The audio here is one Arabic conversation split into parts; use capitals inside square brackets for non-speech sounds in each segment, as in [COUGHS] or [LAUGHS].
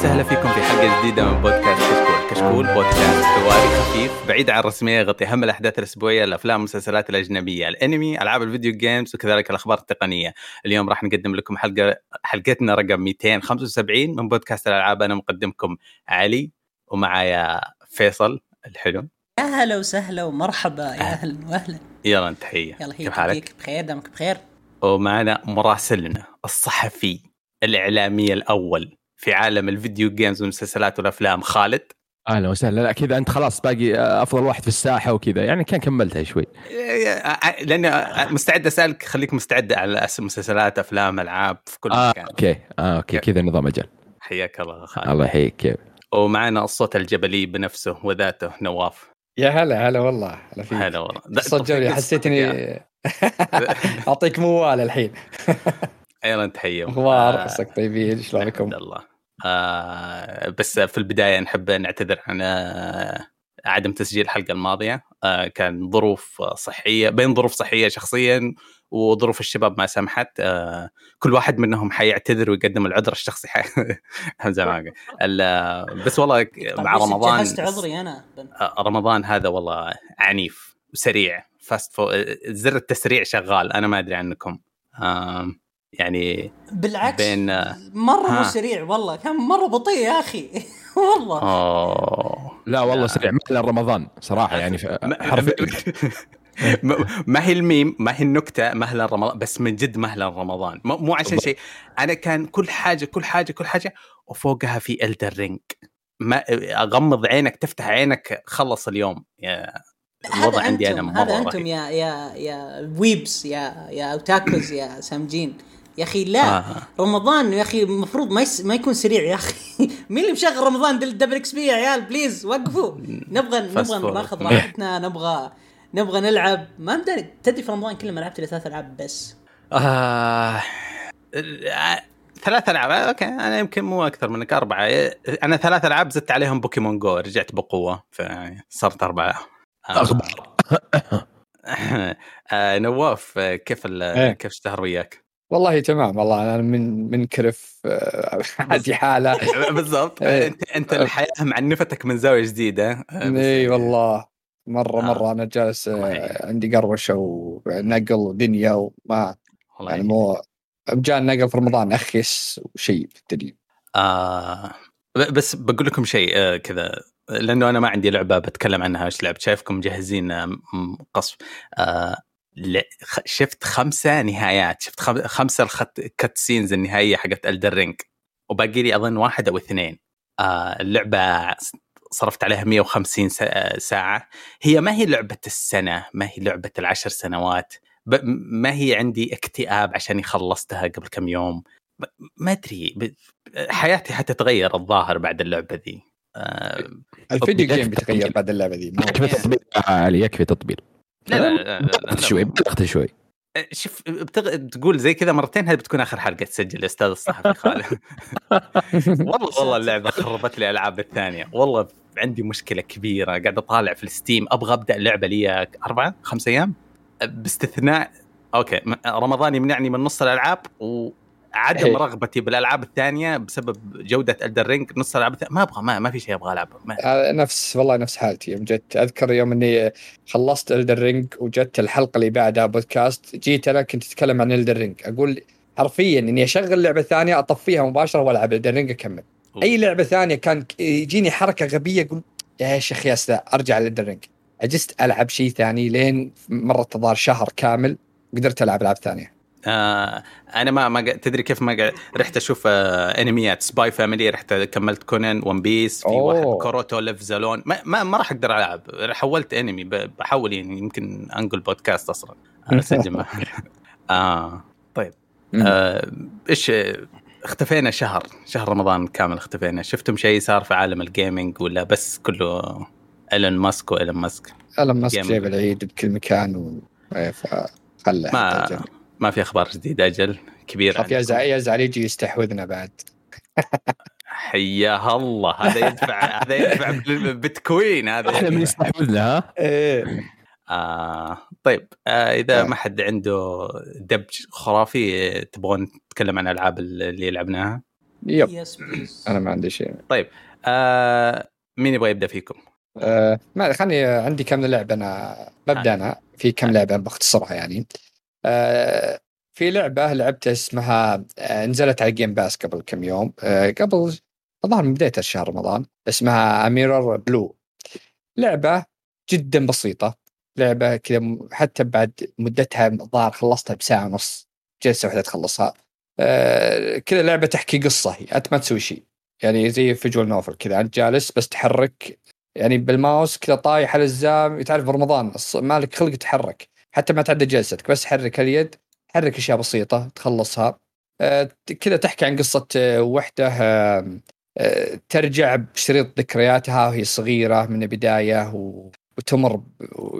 وسهلا فيكم في حلقة جديدة من بودكاست كشكول، كشكول بودكاست حواري خفيف بعيد عن الرسمية يغطي أهم الأحداث الأسبوعية، الأفلام والمسلسلات الأجنبية، الأنمي، ألعاب الفيديو جيمز وكذلك الأخبار التقنية. اليوم راح نقدم لكم حلقة حلقتنا رقم 275 من بودكاست الألعاب أنا مقدمكم علي ومعايا فيصل الحلو. يا هلا وسهلا ومرحبا يا أهلا وأهلا يلا تحية يلا كيف حالك؟ بخير دامك بخير ومعنا مراسلنا الصحفي الإعلامي الأول في عالم ال video games والمسلسلات والأفلام خالد؟ أهلا وسهلا. لا كذا أنت خلاص باقي أفضل واحد في الساحة وكذا. يعني كان كملتها شوي. لأني مستعد أسألك خليك مستعد على مسلسلات أفلام ألعاب في كل آه مكان. okay. آه okay. كذا نظام أجل. حياك الله خالد. الله يحييك. كيف؟ ومعنا الصوت الجبلي بنفسه وذاته نواف. يا هلا هلا والله. هلا فيك. هلا والله. [LAUGHS] صدقني طب- حسيت إني [LAUGHS] أعطيك موال الحين. أيضا تحية. أخبار آه، عساك طيبين شلونكم؟ الحمد لله. آه بس في البداية نحب نعتذر عن آه عدم تسجيل الحلقة الماضية. آه كان ظروف صحية بين ظروف صحية شخصيا وظروف الشباب ما سمحت. آه كل واحد منهم حيعتذر ويقدم العذر الشخصي. [LAUGHS] ال- بس والله مع طيب، رمضان جهزت عذري أنا؟ آه، رمضان هذا والله عنيف وسريع فاست فو... زر التسريع شغال أنا ما أدري عنكم. آم، يعني بالعكس بين مرة ها. مو سريع والله كان مرة بطيء يا أخي. [LAUGHS] والله. أوه. لا والله سريع مثل رمضان صراحة يعني حرفيا [LAUGHS] ما- هي الميم ما هي النكتة مهلا رمضان بس من جد مهلا رمضان مو مو عشان شيء. أنا كان كل حاجة كل حاجة كل حاجة وفوقها في Elden Ring ما أغمض عينك تفتح عينك خلص اليوم. يا الوضع هذا عندي أنا مرة هذا أنتم. يا يا يا weebs يا يا otakus يا سامجين. يا أخي لا. آه. رمضان يا أخي المفروض ما يس... ما يكون سريع يا أخي. [LAUGHS] مين اللي مشغل رمضان؟ دل- double XP يا عيال please وقفوا. نبغى نبغى. ناخذ راحتنا نبغى نبغى نلعب. ما مدري تدري في رمضان كله ما لعبت إلا ثلاث ألعاب بس. آه... ثلاث ألعاب. okay. أنا يمكن مو أكثر منك أربعة. أنا ثلاث ألعاب زدت عليهم Pokémon Go رجعت بقوة فصرت أربعة. آه... أخبار [LAUGHS] آه نواف آه، كيف ال... إيه. كيف الشهر وياك؟ والله تمام والله أنا من من كرف آه، هذه حالة [LAUGHS] بالضبط إيه. أنت أنت الحياة معنفتك من زاوية جديدة آه، اي والله مرة آه. مرة أنا جالس آه،. عندي قروشة ونقل ودنيا وما والله يعني يعني مو جاء النقل في رمضان اخيس شيء في الدنيا آه بس بقول لكم شيء آه كذا لأنه أنا ما عندي لعبة بتكلم عنها إيش لعبت شايفكم مجهزين آه، قصف آه شفت خمسة نهايات شفت خم- خمسة الخط cut scenes النهائية حقت Elden Ring وباقي لي أظن واحد أو اثنين. آه اللعبة صرفت عليها 150 سا- ساعة. هي ما هي لعبة السنة ما هي لعبة العشر سنوات. ب- ما هي عندي اكتئاب عشان خلصتها قبل كم يوم. ما أدري. حياتي حتتغير الظاهر بعد اللعبة ذي. آه ال video game بيتغير تطبيل. بعد اللعبة ذي يكفي تطبيل آه، علي يكفي تطبيل لا لا, لا, لا, لا, بلغت شوي بالغت شوي. لا شوف بتغ... تقول زي كذا مرتين هذه بتكون آخر حلقة تسجل يا أستاذ الصحفي [LAUGHS] خالد. والله والله اللعبة خربت لي الالعاب الثانية. والله عندي مشكلة كبيرة قاعد أطالع في ال Steam. أبغى أبدأ اللعبة لي أربعة خمس أيام؟ باستثناء okay رمضان يمنعني من نص الألعاب وعدم إيه. رغبتي بالألعاب الثانية بسبب جودة Elden Ring نص الألعاب الثانية. ما أبغى ما, ما في شيء أبغى العبه ما... آه، نفس والله نفس حالتي. يوم جت أذكر يوم إني خلصت Elden Ring وجت الحلقة اللي بعدها بودكاست جيت أنا كنت أتكلم عن Elden Ring أقول حرفيا إني أشغل لعبة ثانية أطفيها مباشرة وألعب Elden Ring أكمل. أي لعبة ثانية كان يجيني حركة غبية أقول يا شيخ يا لا أرجع للدر رينج عجزت ألعب شيء ثاني لين مرت الظاهر شهر كامل قدرت ألعب ألعاب ثانية. آه أنا ما ما تدري كيف ما رحت أشوف آه أنميات سباي فاميلي رحت كملت كونان ون بيس في أوه. واحد كوروتو ليف زالون ما, ما, ما راح أقدر ألعب. حولت أنمي بحول يعني يمكن أنقل بودكاست أصلا. أنا أسجل مع- [LAUGHS] آه. طيب. آه إيش اختفينا شهر. شهر رمضان كامل اختفينا. شفتم شيء صار في عالم الجيمنج ولا بس كله ايلون ماسك وايلون ماسك ايلون ماسك. جايب العيد بكل مكان و... إيه، فخله ما ما في أخبار جديدة أجل كبير. يزعل يزعل يجي يستحوذنا بعد. حياه الله هذا يدفع [LAUGHS] هذا يدفع بالبيتكوين هذا إحنا من يستحوذنا ها؟ إيه. آه طيب آه إذا آه. ما حد عنده دبج خرافي آه، تبغون نتكلم عن الالعاب اللي لعبناها؟ yep. أنا ما عندي شيء. آه مين يبغى يبدأ فيكم؟ آه ما خلني عندي كم لعبة أنا ببدا أنا في كم لعبة بختصرها يعني. آه في لعبة لعبتها اسمها آه نزلت على Game Pass قبل كم يوم آه قبل الظاهر من بداية شهر رمضان اسمها A Memoir Blue لعبة جدا بسيطة لعبة كذا حتى بعد مدتها الظاهر خلصتها بساعة ونص جلسة واحدة تخلصها. آه كذا لعبة تحكي قصة هي أنت ما تسوي شيء. يعني زي فيجوال نوفل كذا أنت جالس بس تحرك يعني بالماوس كذا طايح على الزام تعرف برمضان الص- مالك خلق تحرك. حتى ما تعدى جلستك بس حرك اليد حرك أشياء بسيطة تخلصها آه، كذا تحكي عن قصة آه، وحدة آه، ترجع بشريط ذكرياتها وهي صغيرة من البداية. وتمر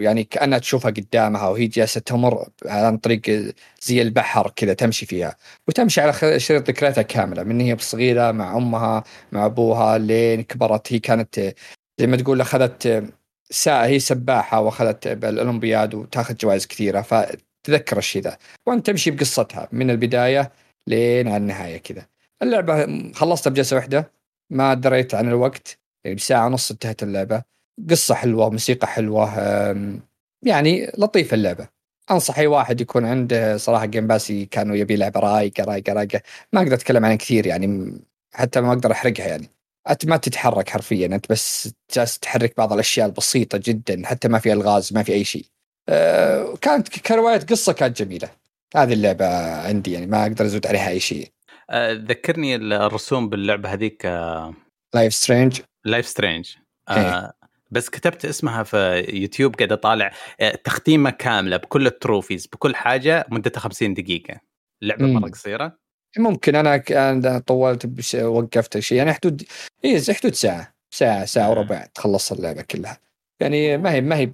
يعني كأنها تشوفها قدامها وهي جالسة تمر عن طريق زي البحر كذا تمشي فيها وتمشي على شريط ذكرياتها كاملة من هي صغيرة مع أمها مع أبوها لين كبرت هي كانت زي ما تقول أخذت ساعة هي سباحة وأخذت بالأولمبياد وتأخذ جوائز كثيرة فتذكر الشيء ذا. وأنت تمشي بقصتها من البداية لين على النهاية كذا. اللعبة خلصتها بجلسة واحدة ما دريت عن الوقت يعني بساعة ونص انتهت اللعبة. قصة حلوة موسيقى حلوة أم، يعني لطيفة اللعبة. أنصح أي واحد يكون عنده صراحة جيم باسي كانوا يبي لعبة رايقة رايقة رايقة. ما أقدر أتكلم عنها كثير يعني حتى ما أقدر أحرقها يعني. أنت ما تتحرك حرفيا أنت بس جالس تحرك بعض الأشياء البسيطة جدا حتى ما في ألغاز ما في أي شيء. أه كانت كرواية قصة كانت جميلة. هذه اللعبة عندي يعني ما أقدر أزود عليها أي شيء. آه ذكرني الرسوم باللعبة هذيك آه لايف سترينج لايف سترينج. آه بس كتبت اسمها في يوتيوب قاعد أطالع آه تختيمة كاملة بكل ال trophies بكل حاجة مدتها 50 دقيقة لعبة. مرة قصيرة ممكن أنا أنا طولت وقفت شيء. يعني حدود اي حدود ساعة ساعة ساعة آه. وربع تخلص اللعبة كلها. يعني ما هي ما هي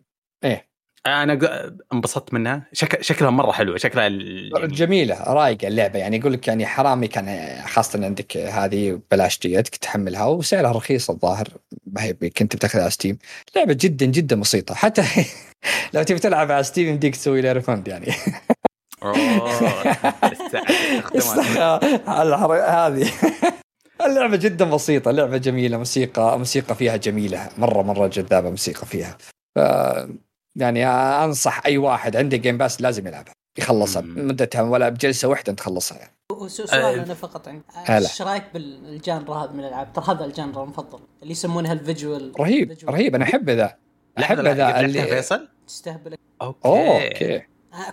أنا ق- انبسطت منها. شك... شكلها مرة حلوة شكلها ال- جميلة رايقه اللعبة. يعني يقول لك يعني حرامي كان خاصة عندك هذه بلاش جيتك تحملها وسعرها رخيص الظاهر. ما هي كنت بتأخذها على Steam لعبة جدا جدا بسيطة. حتى [LAUGHS] لو تبي تلعب على Steam يمديك تسوي لها refund يعني. [LAUGHS] هذه. [LAUGHS] اللعبة جدا بسيطة لعبة جميلة موسيقى موسيقى فيها جميلة. مرة مرة جذابة موسيقى فيها. ف يعني أنصح أي واحد عنده Game Pass لازم يلعبها. يخلصها. مدتها ولا بجلسة واحدة تخلصها. يعني. سؤال آه، أنا فقط عندي. إيش رأيك بال genre هذا من الألعاب؟ ترى هذا ال genre المفضل اللي يسمونها ال visual رهيب. رهيب. أنا أحب ذا. أحب ذا اللي فيصل؟ تستهبل. okay. okay.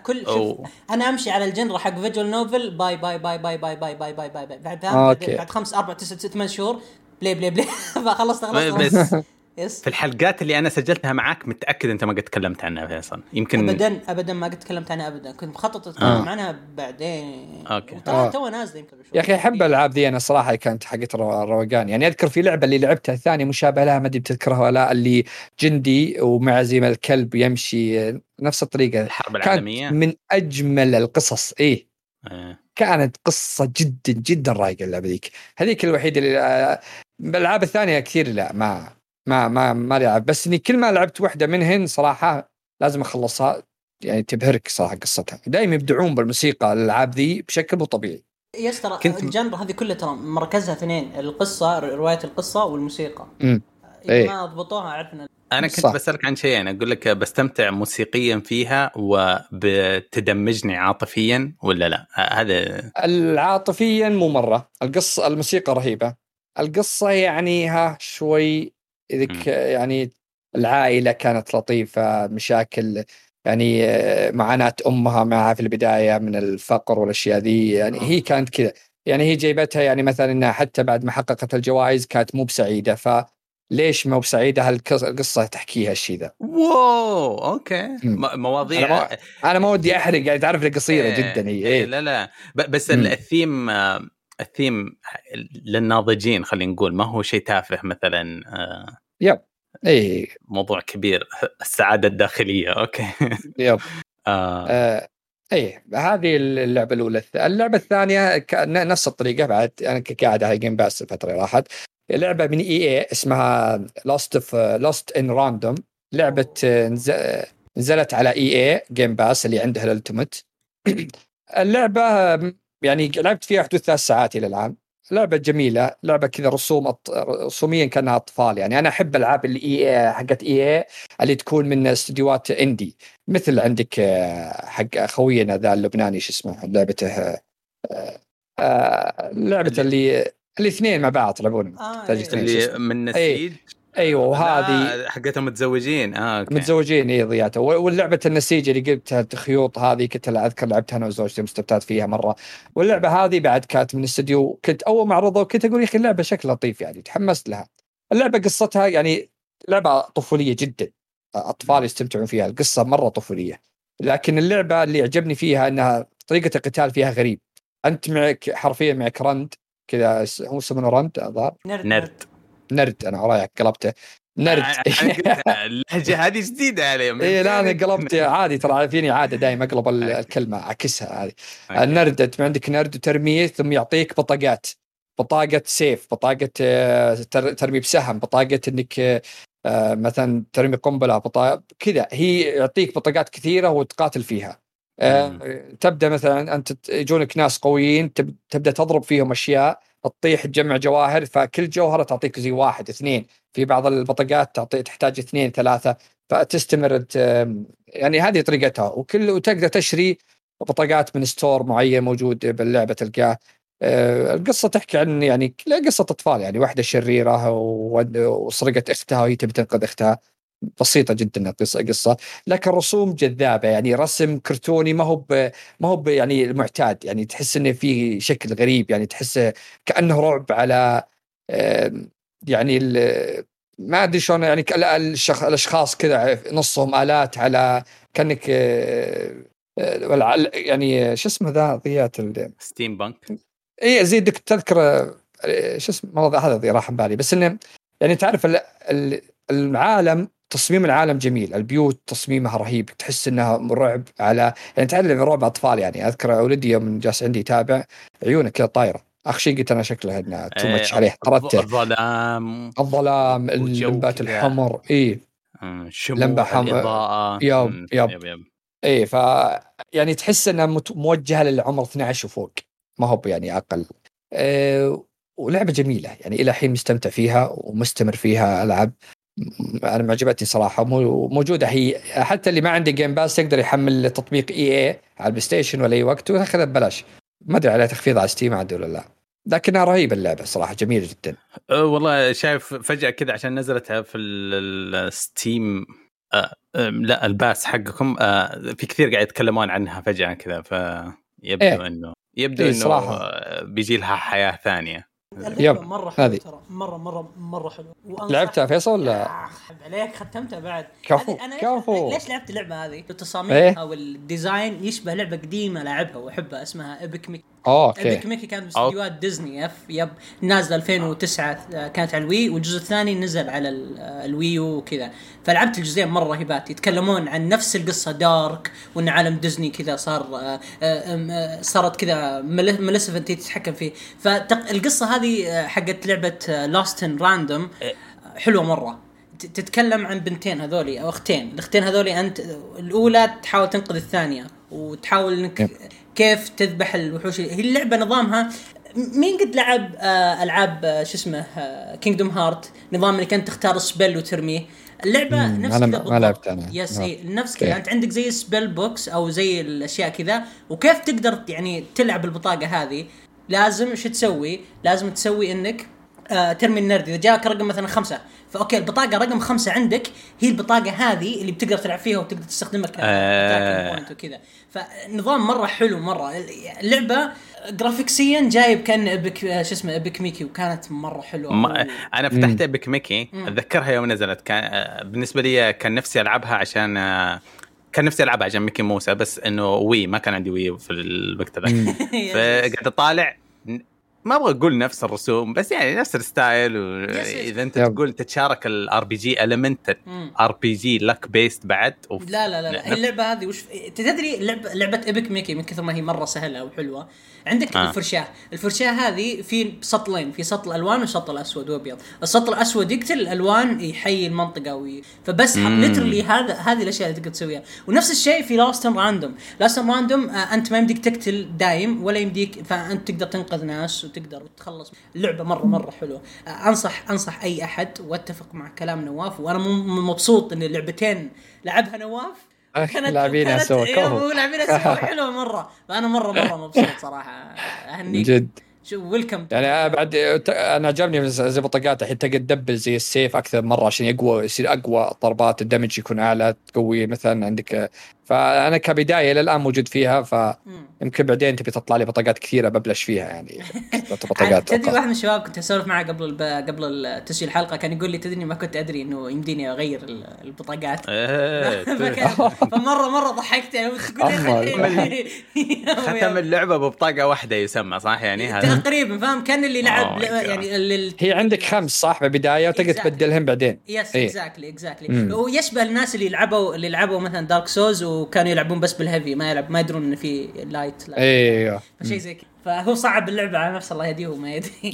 كل شوف. أنا أمشي على ال genre حق visual novel buy buy buy buy buy buy buy buy buy بعد okay. بعد, خمس أربع تسع ست ثمان شهور play play play [LAUGHS] خلصت خلصت بس خلصت. [LAUGHS] yes في الحلقات اللي أنا سجلتها معاك متأكد أنت ما قد تكلمت عنها فيصل يمكن ابدا ابدا ما قد تكلمت عنها ابدا كنت مخطط أتكلم آه. عنها بعدين. ترى آه. تو نازلة يمكن. يا أخي أحب الالعاب ذي أنا صراحة كانت حقت رو- روقان يعني أذكر في لعبة اللي لعبتها ثانية مشابهة لها ما أدري بتذكرها ولا لا اللي جندي ومع زي ما الكلب يمشي نفس الطريقة الحرب كانت العالمية من أجمل القصص إيه آه. كانت قصة جدا جدا رايقه اللعبة ذيك هذيك الوحيدة اللي آه، بالالعاب الثانية كثير لا ما ما ما ما لعب بس إني كل ما لعبت واحدة منهن صراحة لازم أخلصها يعني تبهرك صراحة قصتها. دائما يبدعون بالموسيقى الألعاب ذي بشكل مو طبيعي. يس ترى كنت- الجنرا هذه كلها ترى مركزها اثنين القصة رواية القصة والموسيقى. امم إذا إيه. ما ضبطوها عرفنا أنا كنت صح. بسألك عن شيئين أقول لك بستمتع موسيقيا فيها وبتدمجني عاطفيا ولا لا؟ هذا العاطفيا مو مرة. القصة الموسيقى رهيبة. القصة يعني ها شوي إذا يعني العائلة كانت لطيفة مشاكل يعني آه، معاناة أمها معها في البداية من الفقر والأشياء ذي يعني هي كانت كذا. يعني هي جايبتها يعني مثلا إنها حتى بعد ما حققت الجوائز كانت مو بسعيدة. فليش مو بسعيدة؟ هالقصه تحكيها الشيء ذا wow! okay. مواضيع ما- أنا ما ودي أحرق يعني تعرف قصيرة إيه، جدا هي إيه إيه. لا لا. بس مم. الثيم آه، الثيم للناضجين خلينا نقول ما هو شيء تافه مثلا آه، إيه. موضوع كبير السعادة الداخلية okay. yep. [LAUGHS] آه. آه إيه. هذه اللعبة الأولى. اللعبة الثانية نفس الطريقة بعد أنا قاعد على Game Pass الفترة اللي راحت. لعبة من EA اسمها Lost of Lost in Random لعبة نز- نزلت على EA Game Pass اللي عندها ال Ultimate [CLEARS THROAT] اللعبة يعني لعبت فيها حدود ثلاث ساعات إلى الآن. لعبة جميلة لعبة كذا رسوم أط... رسوميا كأنها أطفال. يعني أنا أحب ألعاب ال EA حقت EA اللي تكون من استديوهات indie. مثل عندك آه، حق خوينا ذا اللبناني شو اسمه لعبته آه، آه، لعبة اللي الاثنين مع بعض يلعبون. آه، إيه. اللي. من نسيج أيوه وهذه حقتهم متزوجين. آه أوكي. متزوجين اي ضيعته. واللعبة النسيج اللي قلت خيوط هذه كنت أذكر لعبتها أنا وزوجتي مستمتعت فيها مرة. واللعبة هذه بعد كانت من استديو كنت أول ما عرضوا كنت أقول يا أخي اللعبة شكل لطيف يعني تحمست لها. اللعبة قصتها يعني لعبة طفولية جدا. أطفال يستمتعون فيها القصة مرة طفولية. لكن اللعبة اللي عجبني فيها إنها طريقة القتال فيها غريب. أنت معك حرفيا معك رند كذا س- هو يسمونه رند الظاهر؟ نرد. نرد. أنا ورايك قلبته. نرد. اللهجه [LAUGHS] هذه جديدة عليهم اي لا أنا قلبت عادي ترى فيني عادة دائما أقلب ال- الكلمة اعكسها هذه النرد أنت عندك نرد وترميه ثم يعطيك بطاقات. بطاقة سيف بطاقة آه، تر- ترمي بسهم بطاقة إنك آه، مثلا ترمي قنبلة بطاقة كذا. هي يعطيك بطاقات كثيرة وتقاتل فيها. آه،. تبدأ مثلا أنت يجونك ناس قويين تب- تبدأ تضرب فيهم أشياء. تطيح تجمع جواهر فكل جوهرة تعطيك زي واحد اثنين. في بعض البطاقات تعطي تحتاج اثنين ثلاثة. فتستمر يعني هذه طريقتها. وكل وتقدر تشتري بطاقات من ستور معين موجود باللعبة تلقاه. آه، القصة تحكي عن يعني قصة أطفال يعني واحدة شريرة وسرقت أختها وهي تبي تنقذ أختها. بسيطة جدا القصة قصه لكن رسوم جذابة يعني رسم كرتوني ما هو ما هو يعني المعتاد يعني تحس إنه في شكل غريب. يعني تحسه كأنه رعب على يعني ما أدري شلون يعني الأشخاص كذا نصهم آلات على كأنك آه، آه، يعني شو اسمه ذا ضيات steampunk؟ إي زي دك تذكر آه، شو اسمه هذا ذي راح بالي بس إنه يعني تعرف ال- ال- العالم تصميم العالم جميل البيوت تصميمها رهيب تحس إنها رعب على يعني تعرف رعب أطفال يعني. أذكر ولدي يوم جالس عندي يتابع عيونه كذا طايرة. اخر شيء قلت أنا شكله إنه too much عليه طردته الظلام الظلام اللمبات. الحمر اي مم، شموع لمبة حم- الإضاءة. yep- yep. yep yep. اي ف يعني تحس إنها موجهة للعمر 12 وفوق. ما هو يعني أقل. أه ولعبة جميلة يعني إلى الحين مستمتع فيها ومستمر فيها ألعب. أنا معجبتني صراحة مو- موجودة. هي حتى اللي ما عنده Game Pass يقدر يحمل تطبيق EA على ال PlayStation ولا أي وقت وياخذها ببلاش. ما أدري عليها تخفيض على Steam عاد ولا لا. لكنها رهيبة اللعبة صراحة جميلة جدا. أه والله شايف فجأة كذا عشان نزلتها في ال- ال Steam آم، لا ال Pass حقكم آه في كثير قاعد يتكلمون عنها فجأة كذا فيبدو إيه. إنه يبدو إيه، إنه بيجي لها حياة ثانية. yep، مرة حلوة هذه. ترى مرة مرة مرة حلوة لعبتها فيصل ولا حب عليك ختمتها بعد كفو، أنا كفو. ليش, لعبت اللعبة هذه؟ إيه؟ تصاميمها وال design يشبه لعبة قديمة لعبها وأحبها اسمها ايبك ميكي اوه إيبك أوكي ميكي كانت باستديوهات ديزني اف yep. نازلة 2009 آه، كانت على ال Wii والجزء الثاني نزل على ال- آه، ال Wii U وكذا. فلعبت الجزئين مرة رهيبات يتكلمون عن نفس القصة dark وإن عالم ديزني كذا صار آه، صارت كذا Maleficent تتحكم فيه. فالقصة هذه حقت لعبة Lost in Random حلوة مرة. ت- تتكلم عن بنتين هذولي أو أختين. الأختين هذولي أنت الأولى تحاول تنقذ الثانية وتحاول إنك. كيف تذبح الوحوش هي اللعبة نظامها مين قد لعب آه ألعاب آه شو اسمه Kingdom Hearts نظام انك انت تختار spell وترميه اللعبة مم، نفس كذا ما بالضبط. لعبت أنا. yes نعم. اي نفس كذا. أنت عندك زي spell books أو زي الأشياء كذا وكيف تقدر يعني تلعب البطاقه هذه لازم شو تسوي؟ لازم تسوي إنك آه ترمي النرد إذا جاك رقم مثلا خمسة ف okay البطاقة رقم خمسة عندك هي البطاقة هذه اللي بتقدر تلعب فيها وتقدر تستخدمها ك آه. point وكذا فنظام مرة حلو مرة اللعبة graphics يا جايب كأن Epic آه، شو اسمه Epic Mickey وكانت مرة حلوة ما أنا. فتحت Epic Mickey. أتذكرها يوم نزلت كان آه، بالنسبة لي كان نفسي ألعبها عشان آه، كان نفسي ألعبها عشان Mickey Mouse بس إنه Wii ما كان عندي Wii في الوقت ذاك. [LAUGHS] فقاعد أطالع ما أبغى أقول نفس الرسوم بس يعني نفس ال style yes. وإذا أنت yep. تقول تتشارك ال RPG element. RPG deck based بعد أوف. لا لا لا, لا. هي نفس- اللعبة هذه وش تدري لعبه لعبة Epic Mickey من كثر ما هي مرة سهلة وحلوة عندك آه. الفرشاة الفرشاة هذه في سطلين في سطل ألوان وسطل أسود وأبيض السطل الأسود يقتل الألوان يحيي المنطقة وي... فبس مم. literally هذا هذه الأشياء اللي تقدر تسويها ونفس الشيء في Lost Random Lost Random آه أنت ما يمديك تقتل دايم ولا يمديك فأنت تقدر تنقذ ناس وتقدر تخلص اللعبه مرة مرة حلوة. آه، انصح أنصح أي أحد وأتفق مع كلام نواف وأنا مبسوط إن اللعبتين لعبها نواف. لاعبينها سوا. إيه،. لاعبينها سوا. [LAUGHS] حلوة مرة. فأنا مره مرة مبسوط صراحة. أهنيك. جد. شو ويلكم يعني بعد أنا عجبني زي بطاقات الحين تقدر تدبل زي السيف أكثر مرة عشان يقوى يصير أقوى ضربات الدمج يكون أعلى تقوي مثلا عندك فأنا كبداية إلى الآن موجود فيها فيمكن بعدين تبي تطلع لي بطاقات كثيرة ببلش فيها يعني. [LAUGHS] بطاقات تدري واحد من الشباب كنت أسولف معه قبل الب... قبل تسجيل الحلقة كان يقول لي تدري ما كنت أدري إنه يمديني أغير ال- البطاقات. [LAUGHS] إيه، [LAUGHS] فمرة مرة ضحكت يعني ختم اللعبة ببطاقة واحدة يسمى صح يعني؟ هذا. تقريبا فاهم؟ كان اللي لعب Oh God. يعني هي عندك خمس صح؟ بالبداية وتقدر. تبدلهم بعدين. يس. اكزاكتلي اكزاكتلي مم. هو يشبه الناس اللي لعبوا اللي لعبوا مثلا Dark Souls وكانوا يلعبون بس بال heavy ما يلعب ما يدرون إن في light أيوه فشيء زي كذا. فهو صعب اللعبة على نفسه الله يهديه وما يدري. [LAUGHS] [LAUGHS]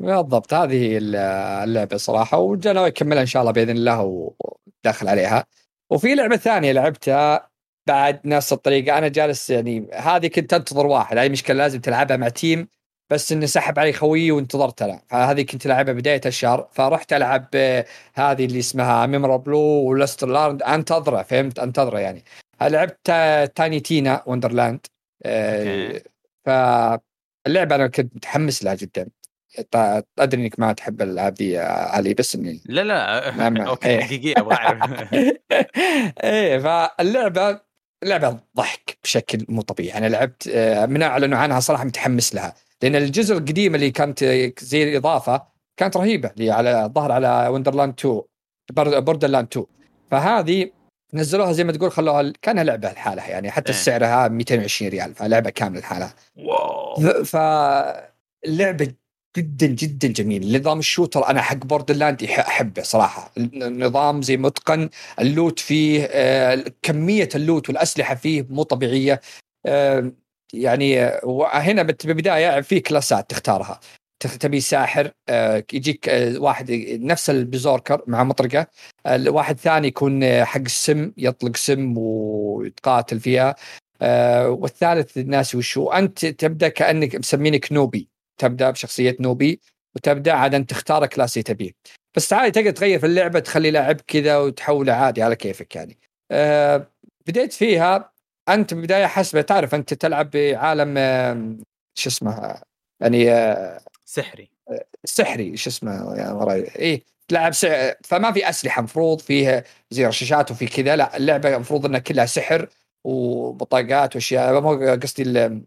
بالضبط هذه اللعبة صراحة وجا ناوي اكملها إن شاء الله بإذن الله وداخل عليها. وفي لعبة ثانية لعبتها بعد نفس الطريقة أنا جالس يعني هذه كنت أنتظر واحد هذه مشكلة لازم تلعبها مع team بس انه سحب علي خويي وانتظرت أنا فهذه كنت العبها بداية الشهر فرحت ألعب آه، هذه اللي اسمها Memoir Blue و Lost Random أنتظره فهمت؟ أنتظره يعني. لعبت آه، Tiny Tina Wonderlands آه، okay. فاللعبه أنا كنت متحمس لها جدا. أدري إنك ما تحب الألعاب دي علي بس إني لا لا نعم. okay إيه. دقيقه أبغى أعرف. [LAUGHS] إيه فاللعبة لعبة ضحك بشكل مو طبيعي. أنا لعبت من اعلنوا عنها صراحة متحمس لها. لأن الجزء القديم اللي كانت زي الإضافة كانت رهيبة اللي على ظهر على Wonderland 2 Borderlands 2 فهذه نزلوها زي ما تقول خلوها كأنها لعبة لحالها يعني حتى إيه. سعرها 220 ريال فلعبة كاملة لحالها. wow. فاللعبه جدا جدا جميل نظام ال shooter أنا حق Borderlands أحبه صراحة. النظام زي متقن ال loot فيه آه، كمية ال loot والأسلحة فيه مو طبيعية. يعني بت- بالبداية في كلاسات تختارها. تخ- تبي ساحر آه، يجيك آه، واحد نفس ال berserker مع مطرقة واحد ثاني يكون آه، حق السم يطلق سم ويتقاتل فيها والثالث الناس وشو أنت تبدأ كأنك مسمينك noobie. تبدأ بشخصية noobie وتبدأ عاد أنت تختار class تبيه. بس عادي تقدر تغير في اللعبة تخلي لاعب كذا وتحوله عادي على كيفك يعني. بديت فيها أنت بدايه حسب تعرف أنت تلعب بعالم آه، شو اسمه يعني آه، سحري. سحري شو اسمه وراي إيه تلعب سع... فما في أسلحة مفروض فيها زي رشاشات وفي كذا لا اللعبة المفروض إنها كلها سحر وبطاقات وأشياء مو قصدي ال-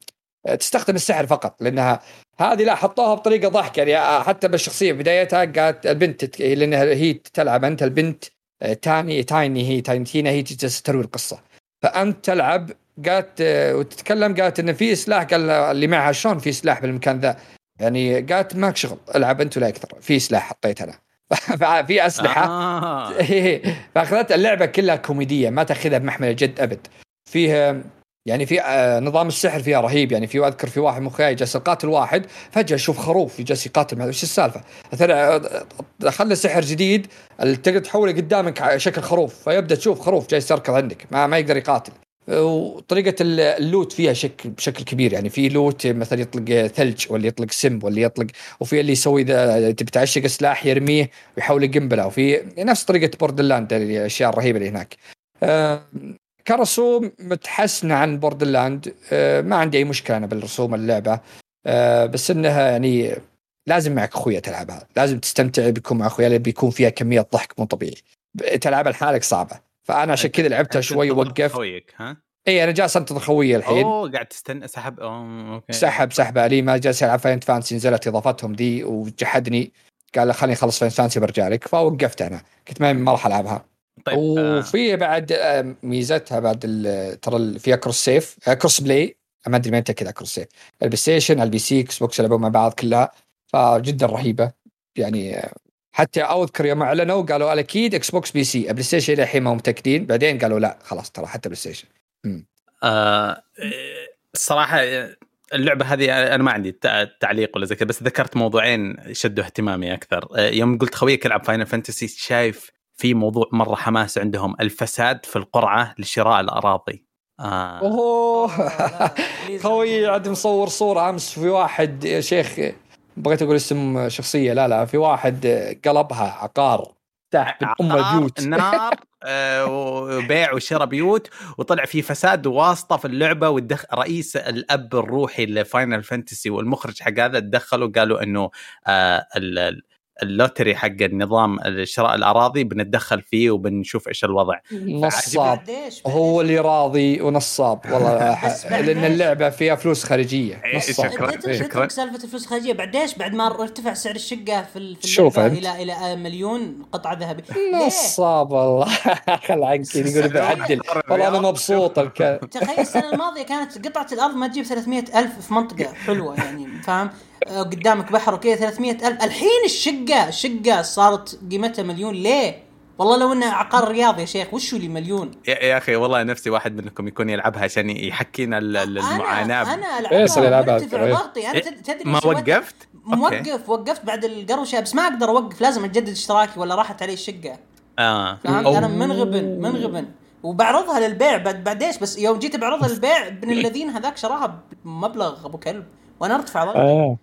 تستخدم السحر فقط لأنها هذه لا حطوها بطريقة ضحك يعني حتى بالشخصية بدايتها قالت البنت تت- لأنها هي تلعب أنت البنت آه، تاني تايني هي تايني تينا هي تروي القصة. فأنت تلعب قالت آه، وتتكلم قالت إن في سلاح قال اللي معها شلون في سلاح بالمكان ذا يعني قالت ماك شغل العب أنت ولا أكثر في سلاح حطيت أنا [LAUGHS] ففي أسلحة آه. [LAUGHS] إيه. فأخذت اللعبة كلها كوميدية ما تأخذها بمحمل الجد أبد فيها يعني في آه، نظام السحر فيها رهيب يعني في أذكر في واحد مخي جالس يقاتل واحد فجأة أشوف خروف جالس يقاتل معه وش السالفة؟ مثلا دخل سحر جديد تقدر تحوله قدامك على شكل خروف فيبدأ تشوف خروف جالس يركض عندك ما, ما يقدر يقاتل وطريقه ال- ال loot فيها شكل بشكل كبير يعني في loot مثلا يطلق ثلج ولا يطلق سم ولا يطلق وفي اللي يسوي اذا تبي تعشق سلاح يرميه ويحوله قنبلة وفي نفس طريقة Borderland الأشياء الرهيبة اللي هناك. كرسوم متحسنه عن Borderland. آه، ما عندي أي مشكلة أنا بالرسوم اللعبه آه، بس إنها يعني لازم معك أخويا تلعبها. لازم تستمتع بيكون مع أخويا بيكون فيها كمية ضحك مو طبيعي. تلعبها لحالك صعبة. فأنا عشان كذا لعبتها شوي ووقفت خويك ها؟ اي أنا جالس أنتظر خويي الحين. أوه قاعد تستنى سحب اوه okay. سحب سحبه لي ما جالس يلعب Final Fantasy نزلت إضافتهم دي وجحدني. قال خليني أخلص Final Fantasy برجع لك. فوقفت أنا. كنت ما ما راح ألعبها. طيب آه، وفي بعد آه، ميزتها بعد ترى فيها cross save آه، cross play ما أدري ما على cross save ال PlayStation ال PC Xbox يلعبون مع بعض كلها فجدا رهيبة. يعني آه، حتى أذكر يوم أعلنوا قالوا أكيد Xbox PC ال PlayStation إلى الحين ما هم متأكدين. بعدين قالوا لا خلاص ترى حتى PlayStation آه، الصراحه آه، اللعبة هذه أنا ما عندي تع- تعليق ولا زي كذا بس ذكرت موضوعين شدوا اهتمامي أكثر. آه، يوم قلت خويك العب Final Fantasy شايف في موضوع مرة حماس عندهم الفساد في القرعة لشراء الأراضي آه. اوه. خوي [LAUGHS] عاد مصور صورة أمس في واحد يا شيخ بغيت أقول اسم شخصية لا لا في واحد قلبها عقار تحت أم البيوت [LAUGHS] نار آه، وبيع وشراء بيوت وطلع في فساد وواسطه في اللعبة والدخ... رئيس الأب الروحي ل Final Fantasy والمخرج حق هذا تدخلوا قالوا إنه آه ال- ال lottery حق النظام شراء الأراضي بنتدخل فيه وبنشوف إيش الوضع. نصاب. هو اللي راضي ونصاب. [LAUGHS] والله بعد لأن إيش؟ اللعبة فيها فلوس خارجية. إيه، نصاب. شكراً. إيه. انت شكراً. سالفة الفلوس الخارجيه بعديش بعد ما ارتفع سعر الشقة في شوف. إلى إلى مليون قطعة ذهبية؟ نصاب والله. [LAUGHS] خل عنك [LAUGHS] يقول بعدل والله أنا مبسوط الك... تخيل السنة الماضية كانت قطعة الأرض ما تجيب 300 ألف في منطقة حلوة يعني فاهم؟ قدامك بحر وكذا 300 ألف. الحين الشقة الشقة صارت قيمتها مليون. ليه؟ والله لو إنه عقار رياض يا شيخ وشو لي مليون؟ يا يا أخي والله نفسي واحد منكم يكون يلعبها عشان يحكينا ال- ال- المعاناة. أنا العبها إيه. ضغطي. أنا تد- تدري ما؟ وقفت؟ أوكي. موقف وقفت بعد القروشة بس ما أقدر أوقف. لازم اجدد اشتراكي ولا راحت علي الشقة. آه. فهمت؟ أنا منغبن منغبن. وبعرضها للبيع بعد بعديش بس يوم جيت بعرضها للبيع ابن [LAUGHS] الذين هذاك شراها بمبلغ أبو كلب. وأنا أرتفع ضغطي. آه.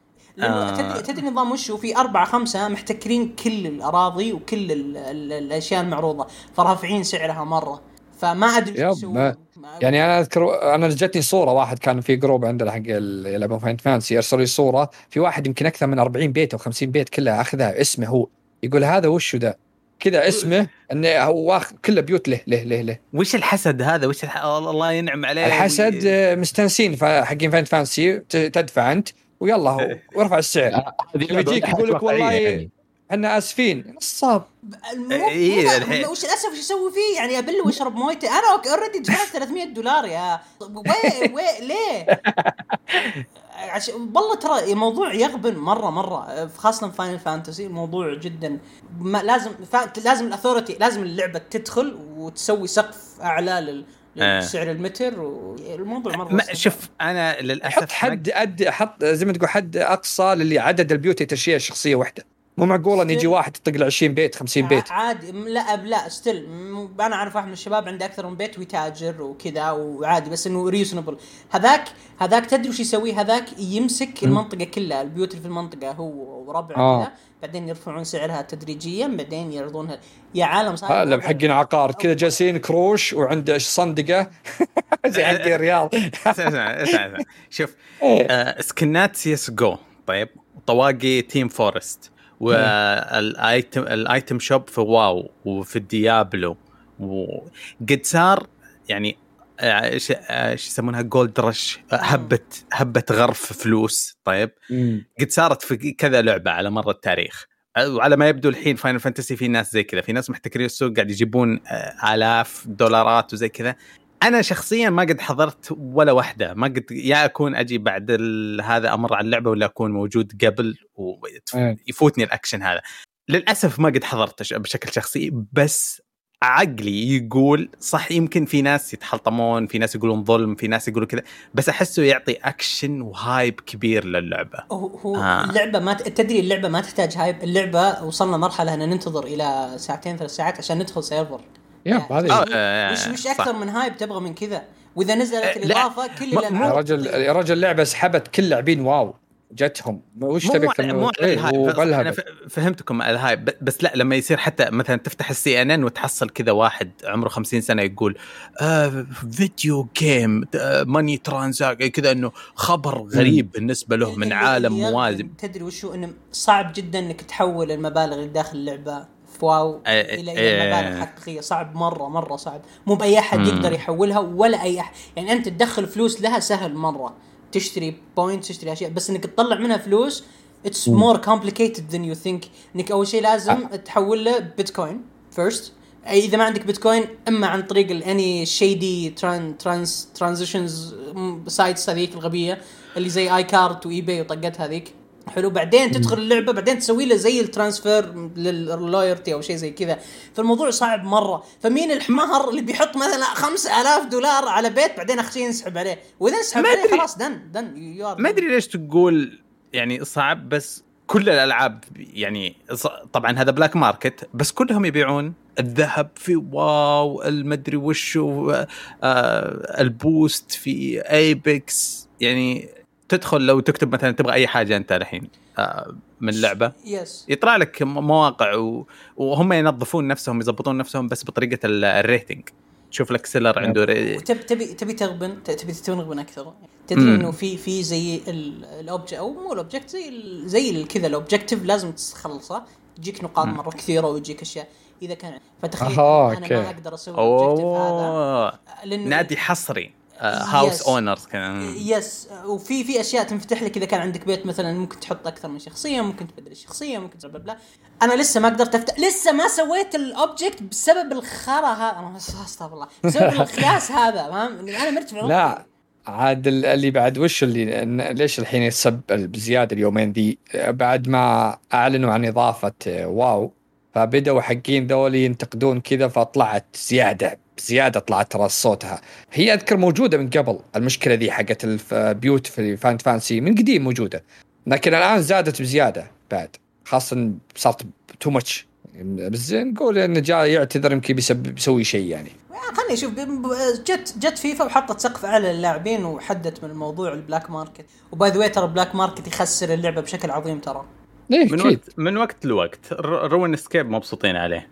آه. تدري تدري نظام وشو في أربعة خمسة محتكرين كل الأراضي وكل ال ال الأشياء المعروضة فرافعين سعرها مرة. فما أدري yep، إيش يسوون. يعني أنا أذكر أنا جتني صورة واحد كان في group عندنا حق اللي يلعبون Final Fantasy ارسل لي صورة في واحد يمكن أكثر من 40 بيت أو 50 بيت كلها أخذها اسمه هو. يقول هذا وشو ذا كذا اسمه إنه هو واخذ كله بيوت له له له له. وش الحسد هذا؟ وش الح... الله ينعم عليه. الحسد وي- فا- حقين Final Fantasy تدفع أنت. ويلا هو وارفع السعر. يجيك يقول لك والله يعني. إحنا آسفين. نصاب إيه،. وش الاسف وش أسوي فيه؟ يعني أبله وأشرب مويته أنا already دفعت [LAUGHS] 300 دولار يا وين وين ليه؟ [LAUGHS] عشان والله ترى الموضوع يغبن مره مرة. خاصة Final Fantasy الموضوع جدا ما لازم فا... لازم ال authority لازم اللعبة تدخل وتسوي سقف أعلى لل... آه. لسعر المتر والموضوع مرة ما صعب. شوف أنا للأسف حط حد أد حط زي ما تقول حد أقصى للي عدد البيوت تشيل الشخصية واحدة مو معقول إن يجي واحد يطق له 20 بيت 50 بيت. عادي. لا لا still أنا أعرف واحد من الشباب عنده أكثر من بيت ويتاجر وكذا وعادي بس إنه reasonable هذاك هذاك تدري وش يسوي؟ هذاك يمسك المنطقة كلها البيوت اللي في المنطقة هو وربعه آه. كذا. بعدين يرفعون سعرها تدريجيا بعدين يعرضونها. يا عالم صار هذا حقين عقار كذا جالسين كروش وعنده صندقة. [LAUGHS] زي [LAUGHS] حق الرياض اسمع [LAUGHS] اسمع اسمع شوف إيه. آه skinات CS:GO. طيب طواقي Team Fortress. وال item ال item shop في WoW وفي ال Diablo. وقد صار يعني إيش إيش يسمونها؟ gold rush هبه هبة غرف فلوس. طيب. قد صارت في كذا لعبة على مر التاريخ. وعلى ما يبدو الحين Final Fantasy في ناس زي كذا. في ناس محتكرين السوق قاعد يجيبون آه، آلاف دولارات وزي كذا. أنا شخصيا ما قد حضرت ولا واحدة. ما قد يا أكون أجي بعد ال- هذا أمر على اللعبة ولا أكون موجود قبل. ويفوتني الأكشن هذا. للأسف ما قد حضرت بشكل شخصي. بس عقلي يقول صح يمكن في ناس يتحلطمون في ناس يقولون ظلم في ناس يقولون كذا بس أحسه يعطي action و hype كبير للعبة هو هو آه. اللعبة ما ت- تدري اللعبة ما تحتاج hype اللعبة وصلنا مرحلة إن ننتظر إلى ساعتين ثلاث ساعات عشان ندخل server yep آه، هذه آه، وش وش صح. أكثر من hype تبغى من كذا وإذا نزلت آه، لا. الإضافة كل يا رجل يا رجل اللعبة سحبت كل لاعبين WoW جتهم. وش تبي مو إيه، فهمتكم على ال hype. بس لا لما يصير حتى مثلا تفتح ال CNN وتحصل كذا واحد عمره 50 سنة يقول آه video game آه money transac كذا إنه خبر غريب بالنسبة له من عالم موازي. تدري وشو إنه صعب جدا إنك تحول المبالغ اللي داخل اللعبة WoW إلى. إلى مبالغ حقيقية. صعب مرة مرة صعب. مو بأي أحد. يقدر يحولها ولا أي احد يعني أنت تدخل فلوس لها سهل مرة. تشتري points تشتري أشياء بس إنك تطلع منها فلوس it's more complicated than you think إنك أول شيء لازم تحول له بيتكوين first إذا ما عندك بيتكوين إما عن طريق ال any shady tran trans transactions sites هذيك الغبية اللي زي e-card و eBay وطقت هذيك. حلو. بعدين تدخل اللعبة بعدين تسوي له زي ال transfer لل لويرتي أو شيء زي كذا. فالموضوع صعب مرة. فمين الحمار اللي بيحط مثلا 5000 دولار على بيت بعدين اخر شيء ينسحب عليه؟ وإذا انسحب عليه. خلاص done done ما أدري ليش تقول يعني صعب بس كل الألعاب يعني طبعا هذا black market بس كلهم يبيعون الذهب في واو المدري وشو آه ال boost في Apex يعني تدخل لو تكتب مثلا تبغى أي حاجة أنت الحين آه من لعبة. yes يطلع لك مواقع و... وهم ينظفون نفسهم يضبطون نفسهم بس بطريقة ال- rating تشوف لك seller عنده ra... وتبي تبي تبي تغبن تبي تغبن أكثر. تدري. إنه في في زي ال object أو مو ال object زي ال- زي كذا ال objective لازم تخلصه يجيك نقاط مم. مرة كثيرة ويجيك أشياء. إذا كان فتخيل أنا. ما أقدر أسوي ال objective هذا. لأنه نادي حصري. house Yes. owners كان. yes وفي في أشياء تنفتح لك إذا كان عندك بيت مثلا ممكن تحط أكثر من شخصية ممكن تبدل الشخصية ممكن bla bla أنا لسه ما قدرت أفتح لسه ما سويت ال object بسبب الخرا هذا أنا [LAUGHS] أستغفر الله. بسبب القياس هذا فاهم أنا مرتفع لا عاد ال- اللي بعد وش اللي ليش الحين يسب بزيادة اليومين دي؟ بعد ما أعلنوا عن إضافة واو. فبدأوا حقين ذولي ينتقدون كذا فطلعت زيادة. زياده طلعت ترى صوتها. هي أذكر موجودة من قبل المشكلة ذي حقت البيوت في Final Fantasy من قديم موجودة لكن الآن زادت بزيادة بعد خاصة صارت too much بس نقول انه جاء يعتذر يمكن بيسوي شيء يعني. خليني أشوف جت جت فيفا وحطت سقف اعلى للاعبين وحدت من الموضوع ال black market. و by the way ترى ال black market يخسر اللعبة بشكل عظيم ترى. ليه من وقت من وقت لوقت RuneScape مبسوطين عليه.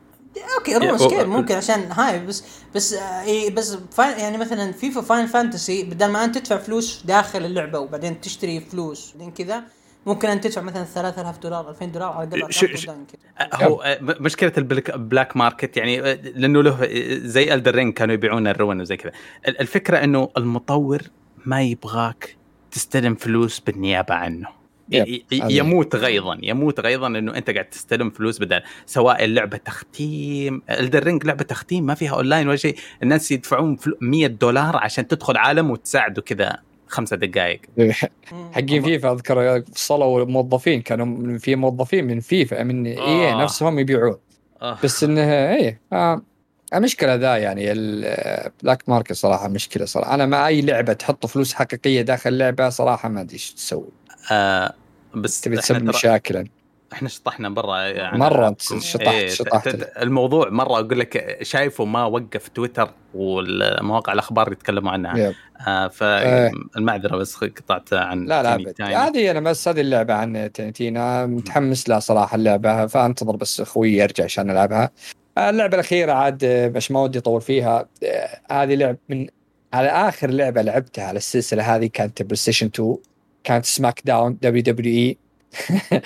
أوكي Rune يا- Scape ممكن عشان هاي بس بس آه إيه بس يعني مثلا فيفا Final Fantasy بدل ما أنت تدفع فلوس داخل اللعبة وبعدين تشتري فلوس بعدين كذا ممكن أنت تدفع مثلا 3000 دولار 2000 دولار على الأقل تبدأ كذا. هو آه، مشكلة ال black black market يعني آه، لأنه له آه، زي Elden Ring كانوا يبيعون ال rune وزي كذا ال- الفكرة إنه المطور ما يبغاك تستلم فلوس بالنيابة عنه يموت غيظا يموت غيظا انه أنت قاعد تستلم فلوس بدل سواء اللعبه تختيم Elden Ring لعبة تختيم ما فيها اونلاين ولا شيء. الناس يدفعون فلو- 100 دولار عشان تدخل عالم وتساعده كذا خمسة دقائق. [LAUGHS] حقين فيفا أذكر وصلوا موظفين كانوا في موظفين من فيفا من إي آه. نفسهم يبيعون. آه. بس إنه إيه آه المشكلة ذا يعني ال black market صراحة مشكلة صراحة. أنا مع أي لعبة تحط فلوس حقيقية داخل لعبة صراحة ما أدري إيش تسوي. آه بس تبي تسبب ترى- مشاكل إحنا شطحنا برا يعني. مرة أنت شطحت- إيه شطحت. الموضوع مرة أقول لك شايفه ما وقف تويتر والمواقع الأخبار يتكلموا عنها. آه فالمعذره بس قطعت عن لا لا. هذه أنا بس هذه اللعبة عن تنتينا. متحمس لها صراحة اللعبة فأنتظر بس أخوي يرجع عشان ألعبها. اللعبة الأخيرة عاد آه، مش ما ودي أطول فيها. آه، هذه لعب من على آخر لعبة لعبتها على السلسلة هذه كانت PlayStation 2 كانت سماك داون WW إي. [LAUGHS]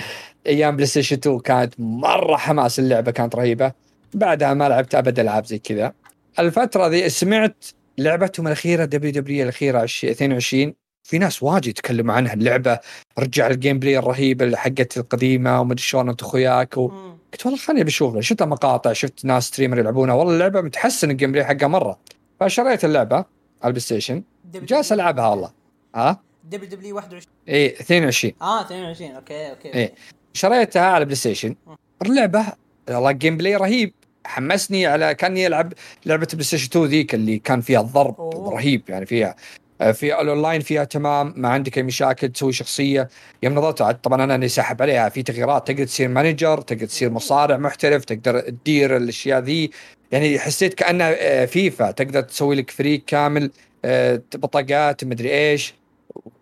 أيام بلاي ستيشن 2 كانت مرة حماس اللعبة كانت رهيبة. بعدها ما لعبت أبد ألعاب زي كذا. الفترة ذي سمعت لعبتهم الأخيرة دبليو دبليو الأخيرة عش- 22 في ناس واجد يتكلموا عنها اللعبة. رجع ال gameplay الرهيبه اللي حقت القديمة ومدري شلون أنت اخوياك و... قلت والله خليني بشوفها شفت مقاطع شفت ناس streamer يلعبونها. والله اللعبة متحسن ال gameplay حقها مرة. فشريت اللعبة على ال PlayStation جالس ألعبها والله. ها؟ WW 21 اي 22 آه 22 أوكي أوكي إيه. شريتها على PlayStation. اللعبة والله ال gameplay رهيب. حمسني على كاني العب لعبة PlayStation 2 ذيك اللي كان فيها الضرب أوه. رهيب يعني فيها آه، في الاونلاين فيها تمام ما عندك أي مشاكل تسوي شخصية. يوم نظرت طبعا أنا اللي ساحب عليها. في تغييرات تقدر تصير manager تقدر تصير مصارع محترف تقدر تدير الأشياء ذي. يعني حسيت كأنها آه، فيفا. تقدر تسوي لك فريق كامل آه، بطاقات مدري إيش.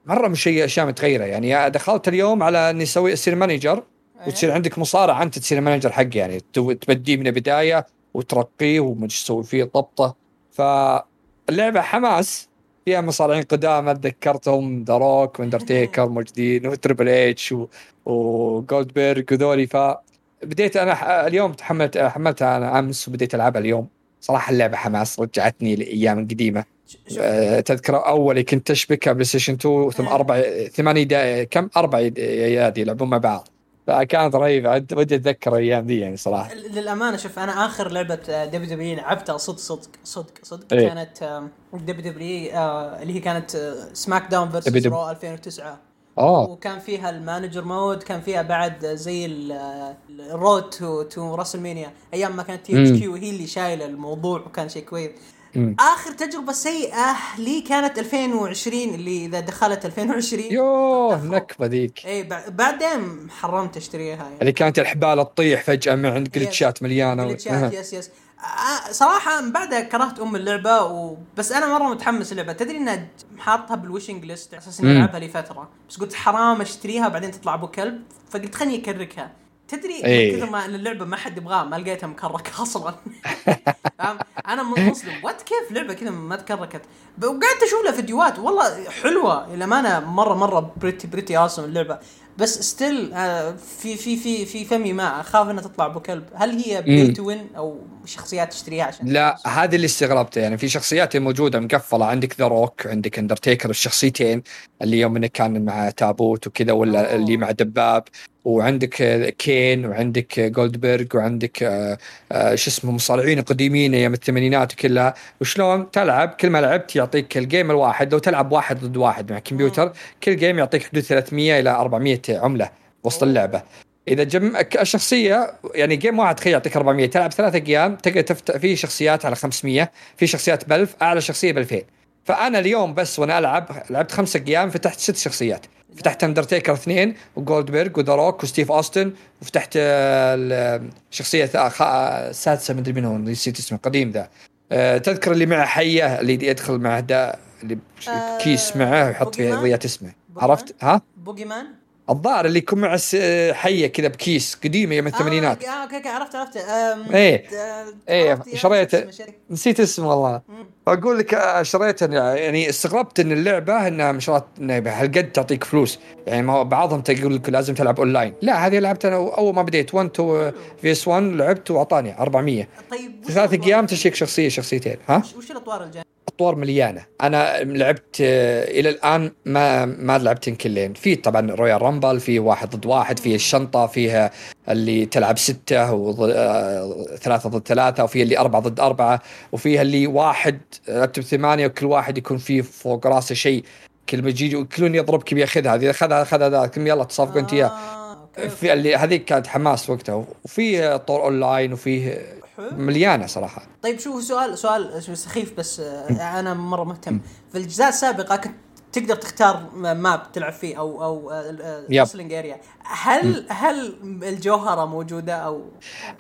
مرة مش شيء أشياء متغيرة. يعني دخلت اليوم على إني أسوي اصير manager وتصير عندك مصارع أنت تصير ال manager حقه يعني تبديه من البداية وترقيه وما تسوي فيه ضبطه فاللعبة حماس. فيها مصارعين قدامى تذكرتهم The Rock و Undertaker موجودين و Triple H و- و Goldberg وذولي. ف بديت أنا اليوم تحملت حملتها أنا أمس وبديت ألعبها اليوم. صراحة اللعبة حماس رجعتني لأيام قديمة آه، تذكر اول كنت اشبكها PlayStation 2 ثم آه. أربع ثمانية دا... كم أربع ايادي يلعبون مع بعض فكانت رهيبة ودي أتذكر الأيام دي يعني صراحة للأمانة شوف أنا آخر لعبة WW لعبتها صدق صدق صدق صدق إيه. كانت WW اللي هي كانت SmackDown versus. Raw 2009 آه. وكان فيها ال manager mode كان فيها بعد زي ال- road to to WrestleMania أيام ما كانت TH. Q هي اللي شايلة الموضوع وكان شيء كويس. مم. آخر تجربة سيئة لي كانت 2020 اللي إذا دخلت 2020 يوه. نكبة ذيك. اي بع- بعدين حرمت أشتريها يعني. اللي كانت الحبال تطيح فجأة من عند glitchات مليانة. glitchات yes yes صراحة من بعدها كرهت أم اللعبة و... بس أنا مرة متحمس اللعبة تدري إنها حاطها بال wishing list على أساس إني. ألعبها لففترة بس قلت حرام أشتريها بعدين تطلع أبو كلب. فقلت خليني أ crackها. تدري إيه. كثر ما إن اللعبة ما حد يبغاها ما لقيتها مكركة [LAUGHS] أصلا؟ أنا مصدم. what كيف لعبة كذا ما تكركت؟ وقعدت أشوف لها فيديوهات. والله حلوة. للامانة مرة مرة pretty pretty awesome اللعبة. بس still في في في في فمي ما أخاف إنها تطلع أبو كلب. هل هي pay to win أو شخصيات تشتريها عشان لا هذا اللي استغربته يعني في شخصيات موجودة مقفلة. عندك ذا روك عندك اندرتيكر الشخصيتين اللي يوم انه كان مع تابوت وكذا ولا أوه. اللي مع دباب. وعندك آه، كين وعندك آه، جولدبرغ وعندك آه، شو اسمه مصارعين قديمين أيام الثمانينات وكلها وشلون تلعب؟ كل ما لعبت يعطيك ال game الواحد. لو تلعب واحد ضد واحد مع كمبيوتر كل game يعطيك حدود 300 إلى 400 عملة وسط. اللعبة. إذا جم الشخصيه يعني game واحد تخيل يعطيك 400 تلعب ثلاثة أيام تقدر تفتح في شخصيات على 500 في شخصيات ب 1000 أعلى شخصية ب 2000 فأنا اليوم بس وأنا ألعب لعبت خمسة أيام فتحت ست شخصيات. فتحت اندرتيكر اثنين وجولدبرغ وذا روك وستيف أوستن وفتحت الشخصيه السادسه مدري من هو نسيت اسمه قديم ذا. آه، تذكر اللي معه حية اللي يدخل معه ده اللي آه، كيس معه ويحط فيه؟ ضيات اسمه؟ عرفت؟ ها؟ بوجي مان الظاهر اللي يكون معه س- حية كذا بكيس قديمة من الثمانينات آه أوكي أوكي عرفت عرفت إيه. آه، يا شريته. نسيت اسمه والله. أقول لك آه، شريتها يعني استغربت إن اللعبة إنها ما شاء الله إنها هالقد تعطيك فلوس يعني ما بعضهم تقول لك لازم تلعب أونلاين لا هذه لعبت أنا أول ما بديت 1 two vs one لعبت وأعطاني 400 طيب ثلاث أيام؟ تشيك شخصية شخصيتين ها وش- وش الأطوار الجاية؟ اطوار مليانة. أنا لعبت آه، إلى الآن ما ما لعبتن كلين في طبعا Royal Rumble في واحد ضد واحد في الشنطة فيها اللي تلعب ستة وض... آه، ضد ثلاثة وفي اللي أربعة ضد أربعة وفيها اللي واحد لعبت بثمانيه وكل واحد يكون فيه فوق راسه شيء. كل ما يجي كلون يضربك بياخذها إذا اخذها اخذها ذاك يلا تصافقوا أنت إياه. آه، okay. في اللي هذيك كانت حماس وقتها. وفي طور أونلاين وفيه حلو. مليانة صراحة. طيب شوف سؤال سؤال سخيف بس آه، أنا مرة مهتم. في الأجزاء السابقة كنت تقدر تختار map تلعب فيه أو أو. رسلينج اريا هل هل الجوهرة موجودة أو؟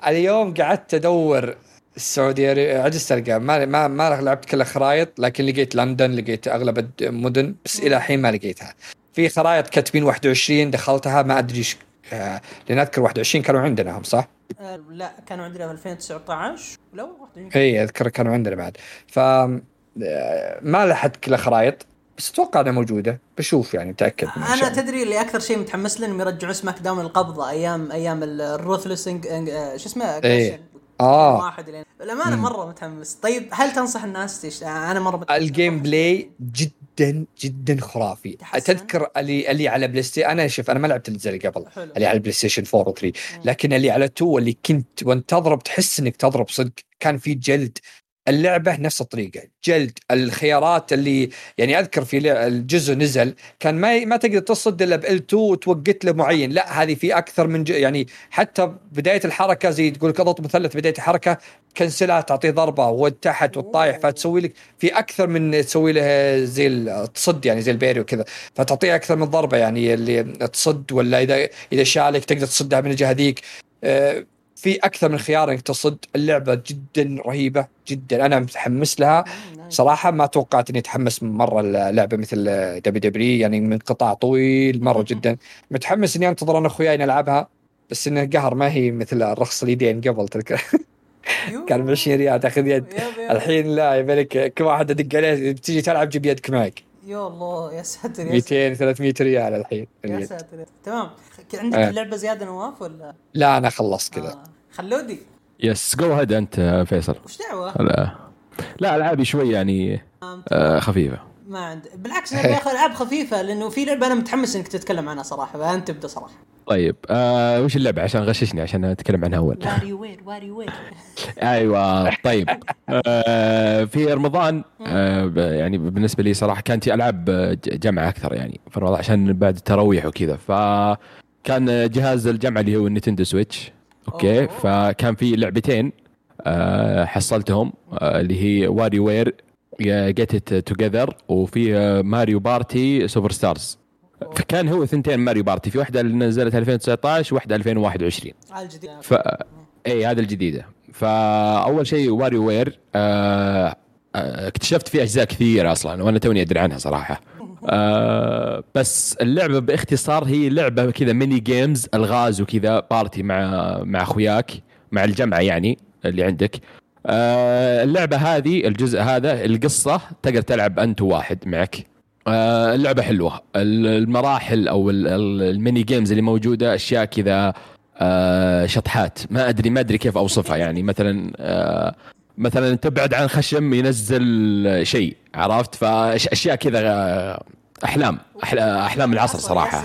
اليوم قعدت أدور السعودية عجزت القى ما ما ما لعبت كل الخرائط لكن لقيت لندن لقيت أغلب المدن بس إلى الحين ما لقيتها. في خرائط كاتبين 21 دخلتها ما أدري إيش آه، لأن أذكر 21 كانوا عندنا هم صح؟ آه، لا كانوا عندنا في 2019 لو إي أذكر كانوا عندنا بعد. ف آه، ما لحقت كل الخرائط بس أتوقع إنها موجودة. بشوف يعني متأكد أنا. تدري اللي أكثر شيء متحمس له إنهم يرجعون سماك داون القبضة أيام أيام ال ruthless شو اسمه؟ aggression. آه. واحد الامانه مرة متحمس. طيب هل تنصح الناس؟ تش... أنا مرة متحمس. ال gameplay جدا جدا خرافي. تحسن؟ تذكر اللي اللي على بلاي ستيشن أنا شوف أنا ما لعبت اللي قبل. حلو. اللي على البلاي ستيشن 4 و 3 لكن اللي على 2 اللي كنت وانت تضرب تحس إنك تضرب صدق. كان في جلد. اللعبة نفس الطريقة. جلد الخيارات اللي يعني أذكر في الجزء نزل كان ما ما تقدر تصد إلا ب L2 وتوقت له معين. لا هذه في أكثر من ج... يعني حتى بداية الحركة زي تقول لك اضغط مثلث بداية الحركة كنسلها تعطيه ضربة وتحت والطايح فتسوي لك في أكثر من تسوي له زي تصد يعني زي البيري وكذا. فتعطيه أكثر من ضربة يعني اللي تصد ولا اذا إذا شالك تقدر تصدها من الجهة ذيك. آه، في أكثر من خيار إنك تصد. اللعبة جدا رهيبة جدا. أنا متحمس لها. صراحة ما توقعت إني أتحمس مرة اللعبه مثل دبليو دبليو يعني من قطاع طويل مرة [LAUGHS] جدا. متحمس إني أنتظر أنا اخوياي نلعبها. بس إن القهر ما هي مثل الرخص اليدين قبل تلك. كان ب 20 ريال تاخذ يد. الحين لا يبي لك كل واحد أدق عليه. بتيجي تلعب جيب يدك معك. يا الله يا ساتر يا 200 300 ريال الحين. يا. ساتر. تمام. عندك آه. لعبه زيادة نواف ولا؟ لا أنا خلصت كذا. آه. خلودي. yes go ahead أنت فيصل. وش دعوة؟ لا لا ألعابي شوي يعني آه خفيفة. ما عندي. بالعكس أنا باخذ ألعاب خفيفة لأنه في لعبة أنا متحمس إنك تتكلم عنها صراحة فانت تبدأ صراحة؟ طيب آه وش اللعبة؟ عشان غششني عشان أتكلم عنها أول. واري وير واري وير أيوه طيب. آه في رمضان آه يعني بالنسبة لي صراحة كانت ألعاب ج- جمع أكثر يعني في رمضان عشان بعد التراويح وكذا. فكان جهاز الجمع اللي هو النينتندو سويتش okay أوه. فكان في لعبتين آه حصلتهم آه اللي هي واري وير جيت ات توجذر وفي ماريو بارتي سوبر ستارز فكان هو ثنتين ماريو بارتي في واحدة اللي نزلت 2019 وواحده 2021 على الجديد ف اي هذه الجديدة. فأول شيء واري وير آه آه، اكتشفت فيه أجزاء كثيرة أصلا وأنا توني أدري عنها صراحة. آه بس اللعبة باختصار هي لعبة كذا mini games ألغاز وكذا party مع مع أخوياك مع الجمعه يعني اللي عندك. آه اللعبة هذه الجزء هذا القصة تقدر تلعب أنت وواحد معك. آه اللعبة حلوة. المراحل أو ال- ال- ال mini games اللي موجودة أشياء كذا آه شطحات. ما أدري ما أدري كيف أوصفها يعني. مثلا آه مثلا تبعد عن خشم ينزل شيء عرفت؟ فأشياء كذا أحلام أحلام العصر صراحة.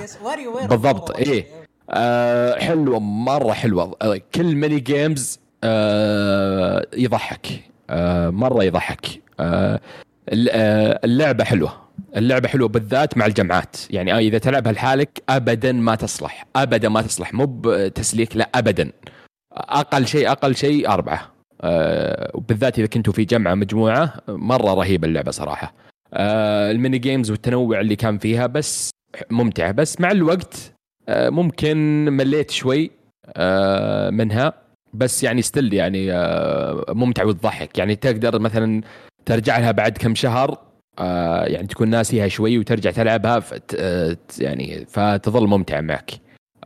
بالضبط إيه. آه حلوة مرة حلوة. كل mini game آه يضحك. آه مرة يضحك. ال- آه، اللعبة حلوة. اللعبة حلوة بالذات مع الجمعات. يعني آه إذا تلعبها لحالك ابدا ما تصلح. ابدا ما تصلح. مو بتسليك لا ابدا. أقل شيء أقل شيء أربعة. وبالذات إذا كنتوا في جمعه مجموعة مرة رهيبة اللعبة صراحة. آه ال mini games والتنوع اللي كان فيها بس ممتعة. بس مع الوقت آه ممكن مليت شوي آه منها. بس يعني still يعني آه ممتع وتضحك يعني تقدر مثلا ترجع لها بعد كم شهر آه يعني تكون ناسيها شوي وترجع تلعبها فت آه يعني فتظل ممتعه معك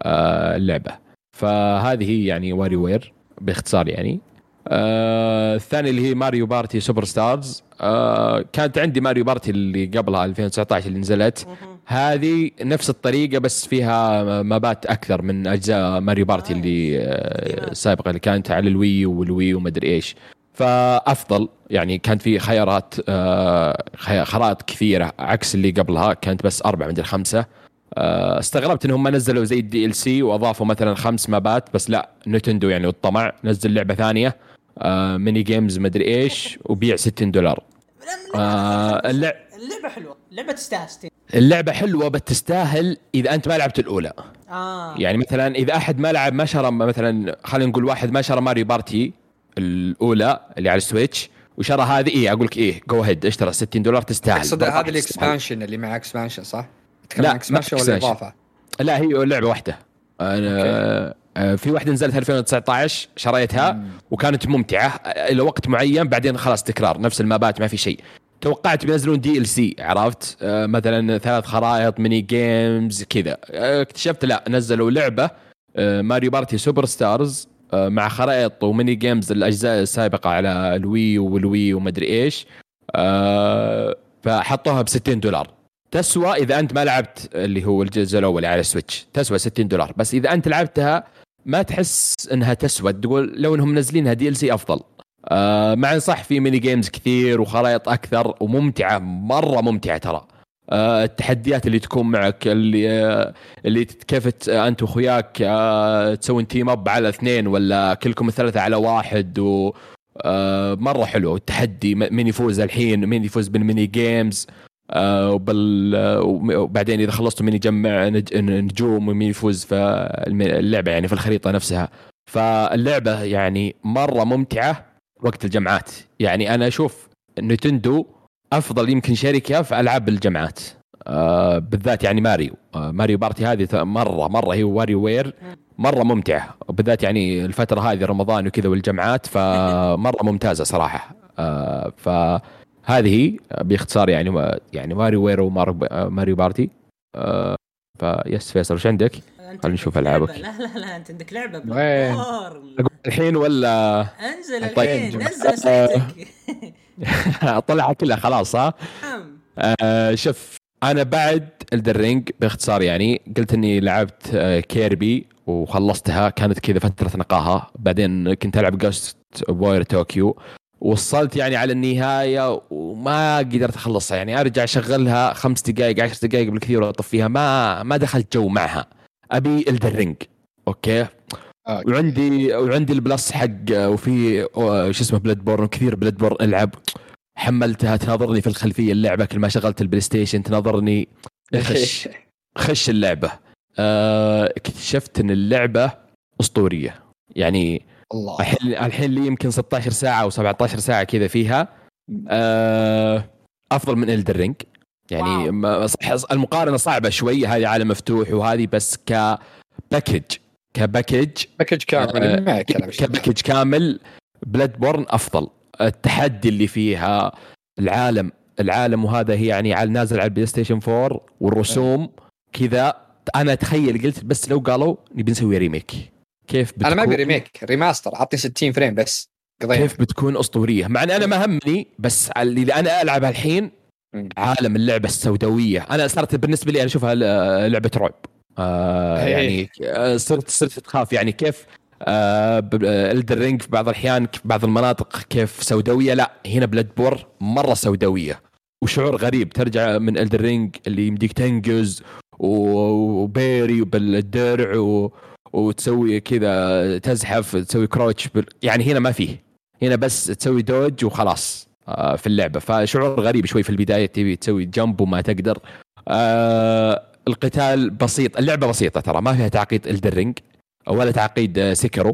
آه اللعبة. فهذه يعني واري وير باختصار يعني. آه الثاني اللي هي ماريو بارتي سوبر ستارز آه كانت عندي ماريو بارتي اللي قبلها 2019 اللي نزلت. هذه نفس الطريقة بس فيها مابات أكثر من أجزاء ماريو بارتي اللي آه السابقه اللي كانت على ال Wii وال Wii U ومدري إيش. فأفضل يعني كانت في خيارات آه خي- خرائط كثيرة عكس اللي قبلها. كانت بس أربع مدري خمسه آه، استغربت إنهم ما نزلوا زي ال DLC وأضافوا مثلا خمس مابات بس لا Nintendo يعني والطمع نزل لعبة ثانية. آه mini games مدري إيش وبيع 60 دولار آه اللع... اللعبة حلوة اللعبة تستاهل 60 اللعبة حلوة بس تستاهل إذا أنت ما لعبت الأولى آه يعني مثلا إذا أحد ما لعب ما شرى مثلا خلينا نقول واحد ما شرى Mario Party الأولى اللي على ال Switch وشرى هذه إيه أقول لك إيه go ahead اشترى 60 دولار تستاهل اقصد هذا. ال expansion اللي مع expansion صح؟ تتكلم لا، عن expansion ولا. إضافة؟ لا هي لعبة واحدة أنا آه، في واحدة نزلت 2019 شريتها وكانت ممتعة. آه، إلى وقت معين بعدين خلاص تكرار نفس المابات ما في شيء. توقعت بينزلون DLC عرفت؟ آه، مثلا ثلاث خرائط mini games كذا. آه، اكتشفت لا نزلوا لعبة آه، Mario Party Superstars آه، مع خرائط و mini games الأجزاء السابقة على ال Wii وال Wii ومدري إيش. آه، فحطوها ب 60 دولار. تسوى إذا أنت ما لعبت اللي هو الجزء الأول على ال Switch تسوى 60 دولار. بس إذا أنت لعبتها ما تحس إنها تسوى تقول لو إنهم منزلينها DLC أفضل. آه مع إن صح في mini games كثير وخرائط أكثر وممتعة مرة ممتعة ترى. آه التحديات اللي تكون معك اللي آه اللي كيف أنت وأخوياك تسوون team up على اثنين ولا كلكم الثلاثة على واحد و مرة حلو. التحدي مين يفوز الحين مين يفوز بال mini games وبعدين إذا خلصتوا مين يجمع نج- نجوم ومين يفوز في اللعبة يعني في الخريطة نفسها. فاللعبة يعني مرة ممتعة وقت الجمعات. يعني أنا أشوف Nintendo أفضل يمكن شركة في ألعاب الجمعات. آه بالذات يعني ماريو. آه Mario Party هذه مرة مرة هي WarioWare مرة ممتعة. بالذات يعني الفترة هذه رمضان وكذا والجمعات فمرة ممتازة صراحة. آه فهذه باختصار يعني يعني WarioWare و Mario Mario Party آه فيس فيصل وش عندك؟ خلينا نشوف. لعبة. لا لا لا أنت عندك لعبة وين؟ الحين ولا أنزل طيب. الحين نزل أسئلتك [LAUGHS] أطلعها كلها خلاص ها؟ آه شوف أنا بعد Elden Ring باختصار يعني قلت إني لعبت آه Kirby وخلصتها كانت كذا فترة نقاهة بعدين كنت ألعب Ghostwire Tokyo وصلت يعني على النهاية وما قدرت أخلصها. يعني أرجع أشغلها خمس دقائق عشر دقائق بالكثير واطفيها ما ما دخلت جو معها. أبي Elden Ring okay؟ آه. وعندي وعندي ال Plus حق وفي شو اسمه Bloodborne كثير Bloodborne ألعب. حملتها تناظرني في الخلفية اللعبة. كل ما شغلت ال PlayStation تناظرني. خش [LAUGHS] خش اللعبة. آه، اكتشفت إن اللعبة أسطورية. يعني الله. الحين الحين لي يمكن 16 ساعة أو 17 ساعة كذا فيها. آه، أفضل من Elden Ring يعني المقارنة صعبة شوي هذه عالم مفتوح وهذه بس ك package ك package package كامل آه،. ك package كامل. Bloodborne أفضل. التحدي اللي فيها العالم العالم وهذا هي يعني على نازل على ال PlayStation 4 والرسوم كذا. أنا أتخيل قلت بس لو قالوا نبي نسوي remake كيف بتكون أنا ما أبي remake remaster عطني 60 frame بس قضينا. كيف بتكون أسطورية؟ مع إن أنا ما همني بس اللي أنا العبها الحين. عالم اللعبة السوداوية. أنا صارت بالنسبة لي أنا أشوفها ل- لعبة رعب. آه. يعني آه، صرت صرت تخاف يعني كيف آه Elden Ring في بعض الأحيان في بعض المناطق كيف سوداوية؟ لا هنا Bloodborne مرة سوداوية. وشعور غريب ترجع من Elden Ring اللي يمديك تنقز و parry بالدرع و... وتسوي كذا تزحف تسوي crouch بال... يعني هنا ما فيه. هنا بس تسوي dodge وخلاص آه، في اللعبة. فشعور غريب شوي في البداية تبي تسوي jump وما تقدر. آه القتال بسيط اللعبة بسيطة ترى ما فيها تعقيد Elden Ring ولا تعقيد آه، Sekiro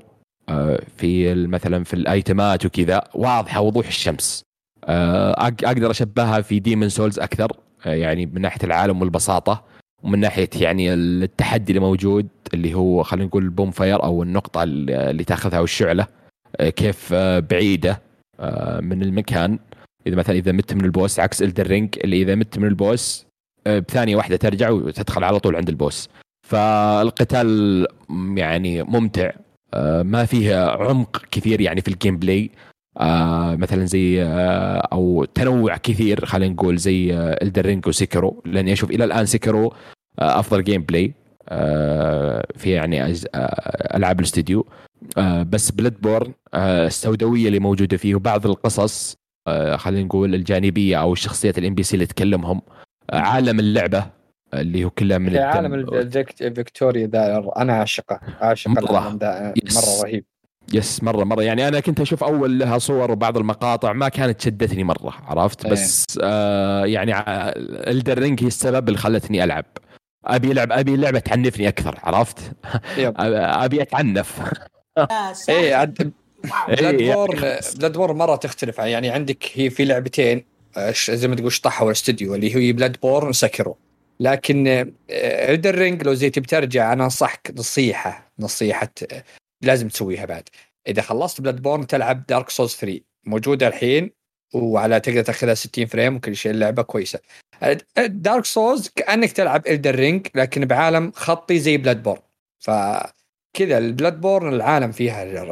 آه في مثلا في الأيتمات وكذا واضحة وضوح الشمس. آه أقدر أشبهها في Demon's Souls أكثر آه يعني من ناحية العالم والبساطة. ومن ناحية يعني التحدي اللي موجود اللي هو خلينا نقول ال bonfire أو النقطة اللي تأخذها والشعله آه، كيف آه، بعيدة آه، من المكان. إذا مثلا إذا مت من ال boss عكس Elden Ring اللي إذا مت من ال boss بثانية واحدة ترجع وتدخل على طول عند ال boss. فالقتال يعني ممتع ما فيه عمق كثير يعني في ال gameplay آه مثلا زي آه أو تنوع كثير خلينا نقول زي آه Elden Ring و Sekiro. لأني أشوف إلى الآن Sekiro أفضل gameplay آه في يعني. آه ألعاب الاستديو آه بس Bloodborne آه السوداوية اللي موجودة فيه وبعض القصص آه خلينا نقول الجانبية أو الشخصيات ال NPC اللي تكلمهم آه عالم اللعبة اللي هو كله من عالم الدم. الفيكت- فيكتوريا ذا أنا عاشقه عاشق مرة. العالم ذا yes. مرة رهيب yes مرة مرة يعني أنا كنت أشوف أول لها صور وبعض المقاطع ما كانت شدتني مرة عرفت إيه. بس آه يعني Elden Ring هي السبب اللي خلتني ألعب أبي لعب أبي لعبه تعنفني أكثر عرفت. [LAUGHS] ابي أتعنف. [LAUGHS] إيه عاد. Blood إيه، borne Bloodborne مرة تختلف. يعني عندك هي في لعبتين آه، ش- زي ما تقول شطحوا الاستوديو اللي هي Bloodborne و Sekiro لكن Elden Ring لو زي تبي ترجع أنا أنصحك نصيحة نصيحة آه، لازم تسويها بعد. إذا خلصت Bloodborne تلعب Dark Souls 3 موجودة الحين وعلى تقدر تاخذها 60 frame وكل شيء اللعبة كويسة. Dark Souls كأنك تلعب Elden Ring لكن بعالم خطي زي Bloodborne ف كذا ال Bloodborne العالم فيها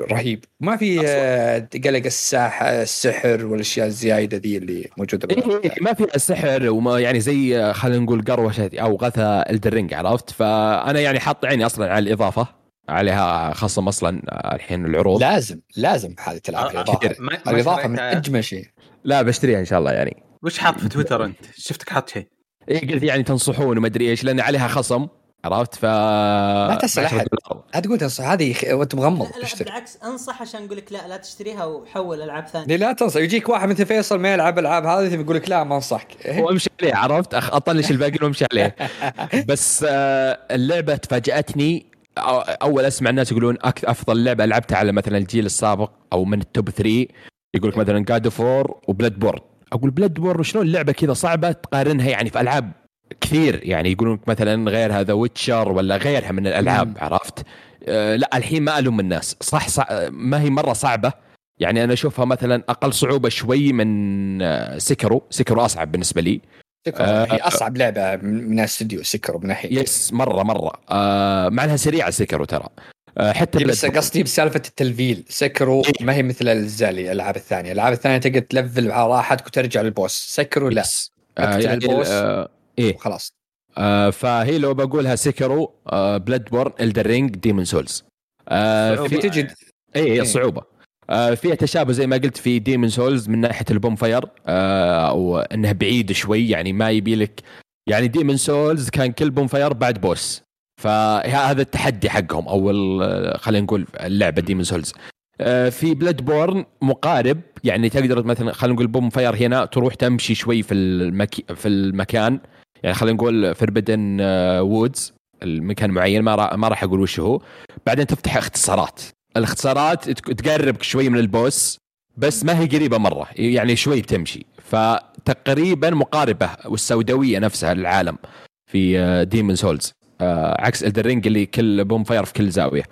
رهيب. ما في آه، قلق الساحة السحر والأشياء الزايده ذي اللي موجودة إيه. إيه ما فيها سحر وما يعني زي آه، خلينا نقول قروشة أو غثى الدرينج عرفت؟ فأنا يعني حاط عيني أصلا على الإضافة. عليها خصم أصلا الحين العروض لازم لازم هذه تلعب آه، الإضافة. ما ما الإضافة من. أجمل شيء لا بشتريها إن شاء الله يعني وش حاط في تويتر أنت؟ شفتك حاط شيء إيه قلت يعني تنصحون وما أدري إيش لأن عليها خصم عرفت ف عشرة أحد. دولار. لا تقول تنصح هذه وأنت مغمض تشتري بالعكس أنصح عشان أقول لك لا لا تشتريها وحول ألعاب ثانية لا تنصح يجيك واحد مثل فيصل ما يلعب ألعاب هذه يقول لك لا ما أنصحك إيه؟ وامشي عليه عرفت أخ- أطنش الباقي وأمشي عليه [LAUGHS] بس آه، اللعبة تفاجأتني أول أسمع الناس يقولون أفضل لعبة لعبتها على مثلا الجيل السابق أو من ال top 3 يقول لك مثلا God of War و Bloodborne أقول Bloodborne شلون اللعبة كذا صعبة تقارنها يعني في ألعاب كثير. يعني يقولون مثلا غيرها The Witcher ولا غيرها من الألعاب مم. عرفت؟ آه لا الحين ما ألوم الناس. صح, صح ما هي مرة صعبة. يعني أنا أشوفها مثلا أقل صعوبة شوي من آه، Sekiro Sekiro أصعب بالنسبة لي. Sekiro آه، هي أصعب لعبة من الاستوديو Sekiro من ناحية. yes مرة مرة. آه مع إنها سريعة Sekiro ترى. آه حتى إيه بس قصدي بسالفة التلفيل. Sekiro إيه. ما هي مثل الاجزاء اللي- الألعاب الثانية، الألعاب الثانية تقدر تلفل على راحتك وترجع لل boss، Sekiro لا. آه يعني ال boss. آه إيه. وخلاص. آه فهي لو بقولها Sekiro آه Bloodborne Elden Ring Demon's Souls آه في تجي اي إيه. هي الصعوبه آه فيها تشابه زي ما قلت في Demon's Souls من ناحية ال bonfire آه أو انها بعيد شوي يعني ما يبي لك يعني Demon's Souls كان كل bonfire بعد boss فهذا التحدي حقهم أو ال- خلينا نقول اللعبه Demon's Souls آه، في Bloodborne مقارب يعني تقدر مثلا خلينا نقول bonfire هنا تروح تمشي شوي في المكي في المكان. يعني خلينا نقول Forbidden Woods المكان معين ما راح ما راح أقول وش هو. بعدين تفتح اختصارات. الاختصارات تقربك شوي من ال boss بس ما هي قريبة مرة يعني شوي بتمشي. فتقريبا مقاربة والسوداوية نفسها للعالم في Demon's Souls عكس Elden Ring اللي كل bonfire في كل زاوية.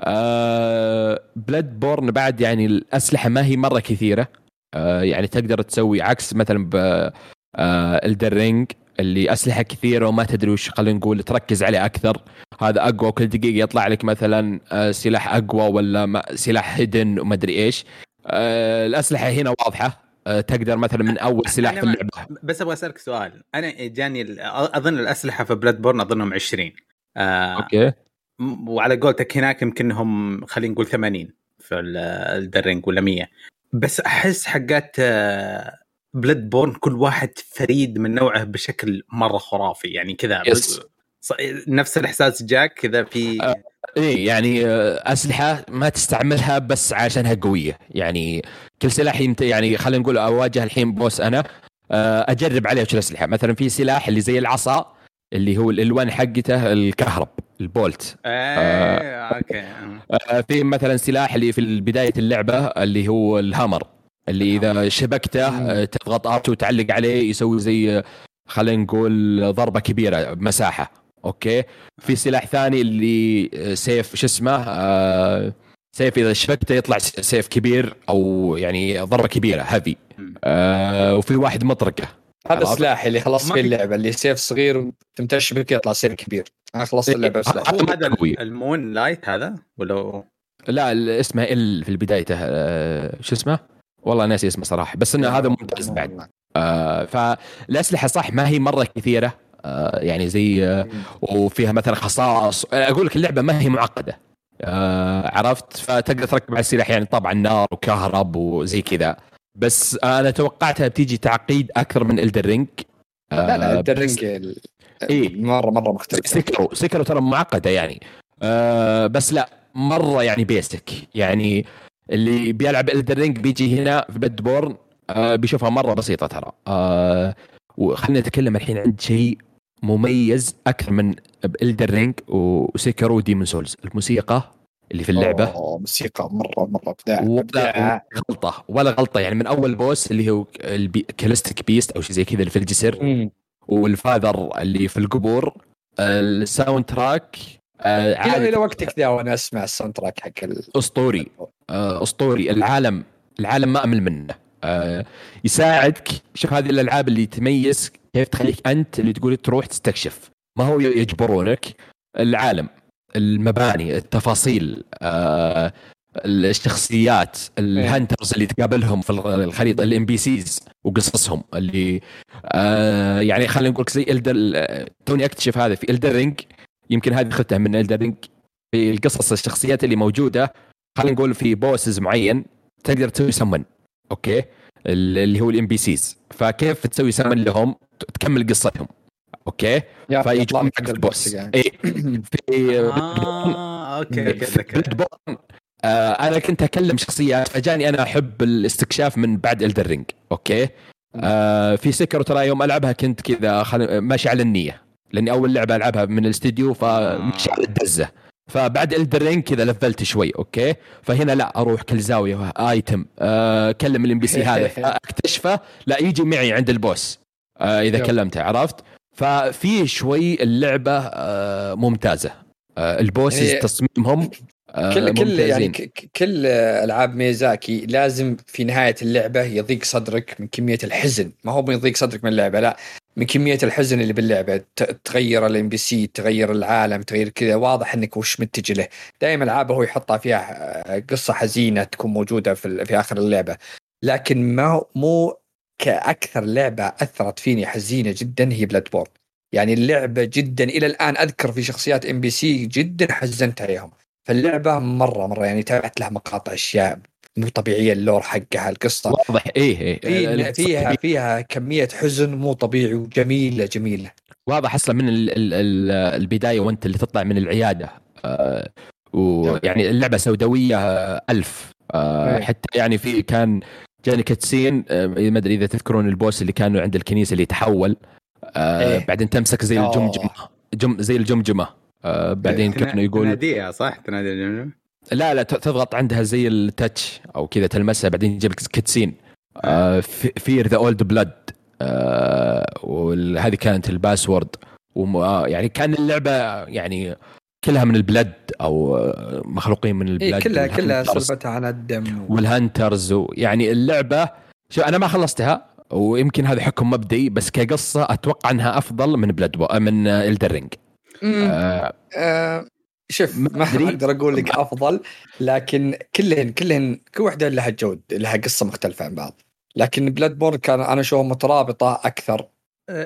آه Bloodborne بعد يعني الأسلحة ما هي مرة كثيرة. آه يعني تقدر تسوي عكس مثلا ب آه Elden Ring اللي أسلحة كثيرة وما تدري وش خلينا نقول تركز عليه أكثر. هذا أقوى وكل دقيقة يطلع لك مثلا آه سلاح أقوى ولا سلاح hidden وما أدري إيش. آه الأسلحة هنا واضحة. آه تقدر مثلا من أول سلاح في اللعبة. بس أبغى أسألك سؤال. أنا جاني أظن الأسلحة في Bloodborne أظنهم 20 آه أوكي. وعلى قولتك هناك يمكن هم خلينا نقول 80 في ال- Elden Ring ولا 100 بس أحس حقات آه، Bloodborne كل واحد فريد من نوعه بشكل مرة خرافي يعني كذا. ص- نفس الإحساس جاك كذا في آه. إيه يعني آه، أسلحة ما تستعملها بس عشانها قوية يعني كل سلاح يمت يعني خلينا نقول أواجه الحين boss أنا آه، أجرب عليه وش الأسلحة مثلا في سلاح اللي زي العصا اللي هو الألوان حقته الكهرب ال bolt آه أوكي آه، في مثلا سلاح اللي في بداية اللعبة اللي هو ال hammer اللي إذا شبكته آه، تضغط R2 وتعلق عليه يسوي زي آه، خلينا نقول ضربة كبيرة مساحة. أوكي؟ في سلاح ثاني اللي آه، سيف شو اسمه؟ آه، سيف إذا شبكته يطلع سيف كبير أو يعني ضربة كبيرة هذي آه وفي واحد مطرقة. هذا؟ سلاحي اللي خلصت فيه في- اللعبة اللي سيف صغير وتم تشبك يطلع سيف كبير. أنا خلصت اللعبة بسلاح. هو هذا قوي. ال Moonlight هذا؟ ولا لا اسمه ال في بدايته آه شو اسمه؟ والله ناسي اسمه صراحة بس إنه هذا ممتاز بعد. آه فالأسلحة صح ما هي مرة كثيرة آه يعني زي آه وفيها مثلا خصائص. أقول لك اللعبة ما هي معقدة آه عرفت؟ فتقدر تركب على السلاح يعني طبعا نار وكهرب وزي كذا. بس أنا توقعتها بتيجي تعقيد أكثر من Elden Ring لا لا Elden Ring ال- إيه. مرة مرة مختلف. Sekiro Sekiro ترى معقدة يعني. آه بس لا مرة يعني basic يعني اللي بيلعب Elden Ring بيجي هنا في Bloodborne آه بيشوفها مرة بسيطة ترى. آه وخلينا نتكلم الحين عن شيء مميز أكثر من Elden Ring و Sekiro و Demon's Souls الموسيقى اللي في اللعبة. أوه، موسيقى مرة مرة ابداع ولا غلطة ولا غلطة. يعني من أول boss اللي هو Cleric Beast أو شيء زي كذا اللي في الجسر. وال Father اللي في القبور. ال soundtrack آه، إلى وقتك ذا وأنا أسمع ال soundtrack حق ال... أسطوري. آه، أسطوري. العالم العالم ما أمل منه. آه، يساعدك. شوف هذه الألعاب اللي تميز كيف تخليك أنت اللي تقول تروح تستكشف. ما هو يجبرونك العالم المباني التفاصيل آه، الشخصيات ال hunters اللي تقابلهم في الخريطة ال NPCs وقصصهم اللي آه يعني خلينا نقول زي Elden توني أكتشف هذا في Elden Ring يمكن هذه اخذتها من Elden Ring في القصص الشخصيات اللي موجودة. خلينا نقول في bosses معين تقدر تسوي سمن أوكي؟ اللي هو الام بي سيز فكيف تسوي سمن لهم؟ تكمل قصتهم. okay؟ فيجون معك كذا ال boss يعني. اي في [LAUGHS] آه okay okay في آه أنا كنت أكلم شخصيات فجاني أنا أحب الاستكشاف من بعد Elden Ring okay؟ آه في Sekiro ترى يوم ألعبها كنت كذا خل... ماشي على النية. لأني أول لعبة ألعبها من الاستديو على الدزة. فبعد Elden Ring كذا لفلت شوي okay؟ فهنا لا أروح كل زاوية item آه كلم ال NPC هذا أكتشفه لا يجي معي عند ال boss آه إذا. كلمته عرفت؟ ففي شوي اللعبة آه ممتازة. ال bosses تصميمهم cool cool. يعني كل ألعاب ميازاكي لازم في نهاية اللعبة يضيق صدرك من كمية الحزن. ما هو يضيق صدرك من اللعبة لا. من كمية الحزن اللي باللعبة. تغير ال NPC تغير العالم تغير كذا. واضح إنك وش متجه له. دائما العابه هو يحطها فيها قصة حزينة تكون موجودة في, في آخر اللعبة. لكن ما مو كأكثر لعبة أثرت فيني حزينة جدا هي Bloodborne يعني اللعبة جدا إلى الآن أذكر في شخصيات NPC جدا حزنت عليهم فاللعبة مرة مرة يعني تابعت لها مقاطع أشياء مو طبيعية ال lore حقها القصة. واضح. إيه إيه. في- آه، فيها فيها كمية حزن مو طبيعي وجميلة جميلة. واضح أصلا من ال ال ال البداية وأنت اللي تطلع من العيادة. آه ويعني اللعبة سوداوية آه، ألف. آه إيه. حتى يعني في كان جاني cutscene آه ما أدري إذا تذكرون ال boss اللي كانوا عند الكنيسة اللي يتحول. آه إيه. بعدين تمسك زي. الجمجمة. جم زي الجمجمة. آه بعدين تنا- كانوا يقول تناديها صح؟ تنادي الجمجمة لا لا تضغط عندها زي ال touch أو كذا تلمسها بعدين يجيب لك cutscene آه fear the old blood وهذه كانت ال password. آه، يعني كان اللعبة يعني كلها من ال blood أو آه، مخلوقين من ال blood إيه كلها كلها سالفتها عن الدم. وال hunters ويعني اللعبة شو أنا ما خلصتها ويمكن هذا حكم مبدئي بس كقصة أتوقع أنها أفضل من Blood bo... من Elden Ring. آه آه شوف ما. أقدر أقول لك [LAUGHS] أفضل لكن كلهن كلهن كل واحدة لها جو لها قصة مختلفة عن بعض. لكن Bloodborne كان أنا اشوفها مترابطة أكثر.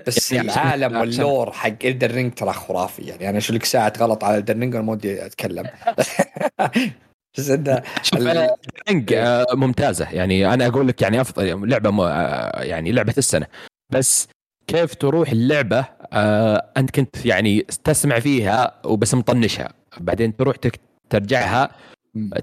بس يعني العالم وال lore حق Elden Ring ترى خرافي. يعني أنا أشوف لك ساعة غلط على Elden Ring وأنا ما ودي أتكلم. [LAUGHS] بس إنه ال- آه ممتازة. يعني أنا أقول لك يعني أفضل لعبة م... آه يعني لعبة السنة. بس كيف تروح اللعبة آه أنت كنت يعني تسمع فيها وبس مطنشها. بعدين تروح تك... ترجعها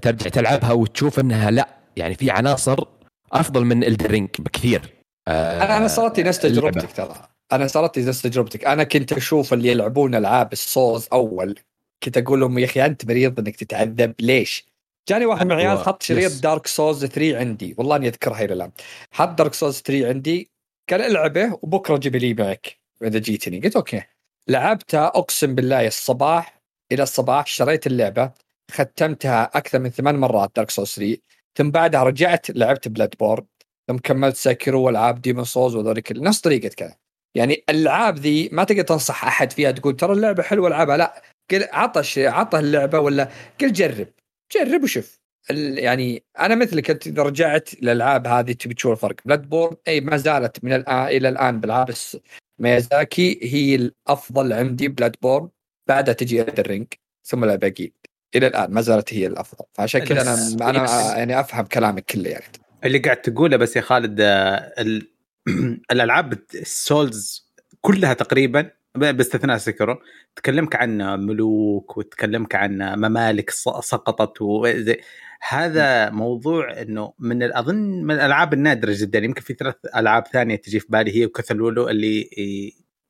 ترجع تلعبها وتشوف إنها لا يعني في عناصر أفضل من Elden Ring بكثير. آه أنا أنا صارت لي نفس اللعبة. تجربتك ترى. أنا صارت لي نفس تجربتك. أنا كنت أشوف اللي يلعبون ألعاب ال Souls أول كنت أقول لهم يا أخي أنت مريض إنك تتعذب. ليش؟ جاني واحد من العيال أيوة. حط شريط. Dark Souls 3 عندي. والله إني اذكرها إلى الان حط Dark Souls 3 عندي. قال ألعبه وبكرة جيب لي معك. اذا جيتني قلت okay. لعبتها أقسم بالله الصباح إلى الصباح شريت اللعبة ختمتها أكثر من ثمان مرات Dark Souls 3 ثم بعدها رجعت لعبت Bloodborne ثم كملت Sekiro وألعاب Demon's Souls وذولي كل نفس طريقة كذا. يعني الألعاب ذي ما تقدر تنصح أحد فيها تقول ترى اللعبة حلوة ألعبها. لا قل عطش عطه اللعبة ولا قل جرب. جرب وشوف. يعني أنا مثلك أنت إذا رجعت الالعاب هذه تبي تشوف الفرق. Bloodborne أي ما زالت من الآن إلى الآن بالعاب ميازاكي هي الأفضل عندي Bloodborne بعدها تجي الرينج ثم الباقيين إلى الآن ما زالت هي الأفضل. فعشان كذا أنا أنا يعني أفهم كلامك كله يعني. اللي قاعد تقوله بس يا خالد آه، ال... [CLEARS THROAT] الألعاب ال Souls كلها تقريبا باستثناء Sekiro تكلمك عن ملوك وتكلمك عن ممالك سقطت وزي هذا موضوع إنه من اظن من الألعاب النادرة جدا. يمكن في ثلاث ألعاب ثانية تجي في بالي هي و Cthulhu اللي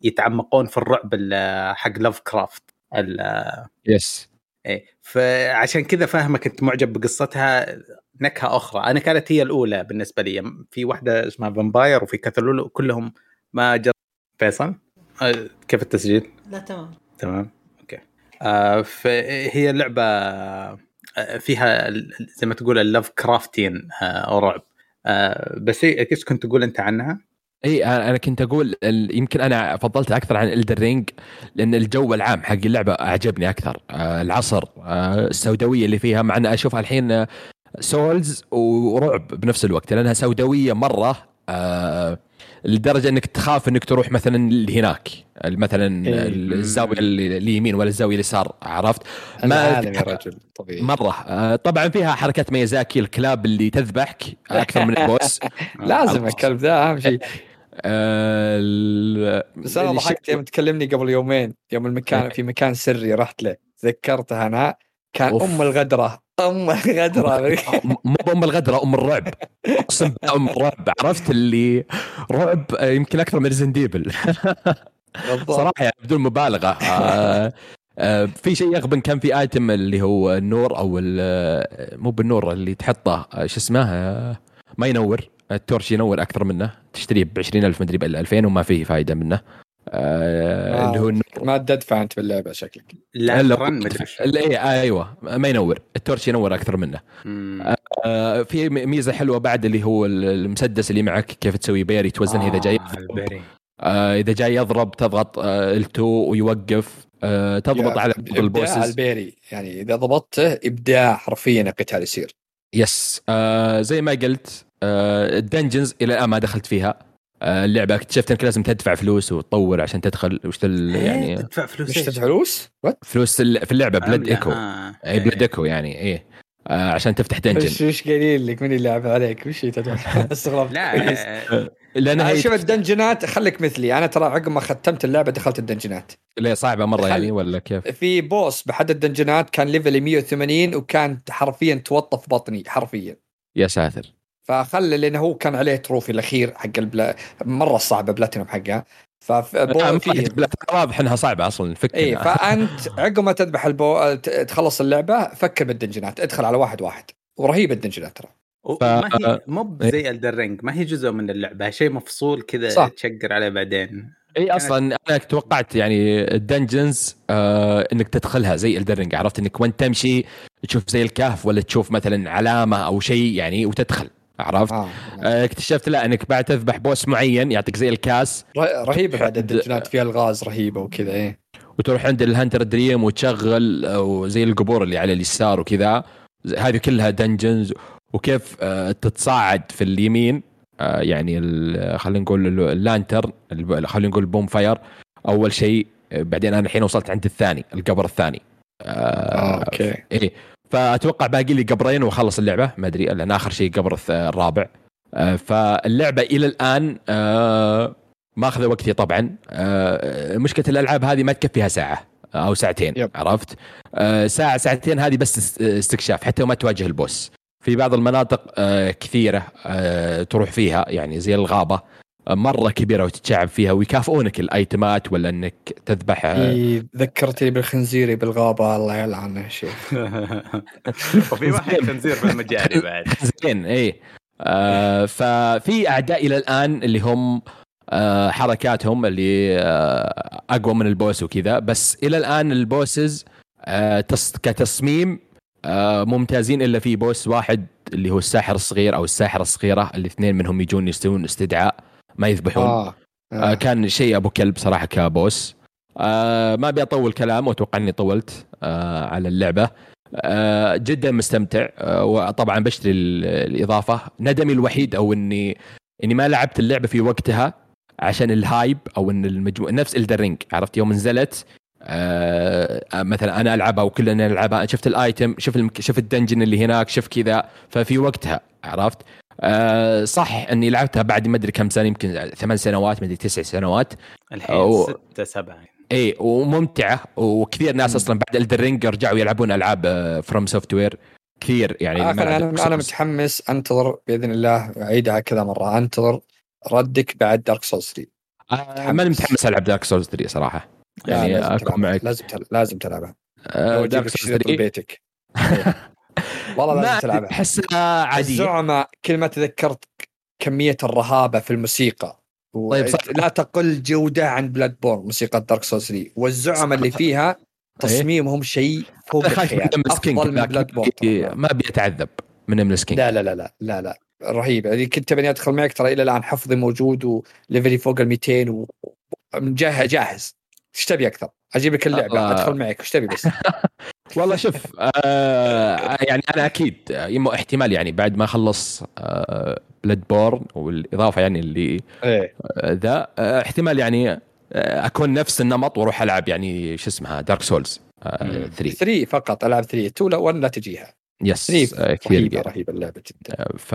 يتعمقون في الرعب ال- حق Lovecraft yes إيه. فعشان كذا فاهمك أنت معجب بقصتها. نكهة أخرى. أنا كانت هي الأولى بالنسبة لي. في واحدة اسمها Vampyr وفي Cthulhu كلهم ما جر فيصل؟ آه، كيف التسجيل؟ لا تمام. تمام. okay. آه فهي لعبة آه، فيها ال- زي ما تقول ال Lovecraftian آه رعب. آه بس إيه، إيش كنت تقول أنت عنها؟ إي أنا كنت أقول يمكن أنا فضلت أكثر عن Elden Ring لأن الجو العام حق اللعبة أعجبني أكثر. العصر السوداوية اللي فيها مع أن اشوفها الحين Souls ورعب بنفس الوقت لأنها سوداوية مرة لدرجة إنك تخاف إنك تروح مثلا لهناك. مثلا. الزاوية اليمين ولا الزاوية اليسار عرفت؟ العالم يا رجل طبيعي. مرة. طبعا فيها حركات ميازاكي الكلاب اللي تذبحك أكثر من ال boss. [LAUGHS] لازم الكلب ذا أهم شيء. [LAUGHS] آه، بس أنا ضحكت يوم تكلمني قبل يومين يوم المكان في مكان سري رحت له ذكرتها أنا كان أوف. أم الغدرة أم الغدرة. [LAUGHS] مو بأم الغدرة أم الرعب. أقسم أم الرعب. عرفت اللي رعب آه، يمكن أكثر من Resident [LAUGHS] بالضبط. صراحة يعني بدون مبالغة آه، آه، في شيء يغبن كان في item اللي هو النور أو آه، مو بالنور اللي تحطه شو اسمه ما ينور ال torch ينور أكثر منه. تشتريه ب 20000 مدري ب 2000 وما فيه فائده منه. آه، اللي هو النور. ما تدفع أنت باللعبة شكلك. لا مدري إيه، أيوه. ما ينور. ال torch ينور أكثر منه. مم. آه، في ميزة حلوة بعد اللي هو ال- المسدس اللي معك كيف تسوي parry توزنه إذا جاي آه،. آه، إذا جاي يضرب تضغط L2 ويوقف. آه، تضغط على ال bosses. ال parry. يعني إذا ضبطته إبداع حرفيا القتال يصير. yes. آه، زي ما قلت آه، ال dungeons إلى الآن ما دخلت فيها آه، اللعبة اكتشفت إنك لازم تدفع فلوس وتطور عشان تدخل وش إيه، يعني تدفع فلوس مش؟ تدفع فلوس؟ فلوس في اللعبة blood عملة، echo آه. اي blood echo يعني إيه آه، عشان تفتح دنجن وش قايلين لك من اللي لعب عليك؟ وش؟ [LAUGHS] استغربت لا. آه، لأنها شوف الدنجنات خليك مثلي أنا ترى عقب ما ختمت اللعبة دخلت الدنجنات اللي صعبة مرة خل- يعني ولا كيف؟ في boss بأحد الدنجنات كان level 180 وكان حرفيا توظف بطني حرفيا يا ساتر فخلى لأنه هو كان عليه trophy الأخير حق البلا مرة صعبة بلاتينوم حقها. ما لا، واضح انها صعبة أصلا فك اي فأنت عقب ما تذبح ال boss تخلص اللعبة فكر بالدنجنات ادخل على واحد واحد. ورهيب الدنجنات ترى. وما هي مو زي Elden Ring ما هي جزء من اللعبة شيء مفصول كذا. تشقر عليه بعدين. اي أصلا أنا توقعت يعني ال dungeons آه إنك تدخلها زي Elden Ring عرفت إنك وانت تمشي تشوف زي الكهف ولا تشوف مثلا علامة أو شيء يعني وتدخل. عرفت؟ آه. آه اكتشفت لا انك بعد تذبح boss معين يعطيك زي الكاس. رهيبة بعد الدنجنات فيها ألغاز رهيبة وكذا إيه. وتروح عند ال Hunter Dream وتشغل وزي القبور اللي على اليسار وكذا. هذه كلها dungeons وكيف آه تتصاعد في اليمين آه يعني خلينا نقول ال lantern خلينا نقول bonfire. أول شيء آه، بعدين أنا الحين وصلت عند الثاني القبر الثاني. آه, آه أوكي. إيه. فأتوقع باقي لي قبرين وأخلص اللعبة. ما أدري لأن آخر شيء قبر الرابع. آه فاللعبة إلى الآن آه ماخذه وقتي طبعا. آه مشكلة الألعاب هذه ما تكفيها ساعة أو ساعتين yep. عرفت؟ ساعة ساعتين هذه بس استكشاف حتى وما تواجه ال boss. في بعض المناطق كثيرة تروح فيها يعني زي الغابة. مرة كبيرة وتتشعب فيها ويكافئونك الأيتمات ولا إنك تذبح؟ ذكرتني بالخنزيري بالغابة الله يلعنه يا شيخ. [LAUGHS] وفي واحد خنزير بالمجال [LAUGHS] بعد. زين إي. آه ففي أعداء إلى الآن اللي هم آه حركاتهم اللي آه أقوى من البوس وكذا بس إلى الآن البوسز آه كتصميم آه ممتازين إلا في boss واحد اللي هو الساحر الصغير أو الساحرة الصغيرة الاثنين منهم يجون يستوون استدعاء. ما يذبحون. آه. آه. آه. كان شيء أبو كلب صراحة ك boss آه ما أبي أطول كلام وأتوقع إني طولت آه على اللعبة. آه جدا مستمتع. آه وطبعا بشتري الإضافة. ندمي الوحيد أو إني إني ما لعبت اللعبة في وقتها عشان ال hype أو إن المجموع نفس Elden Ring عرفت؟ يوم نزلت آه مثلا أنا ألعبها وكلنا نلعبها. شفت ال item المك... شوف ال dungeon اللي هناك شوف كذا. ففي وقتها عرفت؟ آه صح اني لعبتها بعد ما ادري كم سنة يمكن ثمان سنوات ما ادري تسع سنوات. الحين و... ستة سبعة. إي وممتعة. وكثير ناس أصلا بعد Elden Ring رجعوا يلعبون ألعاب FromSoftware كثير يعني آه أنا أنا متحمس أنتظر بإذن الله أعيدها كذا مرة. أنتظر ردك بعد Dark Souls 3 آه ماني متحمس. ألعب Dark Souls 3 صراحة. يعني أكون معك. لازم تلعب. لازم تلعبها. آه Dark Souls 3 بيتك. [LAUGHS] والله لازم تلعبها. احسها عادية. الزعماء كل ما تذكرت كمية الرهابة في الموسيقى طيب صح. لا تقل جودة عن Bloodborne موسيقى Dark Souls 3 والزعماء اللي فيها تصميمهم شيء فوق الخيال. أفضل من Bloodborne ما بيتعذب من المسكين. لا لا لا لا لا لا. رهيب. يعني كنت تبيني أدخل معك؟ ترى إلى الآن حفظي موجود و level ي فوق ال 200 وجاهز جاهز إيش تبي أكثر؟ أجيب لك اللعبة آه. أدخل معك. إيش تبي بس؟ [LAUGHS] والله شوف آه يعني أنا أكيد يما احتمال يعني بعد ما اخلص آه Bloodborne والإضافة يعني اللي إيه. آه ذا آه احتمال يعني آه أكون نفس النمط وأروح ألعب يعني شو اسمها Dark Souls 3 3 فقط ألعب 3 2 لا 1 لا تجيها. yes كثير رهيبة رهيبة اللعبة جدا. آه، ف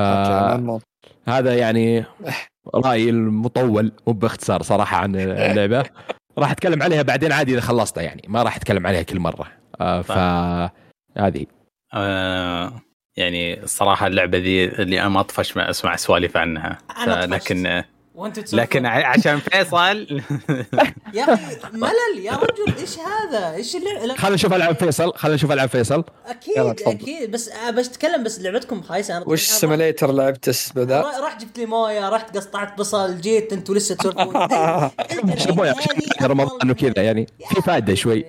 هذا يعني رأيي المطول مو باختصار صراحة عن اللعبة. [LAUGHS] راح أتكلم عليها بعدين عادي إذا خلصتها يعني ما راح أتكلم عليها كل مرة. آه ف هذه آه يعني الصراحه اللعبة ذي اللي أنا ما أطفش ما أسمع سوالف عنها. لكن وانت لكن عشان فيصل. [LAUGHS] يا أخي ملل يا رجل إيش هذا؟ إيش اللعبه؟ خلينا نشوف ألعاب فيصل خلينا نشوف ألعاب فيصل. أكيد أكيد. بس آه، بس أتكلم بس لعبتكم خايسة. أنا وش simulator لعبت بدا؟ رحت جبت لي موية رحت قطعت بصل جيت أنتوا لسه تسولفون. [LAUGHS] مويه [LAUGHS] رمضان وكذا يعني في فائده شوي.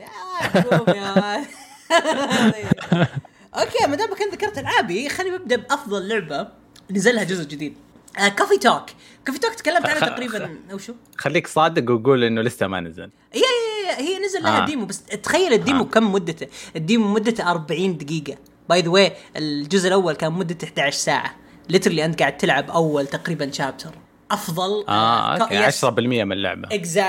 أوكي ما دامك أنت ذكرت ألعابي خليني ابدا بأفضل لعبة. نزلها جزء جديد. Coffee Talk Coffee Talk تكلمت عنها تقريبا أو شو خليك صادق وقول إنه لسه ما نزل. هي هي, هي نزل لها آه. demo بس تخيل ال demo آه. كم مدته ال demo مدته 40 دقيقة. by the way الجزء الأول كان مدته 11 ساعة. literally أنت قاعد تلعب أول تقريبا chapter أفضل. آه أوكي 10% من اللعبة. اكزا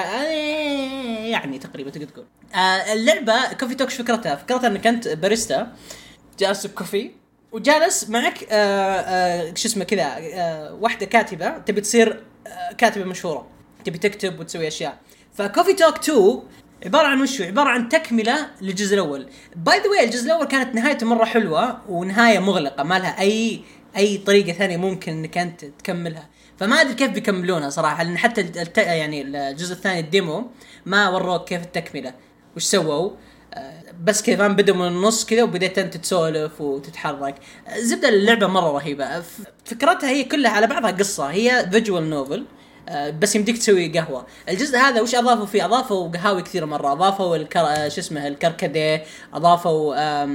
يعني تقريبا تقدر تقول. آه اللعبة Coffee Talk فكرتها؟ فكرتها إنك أنت باريستا جالس ب coffee. وجالس معك آه آه شو اسمه كذا آه واحدة كاتبة تبي تصير كاتبة مشهورة تبي تكتب وتسوي أشياء. ف Coffee Talk 2 عبارة عن وشو؟ عبارة عن تكملة للجزء الأول. by the way الجزء الأول كانت نهايته مرة حلوة ونهاية مغلقة ما لها أي أي طريقة ثانية ممكن إنك أنت تكملها. فما أدري كيف بيكملونها صراحة لأن حتى. يعني الجزء الثاني ال demo ما وروك كيف التكملة. وش سووا؟ بس كذا فاهم بدأ من النص كذا وبديت أنت تسولف وتتحرك. زبدة اللعبة مرة رهيبة. فكرتها هي كلها على بعضها قصة. هي visual novel آه، بس يمديك تسوي قهوة. الجزء هذا وش أضافوا فيه؟ أضافوا قهاوي كثير مرة. أضافوا الكر... آه، شو اسمه الكركديه. أضافوا آه،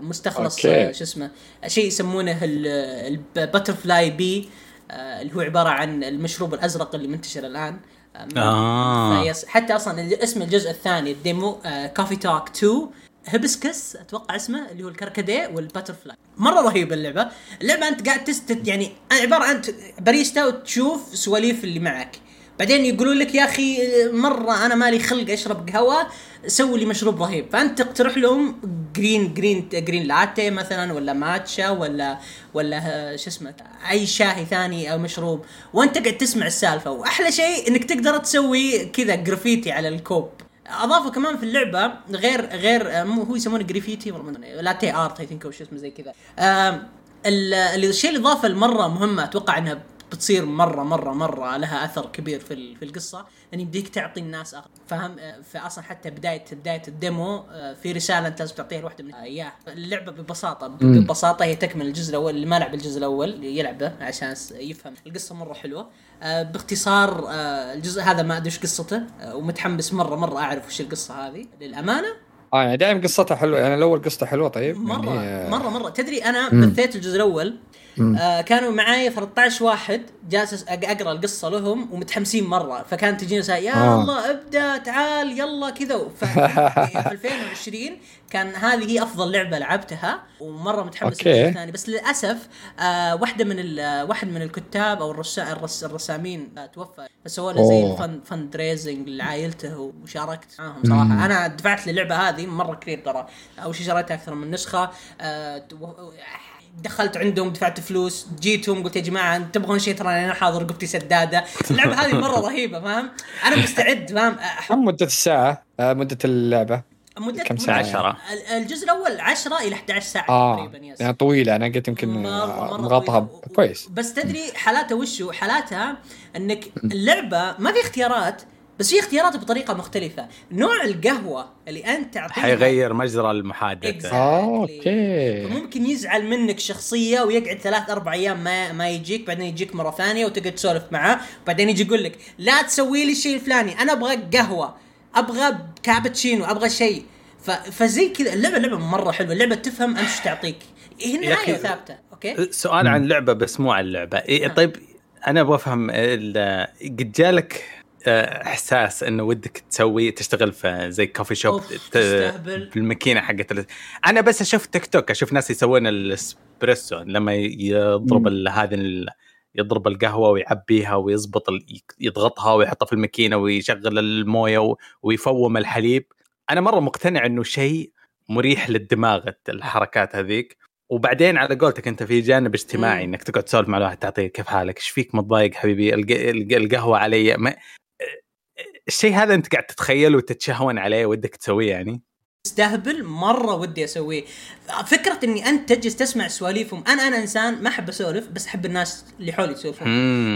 مستخلص أوكي. شو اسمه شيء يسمونه ال butterfly pea اللي هو عبارة عن المشروب الأزرق اللي منتشر الآن. آه. فيس حتى أصلا اسم الجزء الثاني ال demo Coffee Talk 2 Hibiscus أتوقع اسمه اللي هو الكركديه وال butterfly. مرة رهيبه اللعبة. اللعبة أنت قاعد test يعني عبارة عن ت- باريستا وتشوف سواليف اللي معك. بعدين يقولون لك يا أخي مرة أنا مالي خلق أشرب قهوة سوي لي مشروب رهيب. فأنت تقترح لهم green green green لاتيه مثلا ولا ماتشا ولا ولا شو اسمه أي شاهي ثاني أو مشروب. وأنت قاعد تسمع السالفة. وأحلى شيء إنك تقدر تسوي كذا جرافيتي على الكوب. أضافوا كمان في اللعبة غير غير مو هو يسمونه جرافيتي latte art I think أو شو اسمه زي كذا. الشيء الاضافه المره مهمة أتوقع إنها بتصير مرة مرة مرة لها أثر كبير في في القصة ان يمديك تعطي الناس أخ... فاهم آه، فأصلا حتى بدايه بداية ال demo آه، في رسالة أنت لازم تعطيها لواحده من اياه اللعبة ببساطة. ببساطة هي تكمل الجزء الأول اللي ما لعب الجزء الأول يلعبه عشان يفهم. القصة مرة حلوة. آه، باختصار آه، الجزء هذا ما أدري إيش قصته آه، ومتحمس مرة مرة أعرف وش القصة هذه. للأمانة. آه يعني دائما قصتها حلوة. يعني الأول قصته حلوة طيب مرة يعني آه، مرة مرة. تدري أنا بثيت الجزء الأول. آه كانوا معاي 13 واحد جالس أقرأ القصة لهم ومتحمسين مرة. فكانت تجينا يا آه. الله ابدأ تعال يلا كذا. [LAUGHS] في 2020 كان هذه هي أفضل لعبة لعبتها ومرة متحمس الثاني. بس للأسف آه واحدة من واحد من الكتاب أو الرسا الرس الرسامين آه توفى. فسووا له زي. الفند فند ريزنج لعائلته وشاركت معاهم صراحة. أنا دفعت للعبة هذه مرة كثير ترى. أول شيء شريتها أكثر من نسخة آه دخلت عندهم دفعت فلوس جيتهم قلت يا جماعة تبغون شيء؟ ترى أنا حاضر رقبتي سدادة. اللعبة هذه مرة رهيبة فاهم؟ أنا مستعد فاهم؟ كم مدة الساعة آه مدة اللعبة. مدة كم مدة- ساعة؟ عشرة. ال- الجزء الأول 10 إلى 11 ساعة آه تقريبا يس. يعني طويلة. أنا قلت يمكن مرة مغطها طويلة. كويس. بس تدري حالاتها وشو؟ حالاتها إنك [LAUGHS] اللعبة ما في اختيارات بس في اختيارات بطريقة مختلفة نوع القهوة اللي أنت تعطيها حيغير مجرى المحادثة Exactly. آه، أوكي. فممكن يزعل منك شخصية ويقعد ثلاث أربع أيام ما ما يجيك بعدين يجيك مرة ثانية وتقعد تسولف معاه وبعدين يجي يقول لك لا تسوي لي الشيء الفلاني أنا أبغى قهوة أبغى كابتشينو أبغى شيء ف... فزي كذا اللعبه لعبه مرة حلوة اللعبة تفهم انت إيش تعطيك هي النهايه ثابته أوكي سؤال عن لعبة بس مو عن لعبة إيه نعم. طيب أنا أبغى أفهم قد جالك إحساس إنه ودك تسوي تشتغل في زي كوفي شوب. في الماكينه حقت أنا بس أشوف تيك توك أشوف ناس يسوون الإسبريسو لما يضرب ال- هذه ال- يضرب القهوة ويعبيها ويضبط ال- يضغطها ويحطها في الماكينة ويشغل الموية ويفوم الحليب أنا مرة مقتنع إنه شيء مريح للدماغ الحركات هذيك وبعدين على قولتك أنت في جانب اجتماعي. إنك تقعد تسولف مع الواحد تعطيه كيف حالك إيش فيك متضايق حبيبي الق- الق- القهوة علي ما... الشيء هذا أنت قاعد تتخيله وتتشهون عليه ودك تسويه يعني؟ استهبل مرة ودي أسويه. فكرة إني أنت تجلس تسمع سواليفهم. أنا أنا إنسان ما أحب أسولف بس أحب الناس اللي حولي يسولفون.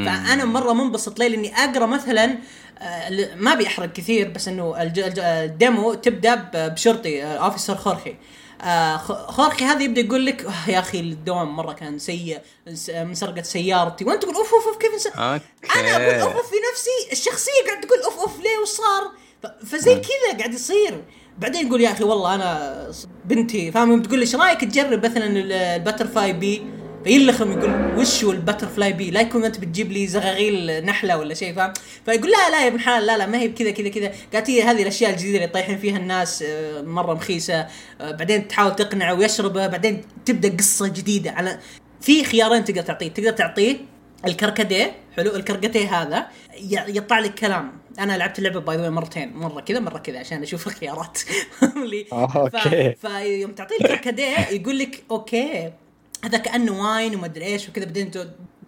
فأنا مرة منبسط لي اني أقرأ مثلا آه، ما بيحرق كثير بس إنه الديمو تبدأ بشرطي آه، أوفيسر خورخي آه، خورخي هذا يبدأ يقول لك "أوه يا أخي الدوام مرة كان سيء من سرقه سيارتي. وأنت تقول أوف أوف أوف كيف أنا أقول أوف أوف في نفسي الشخصية قاعد تقول أوف أوف ليه وش صار فزي كذا قاعد يصير. بعدين يقول يا أخي والله أنا بنتي. فاهم؟ تقول لي إيش رأيك تجرب مثلا ال- ال butterfly pea. فيلخم يقول وش هو ال butterfly pea؟ لا يكون أنت بتجيب لي زغاغيل نحلة ولا شيء فاهم؟ فيقول لا لا يا ابن حلال لا لا ما هي بكذا كذا كذا. قالت هي هذه الأشياء الجديدة اللي طايحين فيها الناس آه، مرة مخيسه آه، بعدين تحاول تقنعه ويشربه بعدين تبدأ قصة جديدة على في خيارين تقدر تعطيه. تقدر تعطيه الكركديه حلو الكركديه هذا يطلع لك كلام. أنا لعبت اللعبة by the مرتين مرة كذا مرة كذا عشان أشوف الخيارات. [LAUGHS] اللي آه، أوكي. ف... فيوم تعطيه الكركديه يقول لك أوكي. هذا كأنه wine ومدري إيش وكذا بعدين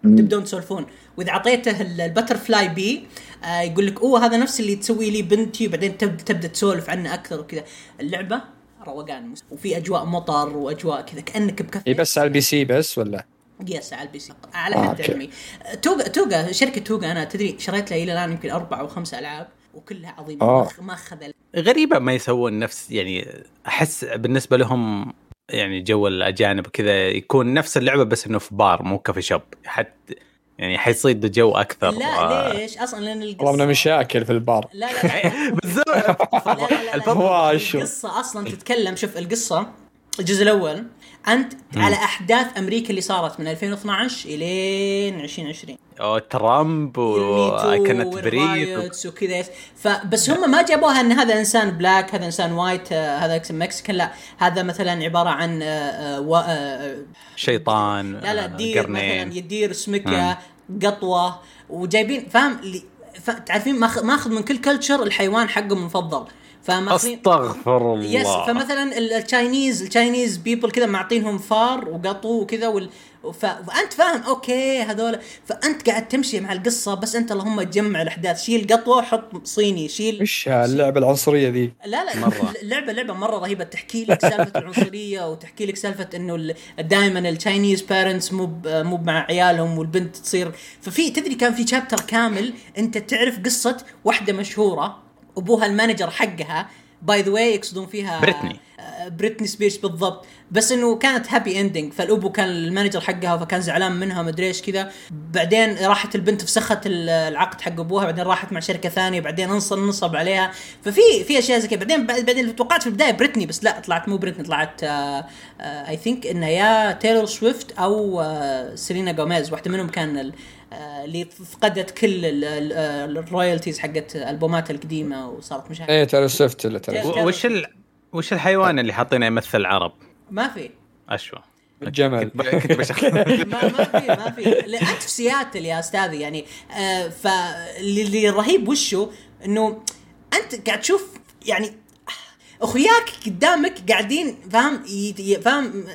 تبدون تسولفون. وإذا أعطيته ال- ال butterfly pea آه يقول لك أوه هذا نفس اللي تسوي لي بنتي وبعدين تبدا تبدأ تسولف عنه أكثر وكذا. اللعبة روقان. وفي أجواء مطر وأجواء كذا كأنك بكافيه اي بس على ال PC بس ولا؟ yes على ال PC. على آه، حد. علمي. Toge Toge شركة Toge أنا تدري شريت لها إلى الآن يمكن أربع أو خمس ألعاب وكلها عظيمة. آه. ما- ما اخذ غريبة ما يسوون نفس يعني أحس بالنسبة لهم يعني جو الأجانب كذا يكون نفس اللعبة بس إنه في بار مو coffee shop. حتى يعني حيصيد جو أكثر. لا ليش؟ أصلا لأن القصة والله مشاكل في البار. لا لا لا. [LAUGHS] بالضبط. القصة أصلا تتكلم شوف القصة. الجزء الأول أنت على أحداث أمريكا اللي صارت من 2012 إلين 2020 أو ترامب وكانت بريد والرايتس وكذا فبس هم ما جابوها إن هذا إنسان بلاك هذا إنسان وايت آه، هذا مكسيكان لا. هذا مثلا عبارة عن آه، آه، و- شيطان لا لا دير قرنين. مثلا يدير سمكة قطوة. وجايبين فاهم؟ تعرفين ماخذ ماخذ من كل culture الحيوان حقه المفضل فماخذين أستغفر الله. yes فمثلا ال- ال Chinese ال Chinese people كذا معطينهم فار وقطو وكذا وال... ف... فأنت فاهم أوكي هذول. فأنت قاعد تمشي مع القصة بس أنت اللهم تجمع الأحداث. شيل قطوة حط صيني. شيل وش اللعبة العنصرية ذي؟ لا لا مرة. [LAUGHS] اللعبه لعبة مرة رهيبة. تحكي لك سالفة [LAUGHS] العنصرية وتحكي لك سالفة إنه دائما ال Chinese parents مو ب- مو مع عيالهم والبنت تصير. ففي تدري كان في chapter كامل أنت تعرف قصة واحدة مشهورة؟ أبوها ال manager حقها. by the way يقصدون فيها بريتني. آه، بريتني سبيرز بالضبط. بس إنه كانت happy ending فالأبو كان ال manager حقها فكان زعلان منها مدري إيش كذا. بعدين راحت البنت فسخت ال- العقد حق أبوها. بعدين راحت مع شركة ثانية. بعدين انصب نصب عليها. ففي في أشياء زي كذا. بعدين بعد- بعدين توقعت في البداية بريتني بس لا طلعت مو بريتني طلعت I think إنها يا تايلور سويفت أو آه، سيلينا جوميز واحدة منهم كان آه، اللي فقدت كل آه، ال royalties حقت ألبوماتها القديمة وصارت مشاكل إيه ترى و- وش ال... وش الحيوان اللي حاطينه يمثل العرب؟ ما في. أشوى. الجمل. كنت [LAUGHS] [LAUGHS] ما ما في ما في. لا، أنت في سياتل يا أستاذي يعني آه فاللي اللي الرهيب وشه إنه أنت قاعد تشوف يعني أخوياك قدامك قاعدين فاهم فاهم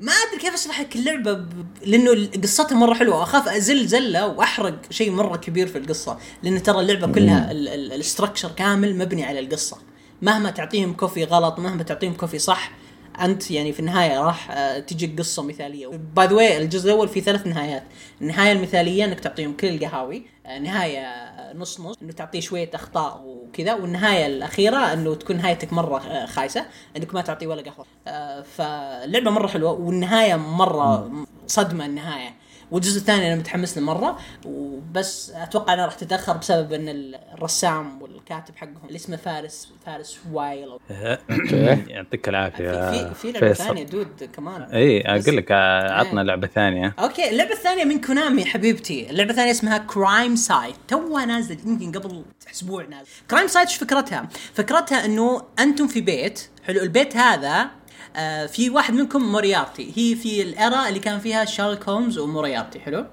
ما أدري كيف أشرح لك اللعبة ب- لأنه قصتها مرة حلوة. اخاف أزل زله وأحرق شيء مرة كبير في القصة لأن ترى اللعبة كلها ال structure كامل مبني على القصة. مهما تعطيهم coffee غلط مهما تعطيهم coffee صح أنت يعني في النهاية راح آه، تجيك قصة مثالية. by the way الجزء الأول فيه ثلاث نهايات. النهاية المثالية إنك تعطيهم كل القهاوي. آه، نهاية آه، نص نص إنه تعطيه شوية أخطاء وكذا. والنهاية الأخيرة إنه تكون نهايتك مرة خايسة. إنك ما تعطيه ولا قهوة. فاللعبه مرة حلوة والنهاية مرة صدمة النهاية. والجزء الثاني أنا متحمس له مرة وبس أتوقع انها راح تتأخر بسبب إن الرسام والكاتب حقهم اللي اسمه فارس فارس وايل. [COUGHS] يعطيك العافية في في لعبة. ثانية dude كمان. إي أقول لك عطنا. لعبة ثانية. أوكي اللعبة الثانية من كونامي حبيبتي. اللعبة الثانية اسمها Crime Sight توها نازلة يمكن قبل أسبوع نازلة. Crime Sight إيش فكرتها؟ فكرتها إنه أنتم في بيت حلو البيت هذا آه في واحد منكم موريارتي هي في ال era اللي كان فيها شارلوك هولمز وموريارتي حلو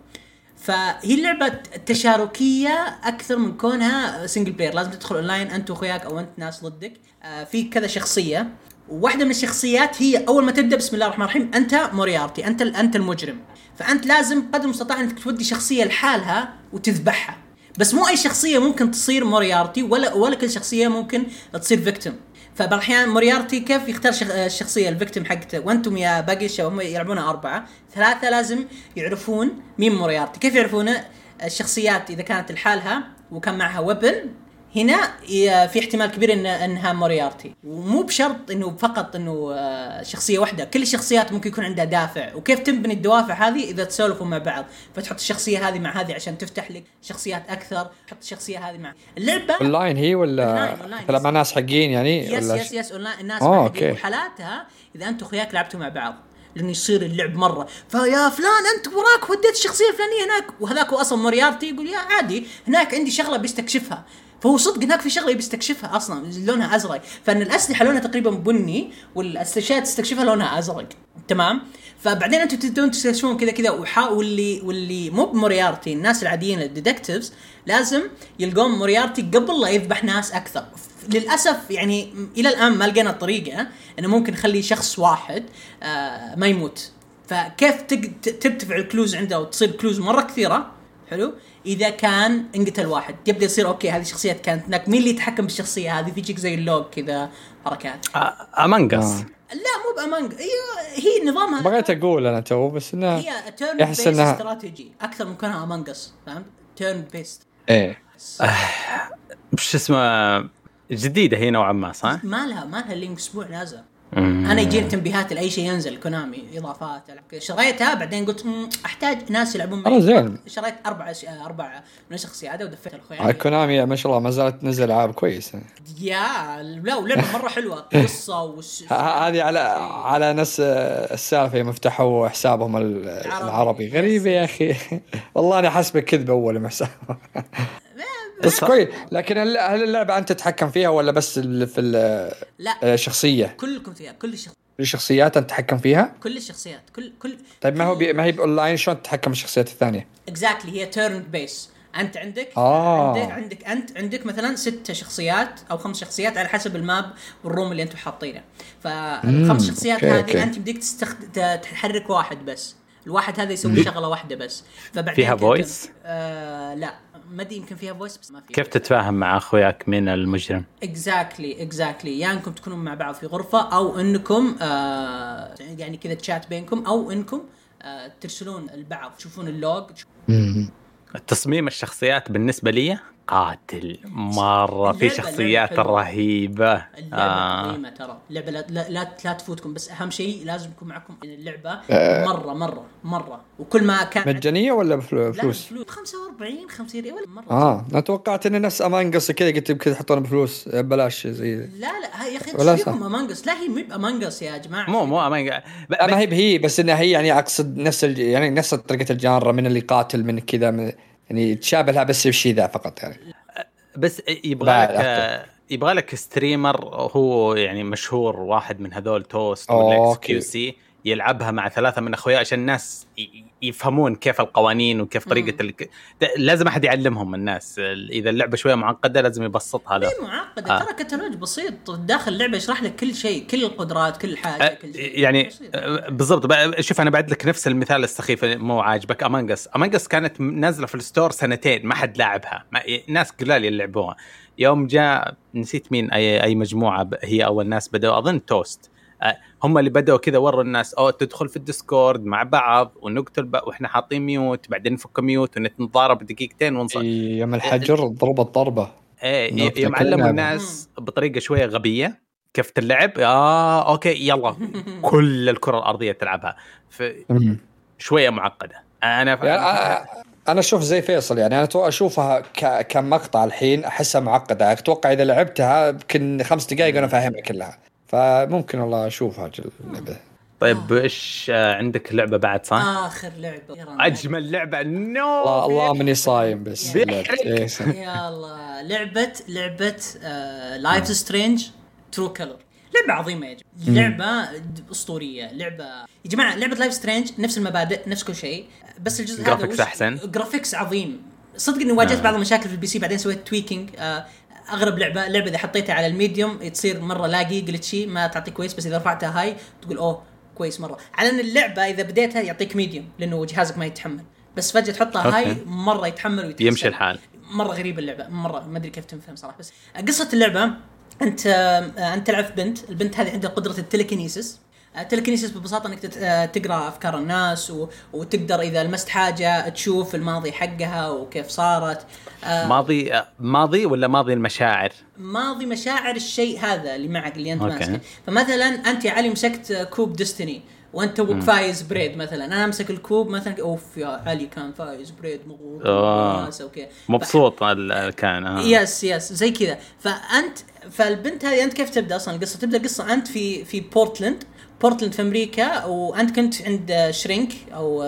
فهي اللعبة تشاركية أكثر من كونها single player، لازم تدخل أونلاين أنت وأخوياك أو أنت ناس ضدك. آه في كذا شخصية وواحدة من الشخصيات هي أول ما تبدأ بسم الله الرحمن الرحيم أنت موريارتي، أنت أنت المجرم. فأنت لازم قدر المستطاع أنك تودي شخصية لحالها وتذبحها. بس مو أي شخصية ممكن تصير موريارتي ولا ولا كل شخصية ممكن تصير victim. فبعض الأحيان موريارتي كيف يختار شخ... الشخصية ال victim حقته وأنتم يا باقي الشباب هم يلعبونها أربعة. ثلاثة لازم يعرفون مين موريارتي. كيف يعرفونه الشخصيات إذا كانت لحالها وكان معها weapon؟ هنا في احتمال كبير إن إنها موريارتي. ومو بشرط إنه فقط إنه آه، شخصية واحدة. كل الشخصيات ممكن يكون عندها دافع. وكيف تبني الدوافع هذه؟ إذا تسولفوا مع بعض. فتحط الشخصية هذه مع هذه عشان تفتح لك شخصيات أكثر. تحط الشخصية هذه مع اللعبة. أونلاين هي ولا. تلعب مع ناس حقين يعني؟ yes yes yes online. الناس آه،. حقين. وحالاتها إذا انت واخوياك لعبتوا مع بعض لأنه يصير اللعب مرة. فيا فلان أنت وراك وديت الشخصية الفلانية هناك. وهذاك أصلا موريارتي يقول يا عادي هناك عندي شغلة بيستكشفها. فهو صدق هناك في شغلة بيستكشفها أصلا لونها أزرق. فأن الأسلحة لونها تقريبا بني والاشياء تستكشفها لونها أزرق. تمام؟ فبعدين أنتم تبدون تستكشفون كذا كذا واللي واللي مو بموريارتي الناس العاديين ال detectives لازم يلقون موريارتي قبل لا يذبح ناس أكثر. للأسف يعني إلى الآن ما لقينا الطريقة إنه ممكن نخلي شخص واحد آه ما يموت. فكيف ترتفع ال clues عنده وتصير clues مرة كثيرة؟ حلو؟ إذا كان انقتل واحد. يبدا يصير okay هذه الشخصيات كانت هناك. مين اللي يتحكم بالشخصية هذه؟ فيجيك زي ال log كذا حركات. Among آه. Us لا مو ب Among هي هي نظامها بغيت أقول أنا تو بس انها هي turn-based إنها- استراتيجي أكثر من كونها Among Us فهمت؟ تيرن بيست إيه وش اسمه؟ جديدة هي نوعا ما صح؟ ما لها ما لها لين أسبوع نازلة. أنا يجيني تنبيهات لأي شيء ينزل كونامي إضافات. شريتها بعدين قلت "مم، أحتاج ناس يلعبون معي. زين. شريت أربع أربع نسخ زياده ودفيت الاخوان كونامي ما شاء الله ما زالت تنزل ألعاب كويسه يا لا ولعبة مرة حلوة [LAUGHS] قصة وش هذه على على نفس السالفة يوم فتحوا حسابهم ال- العربي. غريبة يا أخي. [LAUGHS] والله أنا حسبه كذبه أول ما [LAUGHS] بس كويس. لكن هل هل اللعبة أنت تتحكم فيها ولا بس ال- في لا. الشخصيه كلكم فيها. كل الشخ... الشخصيات أنت تتحكم فيها؟ كل الشخصيات. كل كل طيب ما هو بي... ما هي بأونلاين شلون تتحكم بالشخصيات الثانية؟ exactly هي turn-based أنت عندك آه. عندك عندك أنت عندك مثلا ست شخصيات أو خمس شخصيات على حسب ال map وال room اللي أنتم حاطينه. فالخمس شخصيات هذه okay. أنت بدك تستخد... تحرك واحد بس. الواحد هذا يسوي شغلة واحدة بس. فبعدين فيها voice؟ آه لا. ما أدري يمكن فيها voice بس ما فيها. كيف تتفاهم مع أخوياك من المجرم؟ exactly exactly يا إنكم تكونون مع بعض في غرفة أو إنكم آه يعني كذا تشات بينكم أو إنكم آه ترسلون البعض تشوفون ال log تصميم الشخصيات بالنسبة لي قاتل مرة في شخصيات. رهيبة اللعبة آه. عظيمه ترى اللعبه لا, لا, لا, تفوتكم بس أهم شيء لازم يكون معكم اللعبة آه. مره مره مرة وكل ما كان مجانية ولا بفلو- لا فلوس؟ فلوس 45 50 ريال ولا مرة آه أنا توقعت انه نفس Among Us كذا قلت يمكن يحطون بفلوس ببلاش زي لا لا يا أخي ولا إيش صح. فيكم Among Us لا هي مو ب Among Us يا جماعة مو مو. ب... لا ما بس- هي هي بس إنها هي يعني أقصد نفس. يعني نفس طريقة ال genre من اللي قاتل من كذا من يعني تشابه لها بس الشيء ذا فقط يعني بس يبغى لك. يبغى لك streamer هو يعني مشهور واحد من هذول توست ولا xQc يلعبها مع ثلاثة من اخوياه عشان الناس يفهمون كيف القوانين وكيف طريقة ال... لازم أحد يعلمهم الناس. إذا اللعبة شوية معقدة لازم يبسطها له. هي معقدة. آه. ترى كتالوج بسيط. داخل اللعبة يشرح لك كل شيء كل القدرات كل حاجة أه، كل شيء. يعني. أه، بالضبط. شوف أنا بعد لك نفس المثال السخيف مو عاجبك. Among Us Among Us كانت نازلة في ال store سنتين ما حد لاعبها. ما ناس قلال يلعبوها. يوم جاء نسيت مين أي أي مجموعة هي أول ناس بدأوا. أظن توست هم اللي بدأوا كذا وروا الناس أو تدخل في ال Discord مع بعض ونقتل بق- وإحنا حاطين mute بعدين نفك mute ونتضارب دقيقتين ونص يوم الحجر ضربت ضربة. إيه إنه ي- يوم علموا. الناس بطريقة شوية غبية كيف اللعب آه okay يلا. [LAUGHS] كل الكرة الأرضية تلعبها. أمم. فشويه معقدة. أنا يعني أنا- أنا أشوف زي فيصل يعني أنا تو- أشوفها ك... كمقطع الحين أحسها معقدة. أتوقع إذا لعبتها يمكن خمس دقائق وأنا فاهمها كلها. فممكن والله اشوفها جل- اللعبة. طيب إيش آه، عندك لعبة بعد صح؟ آخر لعبة. أجمل لعبة. no الله الله مني صايم بس. لعبت. إيه،. يا الله. لعبة لعبة Life is Strange True Colors لعبة عظيمة يا جماعة. لعبة أسطورية. لعبة يا جماعة لعبة Life is Strange نفس المبادئ نفس كل شيء بس الجزء هذا graphics أحسن. graphics عظيم. صدق إني واجهت آه. بعض المشاكل في ال PC بعدين سويت tweaking آه أغرب لعبه لعبة إذا حطيتها على ال medium تصير مرة laggy glitchy ما تعطي كويس بس إذا رفعتها high تقول أوه كويس مرة. على إن اللعبة إذا بديتها يعطيك medium لأنه جهازك ما يتحمل. بس فجأة تحطها high أوكي. مرة يتحمل ويتحسن يمشي الحال. مرة غريبة اللعبة مرة ما أدري كيف تنفهم صراحة بس قصة اللعبة أنت أنت تلعب بنت البنت هذه عندها قدرة ال telekinesis ال telekinesis ببساطة إنك آه، تقرأ أفكار الناس و... وتقدر إذا لمست حاجة تشوف الماضي حقها وكيف صارت آه، ماضي آه، ماضي ولا ماضي المشاعر؟ ماضي مشاعر الشيء هذا اللي معك اللي أنت. ماسكه فمثلا أنت يا علي مسكت كوب Destiny وأنت توك فايز بريد مثلا أنا أمسك الكوب مثلا أوف يا علي كان فايز بريد آه. وناسة وكذا مبسوط كان آه. yes yes زي كذا فأنت فالبنت هذه أنت كيف تبدأ أصلا القصة؟ تبدأ القصة أنت في في بورتلاند بورتلاند في أمريكا وأنت كنت عند shrink أو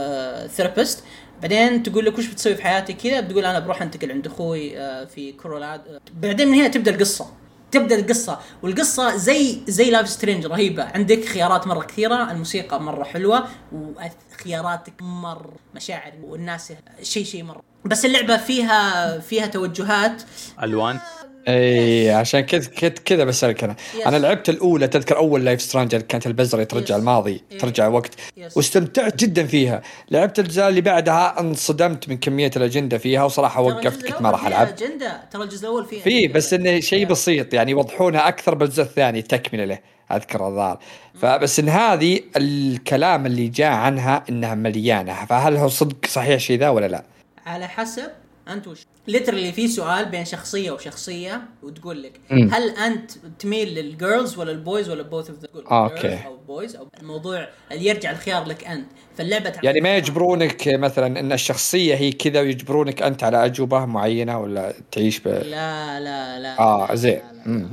therapist. بعدين تقول لك وش بتسوي في حياتي كذا؟ بتقول أنا بروح أنتقل عند أخوي آه، في Colorad بعدين من هنا تبدأ القصة. تبدأ القصة. والقصة زي زي Life Strange رهيبة. عندك خيارات مرة كثيرة الموسيقى مرة حلوة وخياراتك مرة مشاعر والناس شيء شيء مرة. بس اللعبة فيها فيها توجهات. ألوان. اي عشان كذا كذا كذا بسألك أنا Yes. أنا لعبت الأولى تذكر أول Life Stranger كانت البزرة ترجع Yes. الماضي Yes. ترجع وقت Yes. واستمتعت جدا فيها لعبت الأجزاء اللي بعدها انصدمت من كمية الأجندة فيها وصراحة وقفت الجزء كنت ما راح ألعب أجندة ترى الجزء الأول فيه في أجندة. بس إنه شيء Yeah. بسيط يعني يوضحونها أكثر بالجزء الثاني تكملة له أذكر الظاهر فبس إن هذه الكلام اللي جاء عنها إنها مليانة فهل هو صدق صحيح شيء ذا ولا لا؟ على حسب أنت وش literally في سؤال بين شخصية وشخصية وتقول لك. هل أنت تميل لل girls ولا ال boys ولا both of the okay. أو boys أو الموضوع اللي يرجع الخيار لك أنت؟ فاللعبة يعني ما يجبرونك مثلا إن الشخصية هي كذا ويجبرونك أنت على أجوبة معينة ولا تعيش ب لا لا لا آه زين.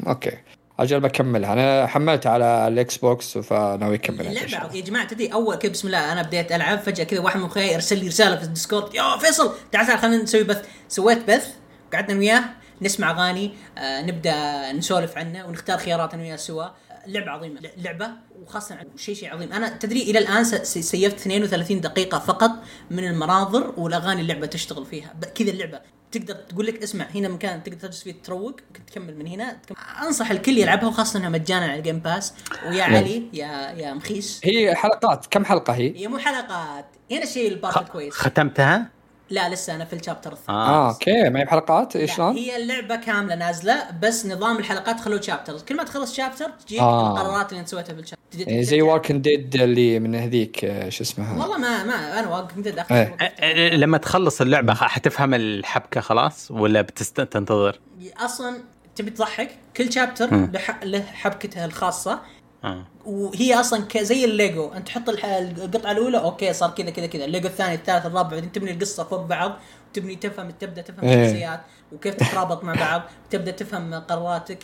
okay. أجل بكملها. أنا حملتها على ال Xbox فناوي أكملها اللعبه الله. يا جماعة تدري أول كذا بسم الله أنا بديت ألعب فجأة كذا واحد من أخوياي يرسل لي رسالة في ال Discord يا فيصل تعال تعال خلينا نسوي بث سويت بث قعدنا وياه نسمع أغاني آه نبدأ نسولف عنه ونختار خيارات أنا وياه سوا. لعبة عظيمة لعبة وخاصة شيء شيء عظيم. أنا تدري إلى الآن saved 32 دقيقة فقط من المناظر والأغاني اللعبة تشتغل فيها. كذا اللعبة. تقدر تقول لك اسمع هنا مكان تقدر تجلس فيه تروق ممكن تكمل من هنا تكمل. أنصح الكل يلعبها وخاصة إنها مجانا على ال Game Pass ويا نعم. علي يا يا مخيس هي حلقات كم حلقة هي؟ هي مو حلقات هنا الشيء ال part الكويس ختمتها؟ لا لسه أنا في ال chapter الثاني. آه. okay. ما هي بحلقات؟ إيش شلون؟ هي اللعبة كاملة نازلة بس نظام الحلقات خلوه chapters كل ما تخلص chapter تجيك آه. القرارات اللي أنت سويتها بال chapter يعني زي Walking Dead اللي من هذيك آه، شو اسمها؟ والله ما ما أنا Walking Dead أ- لما تخلص اللعبة حتفهم الحبكة خلاص ولا بتنتظر؟ أصلا تبي تضحك؟ كل chapter له حبكته الخاصة. آه. وهي أصلا زي الليجو. أنت تحط القطعة الأولى okay صار كذا كذا كذا. الليجو الثاني الثالث الرابع. بعدين تبني القصة فوق بعض. تبني تفهم تبدأ تفهم إيه. الشخصيات وكيف تترابط مع بعض. تبدأ تفهم قراراتك.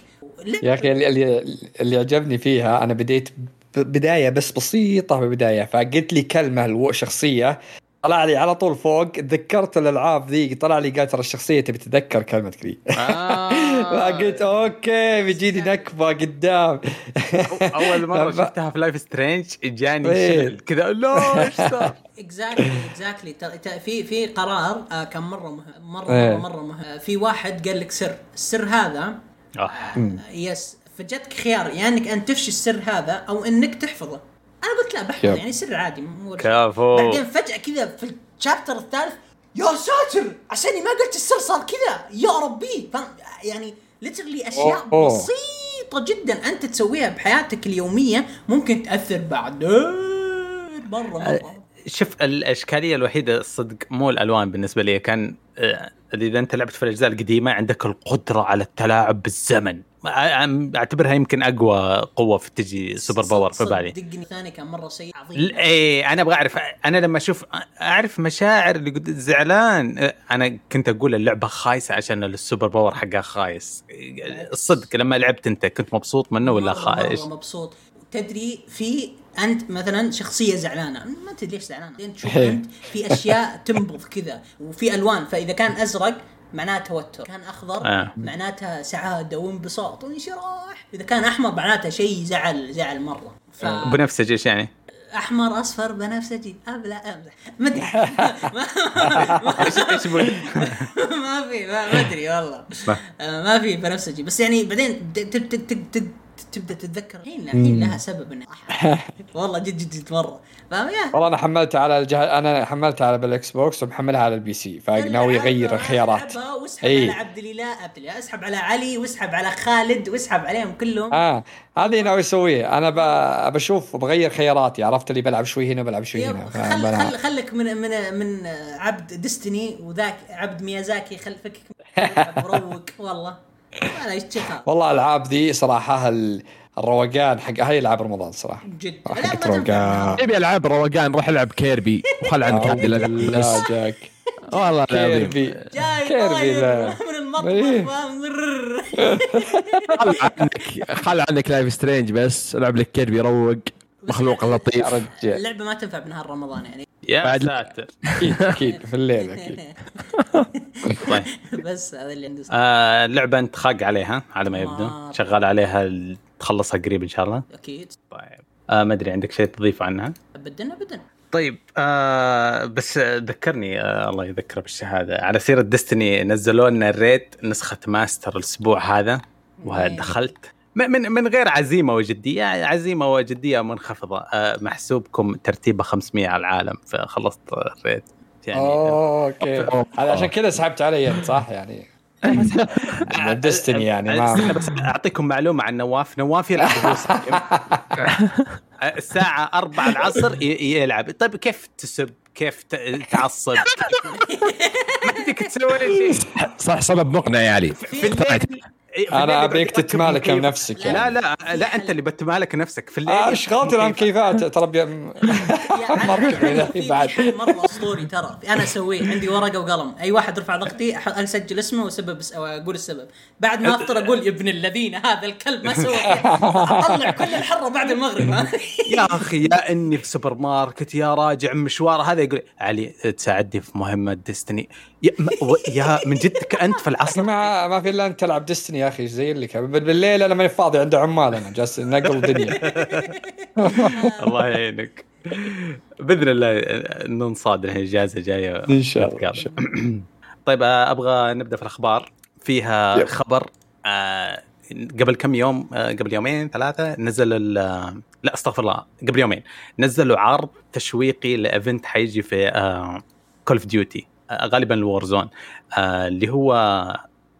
يا أخي اللي, اللي, اللي عجبني فيها أنا بديت بداية بس بسيطة في البداية فقلت لي كلمة الو- شخصية. طلع لي على طول فوق تذكرت الألعاب ذي طلع لي قال ترى الشخصية تبي تتذكر كلمتك ذي آه. [LAUGHS] فقلت okay بيجيني نكبة قدام أول مرة [LAUGHS] شفتها في Life Strange جاني إيه. شلل كذا لا إيش صار؟ [LAUGHS] exactly exactly في في قرار آه كان مرة مهم مرة إيه. مرة مره مهم آه في واحد قال لك سر السر هذا آه. آه yes فجتك خيار يا إنك انت تفشي السر هذا أو إنك تحفظه أنا قلت لا yep. يعني سر عادي مو. كفو بعدين فجأة كذا في ال chapter الثالث يا ساتر عشاني ما قلت السر صار كذا يا ربي فاهم يعني literally أشياء أوه. بسيطة جدا أنت تسويها بحياتك اليومية ممكن تأثر بعدين مره مرة شوف الأشكالية الوحيدة الصدق مو الألوان بالنسبة لي كان آه، إذا أنت لعبت في الأجزاء القديمة عندك القدرة على التلاعب بالزمن أعتبرها يمكن أقوى قوة في تجي super power في بالي. صدقني الثاني كان مرة سيء. ل- عظيم إيه أنا أبغى أعرف أنا لما أشوف أعرف مشاعر اللي قد زعلان. أنا كنت أقول اللعبة خايسة عشان ال super power حقها خايس. الصدق لما لعبت أنت كنت مبسوط منه ولا خايس؟ مبسوط. تدري في أنت مثلا شخصية زعلانة. ما تدري ليش زعلانة. تشوف إيه. أنت في أشياء تنبض كذا وفي ألوان. فإذا كان أزرق معناه توتر. كان أخضر آه. معناتها سعادة وانبساط وانشراح. إذا كان أحمر معناته شيء زعل زعل مرة. ف... بنفسجي إيش يعني؟ أحمر أصفر بنفسجي. ابلا امزح ما أدري. [LAUGHS] [LAUGHS] ما- في ما أدري والله. ما. آه، ما في بنفسجي. بس يعني بعدين تبدأ تتذكر. الحين الحين لها سبب انه [LAUGHS] والله جد جد جد مرة. والله أنا حملتها على الجهاز أنا حملتها على بال Xbox ومحملها على ال PC فناوي يغير الخيارات. واسحب إي. على عبد الإله عبد الإله اسحب على علي واسحب على خالد واسحب عليهم كلهم. آه هذه ناوي اسويه أنا ب- بشوف بغير خياراتي. عرفت اللي بلعب شوي هنا وبلعب شوي هنا. خل بلعب. خل خلك من من من عبد ديستني وذاك عبد ميازاكي خل فكك روق والله والله الالعاب ذي صراحة ال- الروقان حق هاي العاب رمضان صراحة. جد. راح لا، ما تروق. تنفع. تبي ألعاب روقان روح ألعب كيربي. وخل عنك هذه الالعاب لا بس جاك. والله العظيم. كيربي. جاي كيربي لا. من. المطبخ. خل عنك خل عنك Life Strange بس. العب لك Kirby روق. مخلوق لطيف. اللعبة ما تنفع بنهار رمضان يعني. يا بعد- ساتر. أكيد أكيد في الليل أكيد. طيب. [LAUGHS] بس هذا اللي عندي. آه لعبه أنت خاق عليها على ما يبدو. شغال عليها تخلصها قريب إن شاء الله؟ أكيد. طيب. آه ما أدري عندك شيء تضيفه عنها؟ ابدا ابدا. طيب آه بس ذكرني آه الله يذكره بالشهادة. على سيرة Destiny نزلوا لنا ال raid نسخة ماستر الأسبوع هذا ودخلت من من غير عزيمة وجدية عزيمة وجدية منخفضة. آه محسوبكم ترتيبه 500 على العالم فخلصت الريت يعني اوه أوكي. عشان كذا سحبت علي انت صح؟ يعني ديستني يعني ما بس أعطيكم معلومة عن نواف. نواف يلعب الساعة 4 العصر ي- يلعب. طيب كيف تسب؟ كيف تعصب؟ [LAUGHS] ما ابيك تسوي شيء. صح سبب مقنع يا علي. في الليل أنا أبيك تتمالك. نفسك يعني لا لا لا أنت اللي بتمالك نفسك في الليل آه، إيش غلطي. كيفات ترى [LAUGHS] يا مرة في- في في بعد. مرة اسطوري ترى أنا أسويه عندي ورقة وقلم. أي واحد رفع ضغطي أسجل اسمه وسبب أقول السبب. بعد ما أفطر أقول يا ابن الذين هذا الكلب ما سوى [LAUGHS] أطلع كل الحرة بعد المغرب. [LAUGHS] يا أخي يا إني في سوبر ماركت يا راجع مشوار. هذا يقول علي تساعدني في مهمة ديستني يا من جدك أنت في العصر؟ ما ما في إلا انت تلعب ديستني يا أخي زي لك بالليل أنا ماني فاضي عند عمال أنا جالس نقل الدنيا [LAUGHS] الله يعينك بإذن الله ننصاد الحين اجازه جاية إن شاء الله. [CLEARS THROAT] طيب آه، أبغى نبدأ في الأخبار فيها. خبر آه، قبل كم يوم آه، قبل يومين ثلاثة نزل ال- لا استغفر الله قبل يومين نزلوا عرض تشويقي ل event حيجي في Call of Duty غالبا ال Warzone اللي هو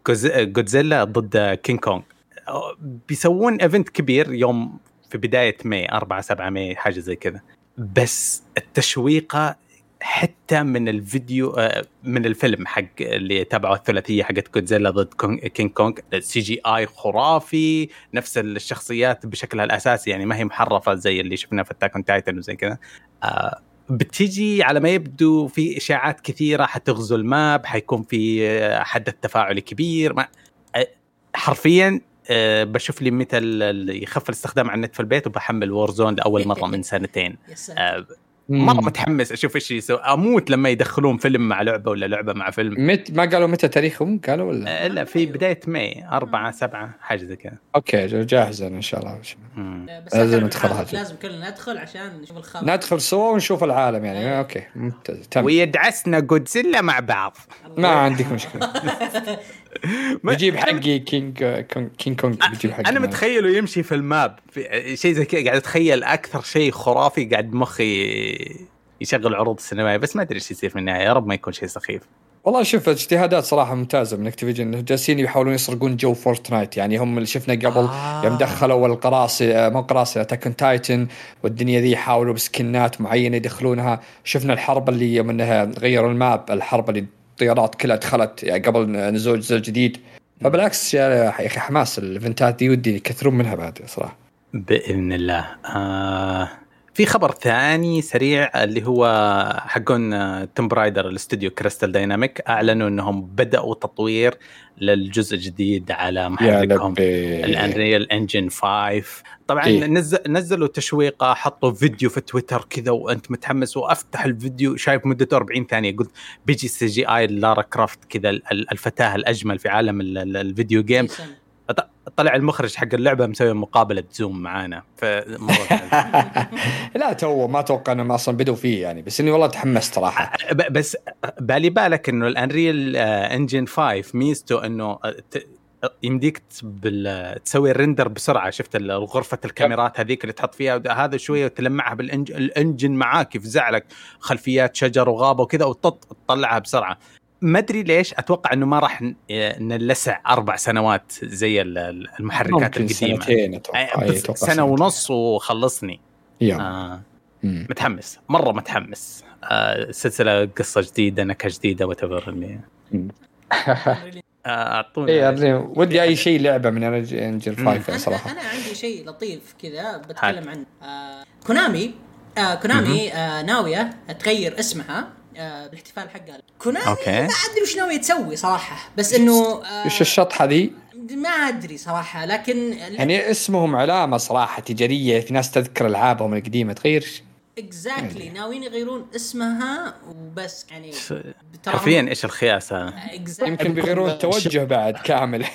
جودزيلا ضد King Kong. آه، بيسوون event كبير يوم في بداية ماي 4 7 ماي حاجة زي كذا. بس التشويقة حتى من الفيديو آه، من الفيلم حق اللي تابعوا الثلاثية حقت جودزيلا ضد King Kong. ال CGI خرافي نفس الشخصيات بشكلها الأساسي يعني ما هي محرفة زي اللي شفناه في Attack Titan وزي كذا. بتيجي على ما يبدو في إشاعات كثيرة حتغزو ال map حيكون في آه، حدث تفاعلي كبير ما آه، حرفيا آه، بشوف لي متى يخف الاستخدام على النت في البيت وبحمل Warzone لأول مرة من [LAUGHS] سنتين. مرة متحمس أشوف إيش يسوي. أموت لما يدخلون فيلم مع لعبة ولا لعبة مع فيلم. مت ما قالوا متى تاريخهم؟ قالوا ولا؟ آه، لا في بداية ماي 4 7 حاجة زي كذا. أوكي جاهز أنا إن شاء الله. بس لازم ندخل. لازم كلنا ندخل عشان نشوف الخبر. ندخل سوا ونشوف العالم يعني. أوكي ممتاز. تم. ويدعسنا جودزيلا مع بعض. ما عندك مشكلة. [LAUGHS] [LAUGHS] بجيب حقي King Kong King Kong بجيب حقي أنا متخيله يمشي في ال map في شيء زي كذا قاعد أتخيل أكثر شيء خرافي قاعد مخي يشغل عروض السينمائية بس ما أدري إيش يصير في النهاية يا رب ما يكون شيء سخيف. والله شوف اجتهادات صراحة ممتازة من Activision جالسين يحاولون يسرقون جو Fortnite يعني هم اللي شفنا قبل آه. يوم دخلوا القراصنه مو قراصنة Attack Titan والدنيا ذي يحاولوا بسكنات معينة يدخلونها. شفنا الحرب اللي يوم إنها غيروا ال map الحرب اللي الطيارات كلها دخلت يعني قبل نزول الجزء الجديد فبالعكس يا أخي حماس الإيفنتات دي ودي يكثرون منها بعد صراحة. بإذن الله. آه في خبر ثاني سريع اللي هو حقون Tomb Raider الاستوديو Crystal Dynamics أعلنوا إنهم بدأوا تطوير للجزء الجديد على محركهم لبي. ال Unreal Engine 5 طبعا إيه. نزل نزلوا تشويقة حطوا فيديو في تويتر كذا وأنت متحمس وأفتح الفيديو شايف مدته 40 ثانية. قلت بيجي CGI Lara Croft كذا ال- ال- الفتاة الأجمل في عالم ال- ال- ال video game ط- طلع المخرج حق اللعبة مسوي مقابلة زوم معانا. فمره [LAUGHS] لا تو ما أتوقع إنهم أصلا بدوا فيه يعني بس إني والله تحمست صراحة. بس بالي بالك إنه ال Unreal Engine 5 ميزته إنه ت- يمديك بال... تسوي ال render بسرعة شفت غرفة الكاميرات هذيك اللي تحط فيها هذا شوية وتلمعها بال engine ال engine معاك يفزع لك خلفيات شجر وغابة وكذا وتطلعها بسرعة. ما أدري ليش أتوقع إنه ما راح نلسع أربع سنوات زي ال- ال- المحركات القديمة. سنتين أتوقع. سنة سنتين. ونص وخلصني. آه. مم. متحمس. مرة متحمس. آه سلسلة قصة جديدة نكهة جديدة وات اللي آه، [LAUGHS] أعطونا اي ودي أي شيء لعبة من انجل مم. 5 أنا صراحة أنا عندي شيء لطيف كذا. بتكلم عنه آه Konami آه Konami آه ناوية تغير اسمها آه بالاحتفال حقها Konami أوكي. ما أدري وش ناوية تسوي صراحة بس إنه آه إيش الشطحة ذي؟ ما أدري صراحة لكن يعني اسمهم علامة صراحة تجارية في ناس تذكر ألعابهم القديمة تغير exactly ناويين يغيرون اسمها وبس يعني حرفيا إيش الخياسة؟ Exactly. يمكن بيغيرون التوجه بعد كامل. [LAUGHS]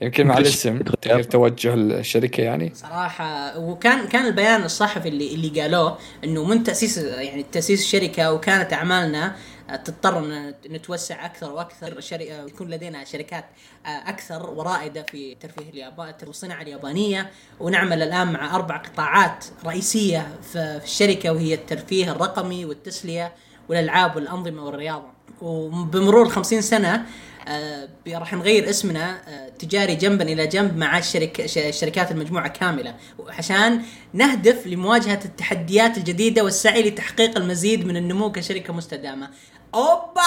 يمكن مع [LAUGHS] الاسم تغير توجه الشركة يعني. صراحة وكان كان البيان الصحفي اللي اللي قالوه إنه من تاسيس يعني تأسيس الشركة وكانت أعمالنا تضطر إن نتوسع أكثر وأكثر شركة يكون لدينا شركات أكثر ورائدة في ترفيه اليابان والصناعة اليابانية. ونعمل الآن مع أربع قطاعات رئيسية في الشركة وهي الترفيه الرقمي والتسلية والألعاب والأنظمة والرياضة. وبمرور 50 سنة آه، راح نغير اسمنا آه، تجاري جنبا إلى جنب مع الشركة ش- شركات المجموعة كاملة. عشان نهدف لمواجهة التحديات الجديدة والسعي لتحقيق المزيد من النمو كشركة مستدامة. اوبا!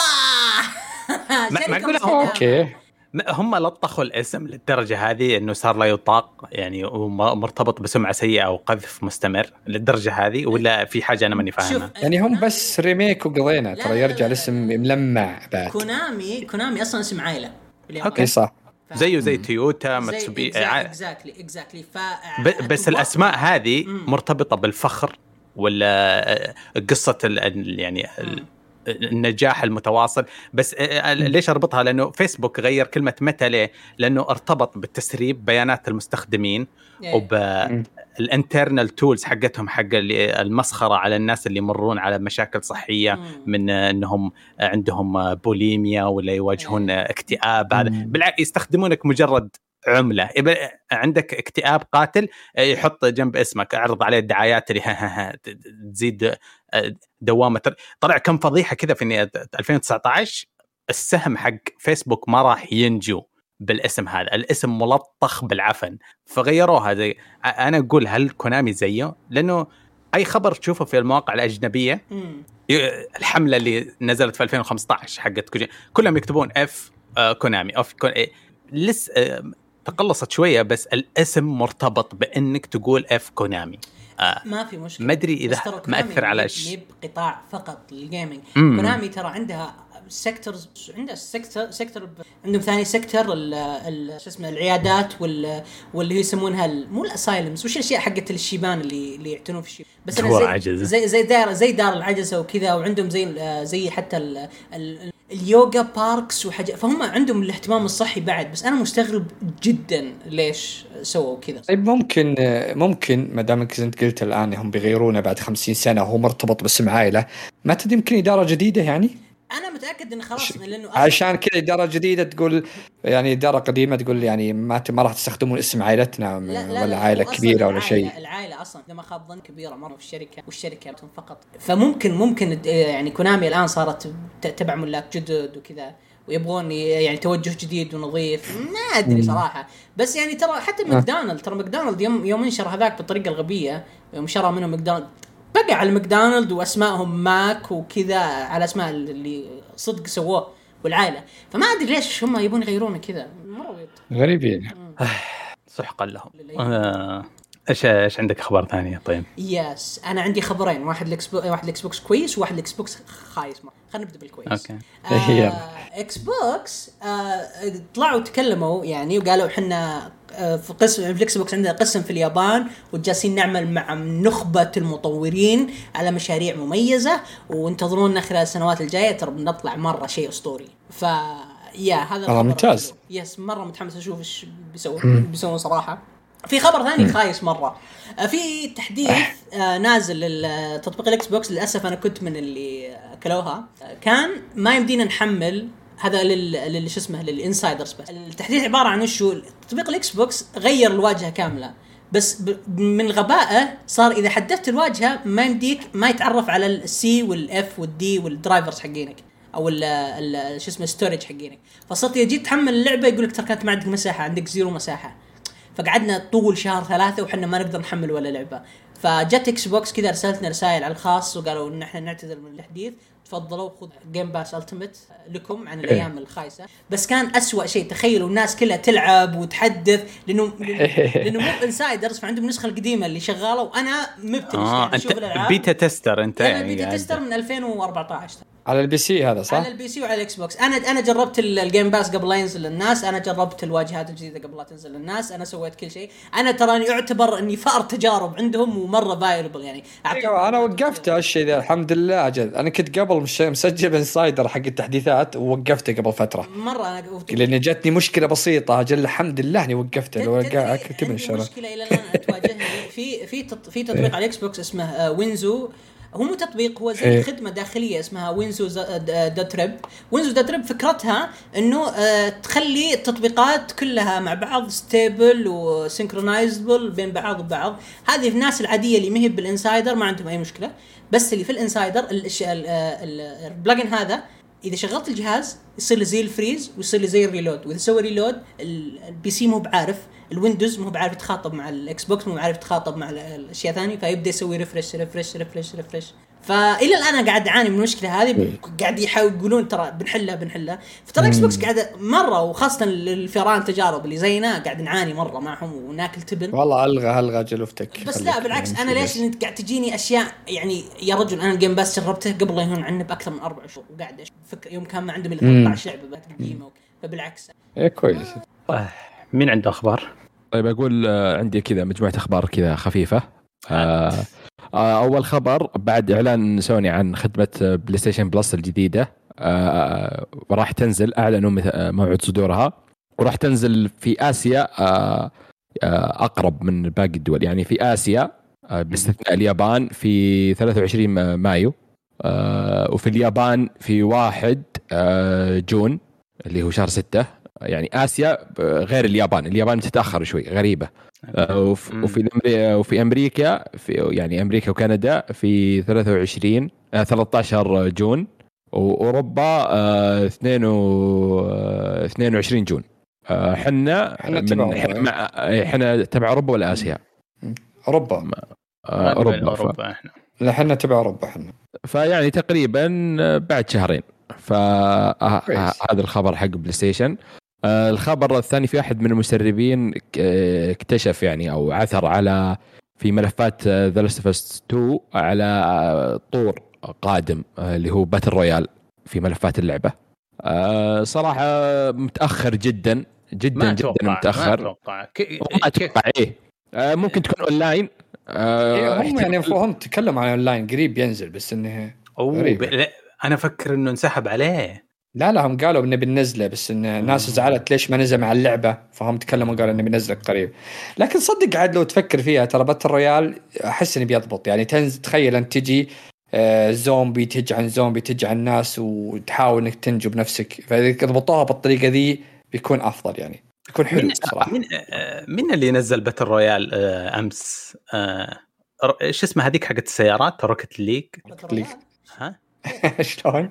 مستدامة. أوكي. هم لطخوا الاسم للدرجة هذه إنه صار لا يطاق يعني ومرتبط بسمعة سيئة وقذف مستمر للدرجة هذه ولا في حاجة أنا ماني فاهمها. يعني هم بس remake وقضينا ترى يرجع لا، الاسم ملمع بعد. Konami Konami أصلا اسم عائلة. اي صح. ف- زيه زي تويوتا Mitsubishi exactly exactly ف بس الأسماء هذه. مرتبطة بالفخر ولا آه، قصة ال- ال- يعني ال- النجاح المتواصل. بس ليش أربطها؟ لأنه فيسبوك غير كلمة Meta ليه؟ لأنه ارتبط بالتسريب بيانات المستخدمين إيه. وبال internal tools حقتهم حق اللي- المسخرة على الناس اللي يمرون على مشاكل صحية. من إنهم عندهم بوليميا ولا يواجهون آه، اكتئاب. هذا. بالعكس يستخدمونك مجرد عملة. عندك اكتئاب قاتل يحط جنب اسمك اعرض عليه الدعايات اللي ها ها ها تزيد دوامة. طلع كم فضيحة كذا في نهاية 2019 السهم حق فيسبوك ما راح ينجو بالاسم هذا. الاسم ملطخ بالعفن. فغيروها زي أنا أقول هل كونامي زيه؟ لأنه أي خبر تشوفه في المواقع الأجنبية مم. الحملة اللي نزلت في 2015 حقت كوجي كلهم يكتبون F آه كونامي. F كون إيه. لسه آه تقلصت شوية بس الاسم مرتبط بإنك تقول F كونامي. آه. ما في مشكلة. ما أدري إذا مأثر على مي- ش- مي بقطاع فقط لل gaming. كونامي ترى عندها sectors عندها sector sector عندهم ثاني sector ال- ال- شو اسمه العيادات وال واللي يسمونها ال- مو ال asylums وش الأشياء حقت الشيبان اللي اللي يعتنون في الشيبان بس أنا زي عجز. زي زي دار زي دار العجزه وكذا وعندهم زي زي حتى ال ال اليوغا parks وحاجات فهم عندهم الاهتمام الصحي بعد بس أنا مستغرب جدا ليش سووا كذا. طيب ممكن ممكن ما دامك انت قلت الآن هم بيغيرونه بعد 50 سنة وهو مرتبط باسم عائلة ما تدري يمكن إدارة جديدة يعني؟ أنا متأكد انه خلاص لأنه عشان كذا إدارة جديدة تقول يعني إدارة قديمة تقول يعني ما ما راح تستخدمون اسم عائلتنا ولا عائلة هو أصلاً كبيرة ولا شيء. العائله أصلا اذا ما خاب ظن كبيرة مرة في الشركة والشركة فقط. فممكن ممكن يعني كونامي الآن صارت تبع ملاك جدد وكذا ويبغون يعني توجه جديد ونظيف. ما أدري صراحة. بس يعني ترى حتى ماكدونالد ترى ماكدونالد يوم يوم انشر هذاك بالطريقة الغبية يوم شرى منهم ماكدونالد. بقى على ماكدونالد وأسمائهم ماك وكذا على أسماء اللي صدق سووه والعائلة. فما أدري ليش هم يبون يغيرونه كذا. مرة. غريبين. سحقا لهم. آه، إيش إيش عندك أخبار ثانية طيب. yes أنا عندي خبرين. واحد الإكس بو... واحد الاكس بوكس كويس وواحد الاكس بوكس خايس. مره خلينا نبدأ بالكويس. okay. آه. إكس بوكس آه طلعوا تكلموا يعني وقالوا إحنا في قسم في الاكس بوكس عندنا قسم في اليابان وجالسين نعمل مع نخبة المطورين على مشاريع مميزة وانتظرونا خلال السنوات الجاية ترى بنطلع مرة شيء أسطوري. ف يا هذا والله ممتاز. yes مرة متحمس أشوف إيش بيسوون بيسوون صراحة. في خبر ثاني خايس مرة. آه، في تحديث آه، نازل لتطبيق الإكس بوكس للأسف أنا كنت من اللي اكلوها آه، كان ما يمدينا نحمل هذا لل لل- شو اسمه لل insiders بس. التحديث عبارة عن وشو؟ تطبيق الإكس بوكس غير الواجهة كاملة. بس ب... من غبائه صار إذا حدثت الواجهة ما يمديك ما يتعرف على السي والاف والدي والدرايفرز حقينك. أو ال شو اسمه storage حقينك. فصرت اذا جيت تحمل اللعبة يقول لك ترى كانت ما عندك مساحة عندك zero مساحة. فقعدنا طول شهر ثلاثة وحنا ما نقدر نحمل ولا لعبة. فجت إكس بوكس كذا ارسلتنا رسائل على الخاص وقالوا إن إحنا نعتذر من التحديث. تفضلوا خذ Game Pass Ultimate لكم عن الأيام الخايسة. بس كان أسوأ شيء تخيلوا الناس كلها تلعب وتحدث لأنه [LAUGHS] لأنه مو insiders فعندهم النسخة القديمة اللي شغالة وأنا مبتلش قاعد أنت أشوف الألعاب. beta tester أنت يعني beta tester من 2014 على ال PC هذا صح؟ على البي سي وعلى الاكس بوكس أنا أنا جربت ال- ال Game Pass قبل لا ينزل للناس أنا جربت الواجهات الجديدة قبل لا تنزل للناس أنا سويت كل شيء. أنا تراني أعتبر أني فأر تجارب عندهم ومرة فايربل يعني. أيوه أنا وقفت هالشيء ذا الحمد لله أجل. أنا كنت قبل مش مسجل insider حق التحديثات ووقفته قبل فترة. مرة أنا لأن جتني مشكلة بسيطة أجل الحمد لله إني وقفته. لو كتب عندي الشغله مشكلة إلى الآن تواجهني في في تط- في تطبيق على الاكس بوكس اسمه آه، وينزو هو مو تطبيق هو زي إيه. خدمة داخلية اسمها وينزو dot ريب. وينزو dot ريب فكرتها إنه آه، تخلي التطبيقات كلها مع بعض stable و synchronizable بين بعض وبعض. هذه الناس العادية اللي مهب بال insider ما عندهم أي مشكلة. بس اللي في ال insider آه، ال- ال plugin هذا إذا شغلت الجهاز يصير له زي ال freeze ويصير له زي ال reload وإذا سوى reload ال- ال PC مو بعارف الويندوز مو بعارف يتخاطب مع الإكس بوكس مو بعارف يتخاطب مع ال- الأشياء ثانية فيبدأ يسوي refresh refresh refresh refresh فإلى الآن أنا قاعد أعاني من المشكلة هذه إيه. قاعد يحاول يقولون ترى بنحلها بنحلها. فترى إكس بوكس قاعد مرة وخاصة الفيران تجارب اللي زينا قاعد نعاني مرة معهم وناكل تبن. والله ألغى ألغى جلوفتك بس لا بالعكس أنا ليش انت قاعد تجيني أشياء؟ يعني يا رجل أنا الجيم باس جربته قبل لا يهون عني بأكثر من أربع شهور وقاعد أفكر يوم كان ما عندهم إلا مم. 13 لعبه بعد قديمه فبالعكس. إيه كويس. آه، مين عنده أخبار؟ طيب أقول آه، عندي كذا مجموعة أخبار كذا خفيفة. آه، أول خبر بعد إعلان سوني عن خدمة آه، بلاي ستيشن بلس الجديدة آه، راح تنزل أعلنوا آه، موعد صدورها وراح تنزل في آسيا آه، آه، أقرب من باقي الدول. يعني في آسيا آه، باستثناء اليابان في 23 مايو آه، وفي اليابان في 1 آه، جون اللي هو شهر 6 يعني آسيا آه، غير اليابان. اليابان تتأخر شوي غريبة. آه،. وفي وفي أمريكا في يعني أمريكا وكندا في 23 آه، 13 جون وأوروبا آه، 2 و- آه، 22 جون. آه، حنا حنا من- تبع أوروبا. ولا آسيا؟ أوروبا. أوروبا أوروبا إحنا. لا إحنا تبع أوروبا إحنا فيعني تقريبا بعد شهرين. فهذا الخبر حق بلاي ستيشن. الخبر الثاني في أحد من المسربين آه، اكتشف يعني أو عثر على في ملفات The Last of 2 على آه، طور قادم آه، اللي هو battle royale في ملفات اللعبة. آه، صراحة متأخر جدا جدا ما جدا أتوقع ما متأخر. أتوقع. ك- ما أتوقع إيه. آه، ممكن تكون أونلاين. آه، إيه، هم يعني هم تكلموا عن أونلاين قريب ينزل بس إنه غريب. ب... أنا أفكر إنه انسحب عليه. لا لا هم قالوا إنه بننزله بس إن الناس زعلت ليش ما نزل مع اللعبة؟ فهم تكلموا قالوا إنه بنزله قريب. لكن صدق عاد لو تفكر فيها ترى battle royale أحس إنه بيضبط. يعني تنزل تخيل أنت تجي آه، زومبي تجي عن زومبي تجي عن ناس وتحاول إنك تنجو بنفسك فإذا ضبطوها بالطريقة ذي بيكون أفضل يعني. بيكون حلو مين صراحة. مين, آه، مين اللي نزل battle royale آه، أمس؟ آه، إيش اسمها هذيك حقت السيارات؟ Rocket League League. ها [LAUGHS] شلون؟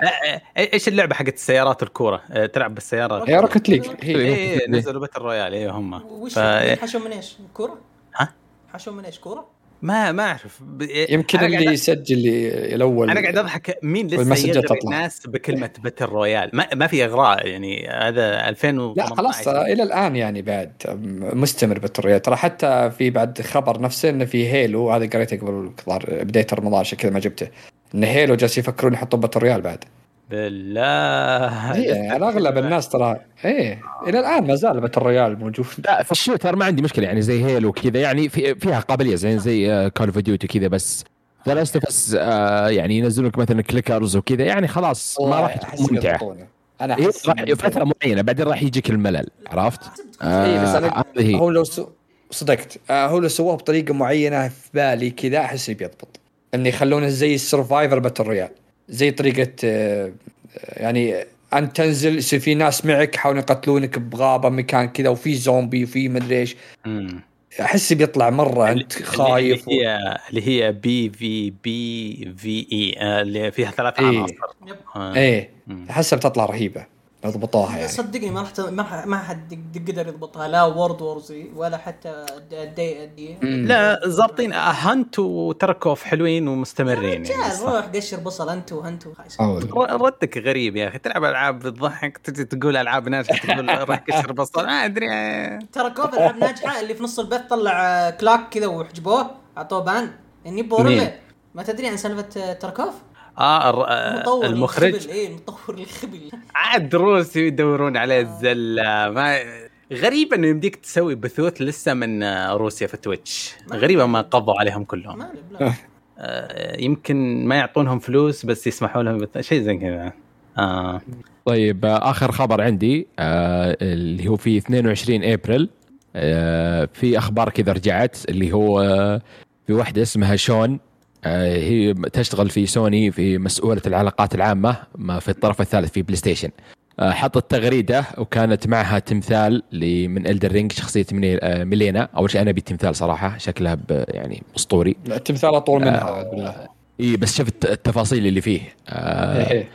إيش اللعبة حقت السيارات الكورة تلعب بالسيارة هي Rocket League هي إيه، نزلوا battle royale إيه هم وش ف- حشو من إيش؟ كورة؟ ها؟ حشو من إيش؟ كورة؟ ما ما أعرف. ب- يمكن أنا قاعد- اللي يسجل الأول أنا قاعد أضحك. مين لسه يغري. الناس بكلمة battle royale ما, ما في إغراء يعني. هذا 2018 لا خلاص إلى الآن يعني بعد مستمر بالتريات ترى حتى في بعد خبر نفسه إنه في هيلو هذا قريته قبل بداية رمضان عشان كذا ما جبته. إن هيلو جالس يفكرون يحطوا battle royale بعد. بالله. يعني أغلب الناس ترى إيه إلى الآن ما زال battle royale موجود. لا في ال shooter ما عندي مشكلة يعني زي هيلو وكذا يعني في فيها قابلية زي زي Call of Duty كذا بس The Last of Us يعني ينزلون لك مثلا clickers وكذا يعني خلاص ما راح تكون ممتعة. أنا إيه، أحس راح فترة معينة بعدين راح يجيك الملل عرفت؟ اي بس أنا آه،. هو لو سو... صدقت آه هو لو سووه بطريقة معينة في بالي كذا أحس بيضبط. إنه يخلونه زي ال survivor battle royale زي طريقة يعني انت تنزل يصير في ناس معك يحاولون يقتلونك بغابة مكان كذا وفي زومبي وفي مدري إيش. أحس بيطلع مرة أنت خايف اللي هي اللي هي بي في بي في اي اللي فيها ثلاث إيه. عناصر. آه. إيه مم. أحسها بتطلع رهيبة لو ضبطوها يعني صدقني ما راح ما راح- ما حد يقدر يضبطها لا وورد وورزي ولا حتى دي دي. لا ظابطين هانت وتركوف حلوين ومستمرين يعني. روح قشر بصل أنت. ر- ردك غريب يا أخي تلعب ألعاب بتضحك تجي تقول ألعاب ناجحة تقول [LAUGHS] روح كسر بصل ما أدري ترى كوب ألعاب ناجحة اللي في نص البث طلع آه، كلاك كذا وحجبوه أعطوه بان إني؟ بورله ما تدري عن سالفة آه، تركوف؟ آه الر- آه، مطور المخرج. الخبل. إيه مطور الخبل. عاد روسي يدورون عليه الزلة. ما غريب إنه يمديك تسوي بثوث لسه من آه، روسيا في تويتش. غريبة ما قضوا عليهم كلهم. ما. آه، يمكن ما يعطونهم فلوس بس يسمحوا لهم بث... شيء زي كذا. آه. طيب آه، آخر خبر عندي آه، اللي هو في 22 إبريل آه، في أخبار كذا رجعت اللي هو آه، في واحدة اسمها شون. آه، هي تشتغل في سوني في مسؤولة العلاقات العامة ما في الطرف الثالث في بلاي ستيشن آه، حطت تغريدة وكانت معها تمثال من Elden Ring شخصية مني- آه، ميلينا. أول شيء أنا أبي التمثال صراحة شكلها يعني أسطوري. التمثال أطول منها بالله إي بس شفت التفاصيل اللي فيه. آه، إيه.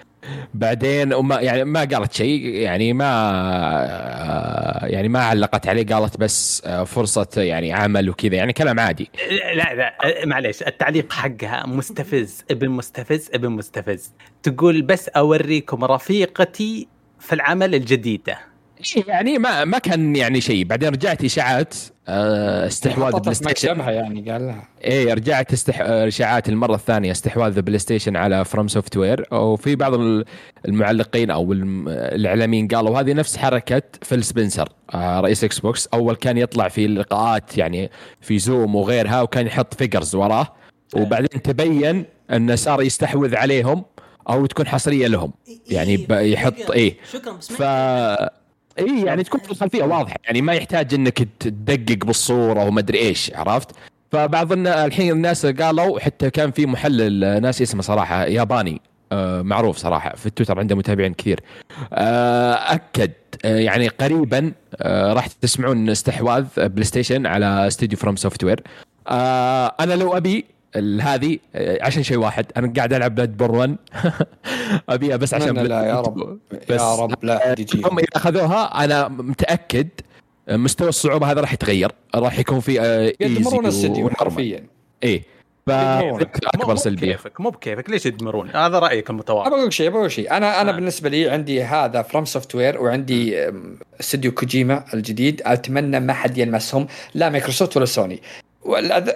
بعدين وما يعني ما قالت شيء يعني ما آه، يعني ما علقت عليه قالت بس آه، فرصة يعني عمل وكذا يعني كلام عادي. لا لا معليش التعليق حقها مستفز ابن مستفز ابن مستفز. تقول بس أوريكم رفيقتي في العمل الجديدة. يعني ما ما كان يعني شيء. بعدين رجعت إشاعات آه، استحواذ بلاي ستيشن. يعني قال لها. إيه رجعت استح... إشاعات المرة الثانية استحواذ بلاي ستيشن على FromSoftware وفي بعض ال- المعلقين أو الإعلاميين قالوا هذه نفس حركة فيل سبنسر آه، رئيس إكس بوكس أول كان يطلع في اللقاءات يعني في زوم وغيرها وكان يحط figures وراه. وبعدين تبين إنه صار يستحوذ عليهم أو تكون حصرية لهم. يعني ب- يحط إيه. شكرا بس ف اي يعني تكون في الخلفيه واضحة. يعني ما يحتاج إنك تدقق بالصورة وما أدري إيش عرفت؟ فبعض الحين الناس قالوا حتى كان في محلل ناس اسمه صراحة ياباني آه، معروف صراحة في التويتر عنده متابعين كثير. آه، أكد آه، يعني قريبا آه، راح تسمعون استحواذ بلاي ستيشن على استوديو FromSoftware أنا لو أبي هذه آه، عشان شيء واحد أنا قاعد ألعب بلود بورن ابيها بس عشان لا يا رب. 2. [LAUGHS] يا رب. لا أحد يجي هم إذا أخذوها أنا متأكد مستوى الصعوبة هذا راح يتغير. راح يكون في آه، يدمرون الاستديو حرفيا. إيه. مو أكبر مو سلبية. بكيفك مو بكيفك. ليش يدمرون؟ هذا رأيك المتواضع ابى أقول شيء ابى أقول شيء. أنا أنا آه. بالنسبة لي عندي هذا فروم سوفت وير وعندي استوديو كوجيما الجديد. أتمنى ما حد يلمسهم لا مايكروسوفت ولا سوني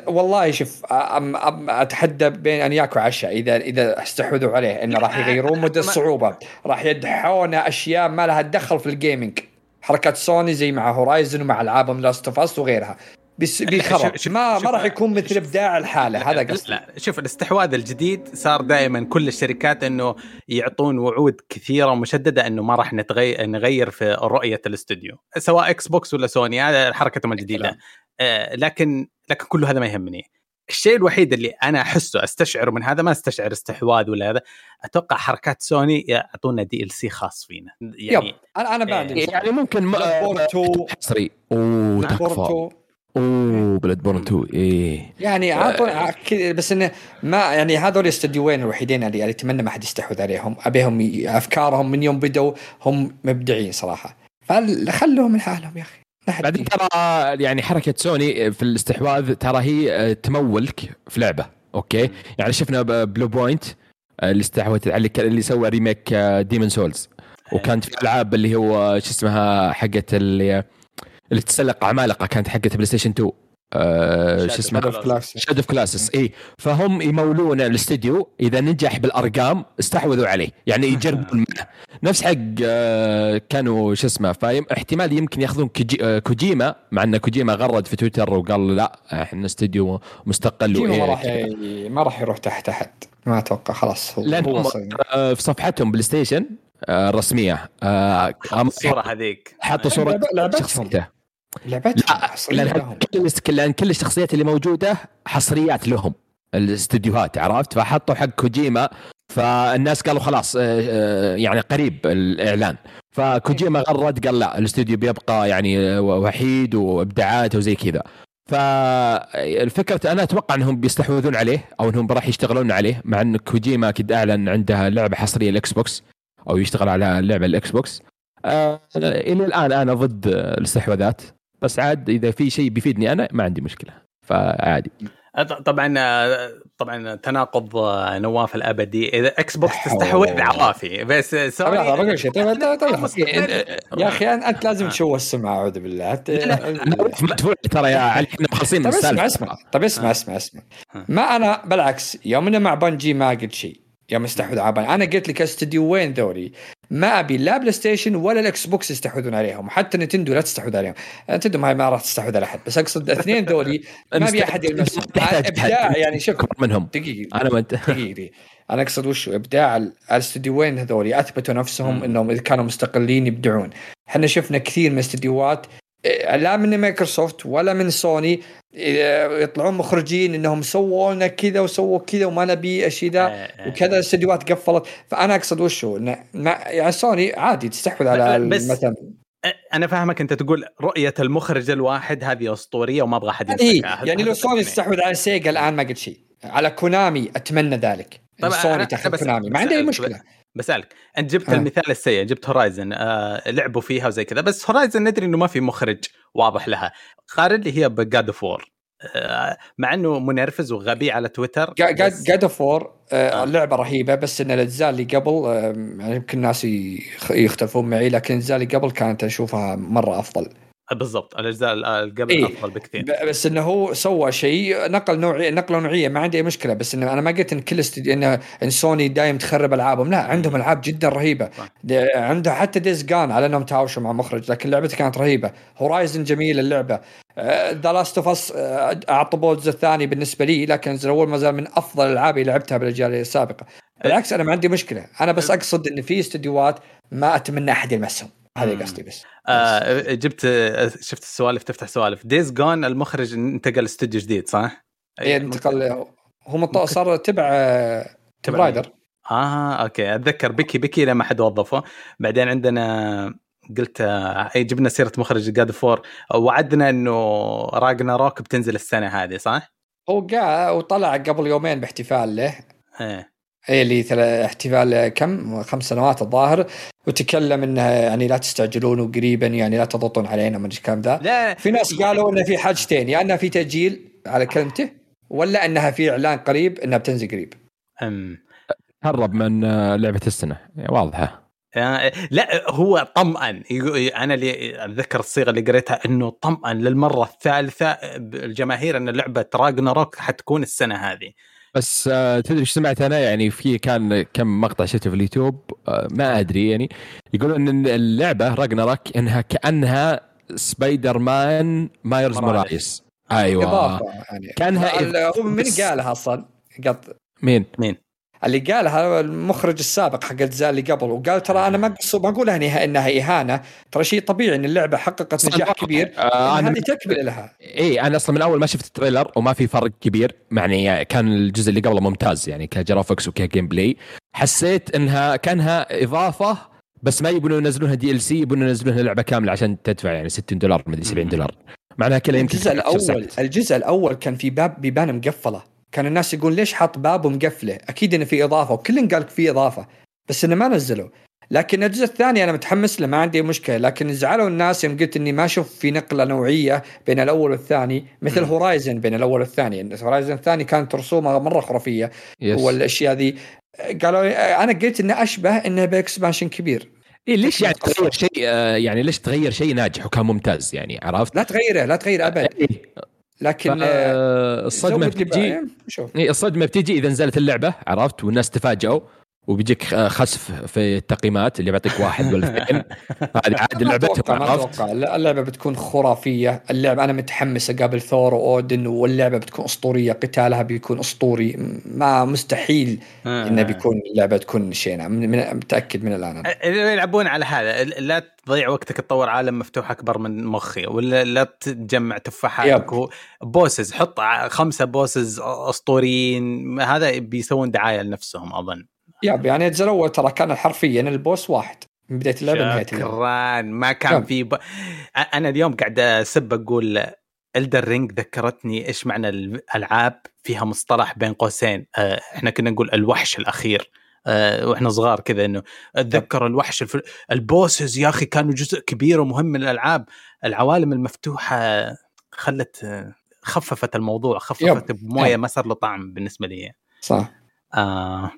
والله شوف أم أم أتحدى بين انياك وعشاء إذا إذا استحوذوا عليه إنه راح يغيرون مدى الصعوبه راح يدحون أشياء ما لها دخل في الجيمنج حركات سوني زي مع هورايزن ومع ألعابهم لاست اوف اس وغيرها. بس بيخرب. ما ما راح يكون مثل إبداع الحالة هذا قصدي. لا شوف الاستحواذ الجديد صار دائما كل الشركات إنه يعطون وعود كثيرة ومشدده إنه ما راح نتغير نغير في رؤية الاستوديو سواء إكس بوكس ولا سوني هذا حركتهم الجديدة. لكن لكن كل هذا ما يهمني. الشيء الوحيد اللي أنا أحسه استشعره من هذا ما أستشعر استحواذ ولا هذا أتوقع حركات سوني يعطونا DLC خاص فينا. يعني يب أنا أنا عندي مشكلة. يعني ممكن 2 حصري. أوه Bloodborne تكفى 2 أوه Bloodborne 2 إيه. يعني عطوا كذا بس إنه ما يعني هذول الاستديوين الوحيدين اللي يعني أتمنى ما حد يستحوذ عليهم. أبيهم أفكارهم من يوم بدوا هم مبدعين صراحة. فخلوهم لحالهم يا أخي. بعدين. ترى يعني حركة سوني في الاستحواذ ترى هي آه، تمولك في لعبة. أوكي؟ يعني شفنا بلو بوينت آه، اللي استحوذت على اللي سوى remake Demon's Souls وكانت في ألعاب اللي هو شو اسمها حقت اللي اللي تسلق عمالقه كانت حقت بلاي ستيشن 2 آه، شو Colossus. Shadow of the Colossus اي فهم يمولون الاستديو اذا نجح بالارقام استحوذوا عليه يعني يجربون معه نفس حق آه، كانوا شو اسمه فاحتمال يمكن ياخذون كوجي- آه، كوجيما مع ان كوجيما غرد في تويتر وقال لا إحنا استديو مستقل ما راح ما راح يروح تحت احد ما أتوقع خلاص هو لأن. آه، في صفحتهم بلاي ستيشن آه، الرسميه آه، الصورة هذيك حطوا صوره. شخصيته لعبتهم لا لهم. كل لأن كل الشخصيات اللي موجودة حصريات لهم الاستديوهات عرفت؟ فحطوا حق كوجيما فالناس قالوا خلاص آه، آه، يعني قريب الإعلان. فكوجيما غرد قال لا الاستوديو بيبقى يعني آه، وحيد وابداعاته وزي كذا. فالفكرة أنا أتوقع إنهم بيستحوذون عليه أو إنهم راح يشتغلون عليه مع إن كوجيما أكيد أعلن عنده لعبة حصرية ال Xbox أو يشتغل على لعبة ال Xbox إلى الآن أنا ضد الاستحواذات. بس عاد إذا في شيء بيفيدني أنا ما عندي مشكلة فعادي. طبعا طبعا تناقض نواف الأبدي. إذا Xbox. تستحوذ عوافي بس شيء. طيب طيب طيب. [LAUGHS] يا أخي أنت لازم تشوه السمعة أعوذ بالله. [LAUGHS] ترى يا علي إحنا مخلصين من طيب اسمع اسمع طيب اسمع اسمع اسمع. ما أنا بالعكس يوم أنا مع بنجي ما قلت شيء. يوم استحوذ على بنجي أنا قلت لك استديو وين ذولي؟ ما أبي لا بلاي ستيشن ولا ال Xbox يستحوذون عليهم وحتى نتندو لا تستحوذ عليهم. نتندو ما ما راح تستحوذ على احد بس أقصد الاثنين ذولي [LAUGHS] ما أبي أحد [LAUGHS] إبداع يعني شوف منهم. دقيقة أنا ما انت دقيقة [LAUGHS] أنا أقصد وش إبداع ال- الاستديوين هذول أثبتوا نفسهم إنهم إذا كانوا مستقلين يبدعون. إحنا شفنا كثير من الاستديوهات إيه، لا من مايكروسوفت ولا من سوني. إيه، يطلعون مخرجين إنهم سووا لنا كذا وسووا كذا وما نبي الشيء ذا آه. وكذا الاستديوهات قفلت. فأنا أقصد إنه ما يعني سوني عادي تستحوذ على مثلا أنا فاهمك. أنت تقول رؤية المخرج الواحد هذه أسطورية وما أبغى أحد يمسكها يعني لو سوني. تستحوذ على سيجا الآن ما قلت شيء. على كونامي أتمنى ذلك. طبعاً سوني بس- كونامي. ما عندي أي مشكلة. بسألك أنت جبت آه. المثال السيء جبت هورايزن آه لعبوا فيها وزي كذا بس هورايزن ندري إنه ما في مخرج واضح لها قارن لي هي ب God of War آه مع إنه منرفز وغبي على تويتر God of War. لعبه رهيبة بس إن الأجزاء اللي قبل آه، يعني يمكن الناس يخ- يختلفون معي لكن الأجزاء اللي قبل كانت أشوفها مرة أفضل بالضبط الأجزاء اللي قبل إيه. أفضل بكثير. بس إنه هو سوى شيء نقل نوعية نقلة نوعية ما عندي أي مشكلة بس إنه أنا ما قلت إن كل استديو انه إن سوني دايم تخرب ألعابهم لا عندهم ألعاب جدا رهيبة. عنده حتى Days Gone على إنهم تهاوشوا مع مخرج لكن لعبته كانت رهيبة. هورايزن جميل اللعبة. The Last of Us الجزء الثاني بالنسبة لي لكن الجزء الأول ما زال من أفضل الألعاب اللي لعبتها بالأجيال السابقة. بالعكس أنا ما عندي مشكلة. أنا بس أقصد إن في استديوهات ما أتمنى أحد يلمسهم. هذا مم. قصدي بس. آه جبت شفت السوالف تفتح سوالف. Days Gone المخرج انتقل استوديو جديد صح؟ إيه، انتقل. هو صار تبع تبع رايدر آه okay. أتذكر بكي بكي لما حد وظفه. بعدين عندنا قلت آه، اي جبنا سيرة مخرج God of War وعدنا إنه راجناروك بتنزل السنة هذه صح؟ هو جاء وطلع قبل يومين باحتفال له. إيه. اي اللي ثلا- احتفال كم؟ خمس سنوات الظاهر. وتكلم انه يعني لا تستعجلون وقريبا يعني لا تضغطون علينا من الكلام ذا لا. في ناس قالوا إنه في حاجتين يا إنها في تأجيل على كلمته ولا إنها في إعلان قريب إنها بتنزل قريب. أم. هرب من آه، لعبة السنة. يعني واضحة. آه، لا هو طمأن. أنا اللي أتذكر الصيغة اللي قريتها إنه طمأن للمرة الثالثة الجماهير إن لعبة راجنا روك حتكون السنة هذه. بس آه، تدري إيش سمعت أنا؟ يعني في كان كم مقطع شفته في اليوتيوب آه، ما أدري يعني. يقولون إن اللعبة راجناروك إنها كأنها Spider-Man Miles. Morales أيوه. إضافة يعني. كأنها من قالها أصلا؟ قط مين؟ مين؟ اللي قالها المخرج السابق حق الأجزاء اللي قبل وقال ترى أنا ما ما اقولها إنها إهانة ترى شيء طبيعي إن اللعبة حققت. نجاح كبير آه، هذه تكملة لها اي أنا أصلا من أول ما شفت ال trailer وما في فرق كبير يعني كان الجزء اللي قبله ممتاز يعني ك graphics وك gameplay حسيت إنها كأنها إضافة بس ما يبون ينزلونها DLC يبون ينزلونها لعبة كاملة عشان تدفع يعني 60 دولار مدري 70 دولار معناها كلها يمكن الجزء 10 الأول. الجزء الأول كان في باب بيبان مقفلة كان الناس يقول ليش حاط باب ومقفله أكيد إنه في إضافة وكل قال في إضافة بس إنه ما نزلوا لكن الجزء الثاني أنا متحمس له ما عندي مشكلة لكن زعلوا الناس يوم قلت إني ما أشوف في نقلة نوعية بين الأول والثاني مثل. هورايزن بين الأول والثاني هورايزن الثاني كانت رسومه مرة خرافية yes. والأشياء ذي قالوا أنا قلت إنه أشبه إنه ب expansion كبير إيه ليش يعني. تغير شيء آه، يعني ليش تغير شيء ناجح وكان ممتاز يعني عرفت؟ لا تغيره لا تغير أبد إيه. لكن آه، الصدمة بتجي إيه الصدمة بتجي إذا نزلت اللعبة عرفت؟ والناس تفاجئوا. وبيجيك آه، خسف في التقييمات اللي بيعطيك واحد ولا [LAUGHS] اثنين. هذه عاد لعبتهم أتوقع عرفت؟ اللعبة بتكون خرافية. اللعبة أنا متحمس اقابل ثور وأودن واللعبة بتكون أسطورية. قتالها بيكون أسطوري. ما مستحيل آه. إنه بيكون اللعبة تكون شينة. من من- متأكد من الآن يلعبون على هذا لا تضيع وقتك تطور عالم مفتوح أكبر من مخي ولا لا تجمع تفاحات bosses حط خمسة bosses أسطوريين. هذا بيسوون دعاية لنفسهم أظن. yup يعني الأول ترى كان حرفيا ال boss واحد من بداية اللعبة لنهاية اللعبة. شكرا ما كان yup. في ب... أنا اليوم قاعد أسب أقول Elden Ring ذكرتني إيش معنى الألعاب فيها مصطلح بين قوسين. آه، إحنا كنا نقول الوحش الأخير. آه، وإحنا صغار كذا إنه أتذكر الوحش الفل... ال bosses يا أخي كانوا جزء كبير ومهم من الألعاب. العوالم المفتوحة خلت خففت الموضوع خففت بموية yup. ما صار له طعم بالنسبة لي. صح. آه.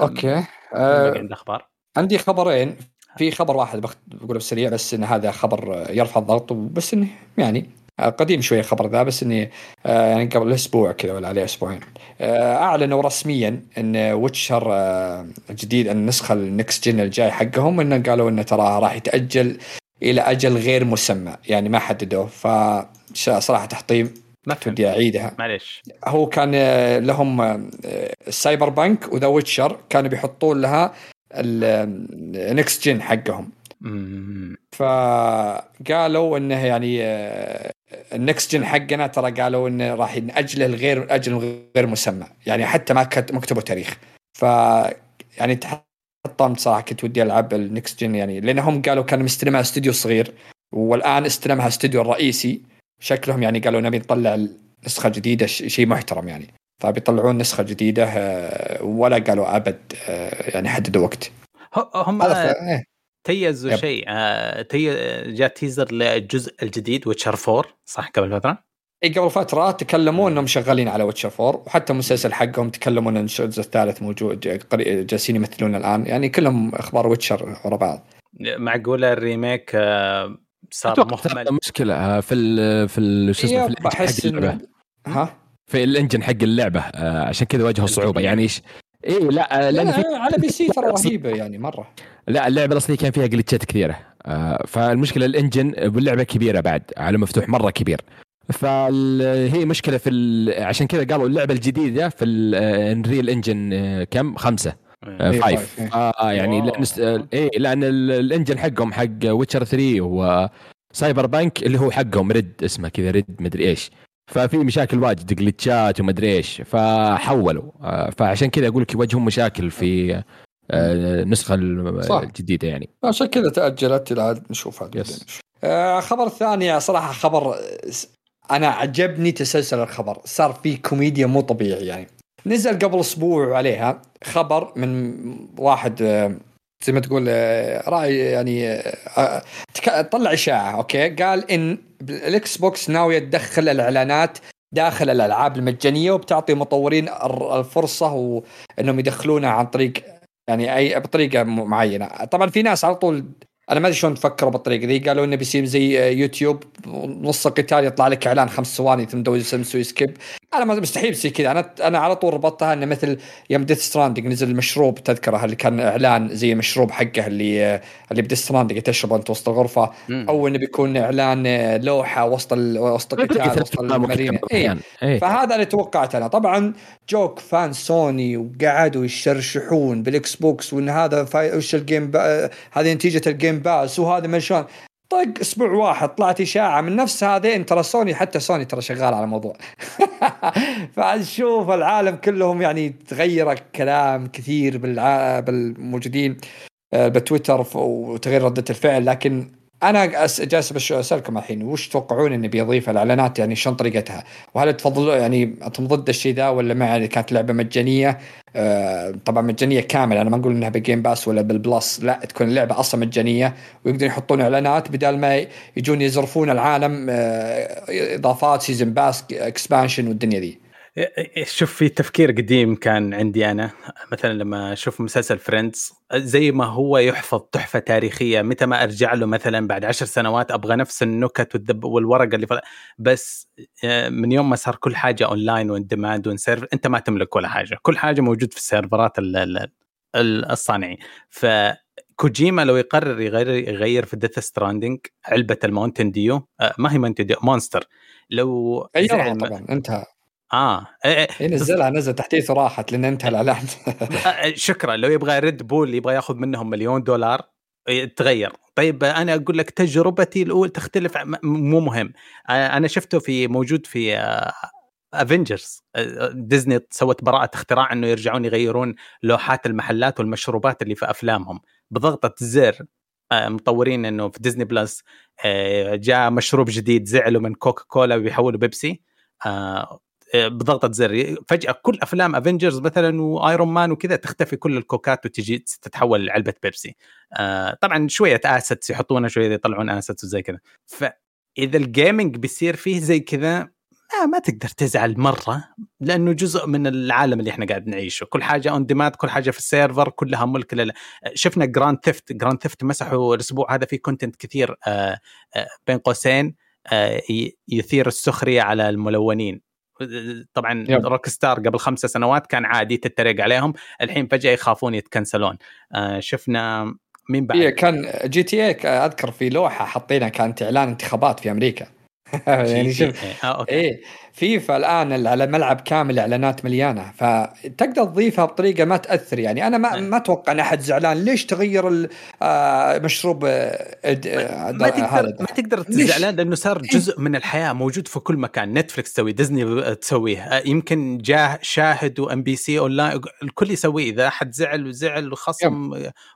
okay. آه آه الاخبار عندي خبرين. في خبر واحد بقوله بسريع بس إن هذا خبر آه، يرفع الضغط بس انه يعني آه، قديم شوية الخبر ذا بس اني آه، يعني قبل أسبوع كذا ولا عليه أسبوعين. آه، أعلنوا رسميا إن Witcher الجديد النسخة ال next gen الجاي حقهم انه قالوا انه ترى راح يتأجل إلى أجل غير مسمى يعني ما حددوه. ف صراحة تحطيم ما فهمت أعيدها. معليش. هو كان آه، لهم آه، ال Cyberpunk وذا Witcher كانوا بيحطون لها ال next gen حقهم. مم. فقالوا إنه يعني ال next gen حقنا ترى قالوا إنه راح ناجله لغير أجل غير مسمى. يعني حتى ما كتبوا تاريخ. ف يعني تحطمت صراحة كنت ودي ألعب ال next gen يعني لأنهم قالوا كان مستلمها استوديو صغير والآن استلمها استوديو الرئيسي. شكلهم يعني قالوا نبي نطلع النسخه الجديده ش- شيء محترم يعني فبيطلعون نسخة جديدة آه، ولا قالوا أبد آه، يعني حددوا وقت ه- هم ف... إيه. تيزوا يب. شيء آه، تي جاء teaser للجزء الجديد Witcher 4 صح قبل فترة؟ اي قبل فترة تكلموا إنهم شغالين على Witcher 4 وحتى المسلسل حقهم تكلموا إن الجزء الثالث موجود جالسين يمثلون الآن يعني كلهم أخبار Witcher ورا بعض معقولة ال remake آه، صار مهمل. مشكلة آه، في ال في ال- شو اسمه في يب، ال engine حق احس اللعبة. انه ها؟ في ال engine حق اللعبة آه، عشان كذا واجهوا صعوبة. يعني إيش؟ اي لا آه، لأن في لا على PC ترى [LAUGHS] رهيبة يعني مرة. لا اللعبة الأصلية كان فيها glitch ات كثيرة. فالمشكلة ال engine واللعبة كبيرة بعد عالم مفتوح مرة كبير. فهي مشكلة في ال- عشان كذا قالوا اللعبة الجديدة في ال Unreal Engine كم؟ خمسة. five five، إيه. آه يعني wow. لأن آه، إيه لأن ال- ال engine حقهم حق Witcher 3 و Cyberpunk اللي هو حقهم RED اسمه كذا RED مدري إيش ففي مشاكل واجد جلتشات ومدري إيش فحولوا آه، فعشان كذا أقول لك يواجهون مشاكل في آه، النسخة. الجديدة يعني عشان كذا تأجلت إلى نشوف هذا يس. آه خبر ثاني صراحة خبر آه، أنا عجبني تسلسل الخبر صار في كوميديا مو طبيعي يعني نزل قبل أسبوع عليها خبر من واحد آه، زي ما تقول آه، رأي يعني آه، طلع إشاعة أوكي؟ قال إن ال Xbox ناوية تدخل الإعلانات داخل الألعاب المجانية وبتعطي مطورين الفرصة وانهم يدخلونها عن طريق يعني أي بطريقة معينة. طبعا في ناس على طول أنا ما أدري شلون تفكروا بالطريقة ذي. قالوا إنه بيصير زي يوتيوب نص القتال يطلع لك إعلان خمس ثواني ثم تسوي تسوي skip. أنا ما مستحيل يصير كذا. أنا أنا على طول ربطتها إنه مثل يوم Death Stranding نزل المشروب تذكره اللي كان إعلان زي المشروب حقه اللي اللي ب Death Stranding تشربه انت وسط الغرفة. مم. أو إنه بيكون إعلان لوحة وسط ال- وسط القتال وسط المدينة إيه. إيه. فهذا اللي توقعت أنا. طبعا جوك fan Sony وقعدوا يشرشحون بال Xbox وإن هذا فاي وش ال Game Pa... هذه نتيجة ال Game Pass وهذا من شلون طق أسبوع واحد طلعت إشاعة من نفس هذين ترى سوني حتى سوني ترى شغال على الموضوع [LAUGHS] فنشوف العالم كلهم يعني تغير الكلام كثير. بالموجودين آه، بتويتر ف- وتغير ردة الفعل لكن أنا جالس بش أسألكم الحين وش تتوقعون انه بيضيف الإعلانات؟ يعني شلون طريقتها؟ وهل تفضلوا يعني أنتم ضد الشيء ذا ولا مع كانت لعبة مجانية آه طبعا مجانية كاملة. أنا ما نقول إنها بال Game Pass ولا بال Plus لا تكون اللعبه أصلا مجانية ويقدرون يحطون إعلانات بدال ما يجون يزرفون العالم آه إضافات season pass expansion والدنيا ذي. شوف في تفكير قديم كان عندي أنا. مثلا لما أشوف مسلسل Friends زي ما هو يحفظ تحفة تاريخية متى ما أرجع له مثلا بعد عشر سنوات أبغى نفس النكت والدب والورقة اللي فل... بس آه، من يوم ما صار كل حاجة online و on demand وإن أنت ما تملك ولا حاجة. كل حاجة موجود في السيرفرات ال- ال- ال- الصانعين. ف كوجيما لو يقرر يغير يغير في Death Stranding علبة ال Mountain Dew آه، ما هي Mountain Dew Monster لو غيرها طبعا انتهى. آه. إيه، إيه. نزلها نزل تحديث وراحت لأن انتهى الإعلان. [LAUGHS] آه، شكرا. لو يبغى Red Bull يبغى ياخذ منهم مليون دولار تغير. طيب أنا أقول لك تجربتي الاولى تختلف مو مهم. آه، أنا شفته في موجود في Avengers Disney سوت براءة اختراع إنه يرجعون يغيرون لوحات المحلات والمشروبات اللي في أفلامهم. بضغطة زر آه، مطورين إنه في Disney Plus آه، جاء مشروب جديد زعلوا من Coca Cola ويحولوا بيبسي آه، آه، بضغطة زر فجأة كل أفلام Avengers مثلا و Iron Man وكذا تختفي كل الكوكات وتجي تتحول لعلبة بيبسي. آه، طبعا شوية assets يحطونها شوية يطلعون assets وزي كذا. فإذا ال gaming بيصير فيه زي كذا ما, ما تقدر تزعل مرة لأنه جزء من العالم اللي إحنا قاعد نعيشه. كل حاجة on demand كل حاجة في ال server كلها ملك لل... شفنا Grand Theft Grand Theft مسحوا الأسبوع هذا في content كثير آه آه بين قوسين آه يثير السخرية على الملونين. طبعا. Rockstar قبل خمسة سنوات كان عادي تتريق عليهم الحين فجأة يخافون يتكنسلون. آه شفنا مين بعد؟ هي كان GTA أذكر في لوحة حاطينها كانت إعلان انتخابات في أمريكا. [LAUGHS] يعني شوف آه أوكي. إيه فيفا الآن على ملعب كامل إعلانات مليانة فتقدر تضيفها بطريقة ما تأثر يعني. أنا ما إيه. ما أتوقع إن أحد زعلان. ليش تغير ال- آه، مشروب آه، ما تقدر ما تقدر؟ تزعلان لأنه صار جزء من الحياة موجود في كل مكان. Netflix تسوي ديزني تسويه يمكن جاه شاهد و MBC online الكل يسويه. إذا أحد زعل وزعل وخصم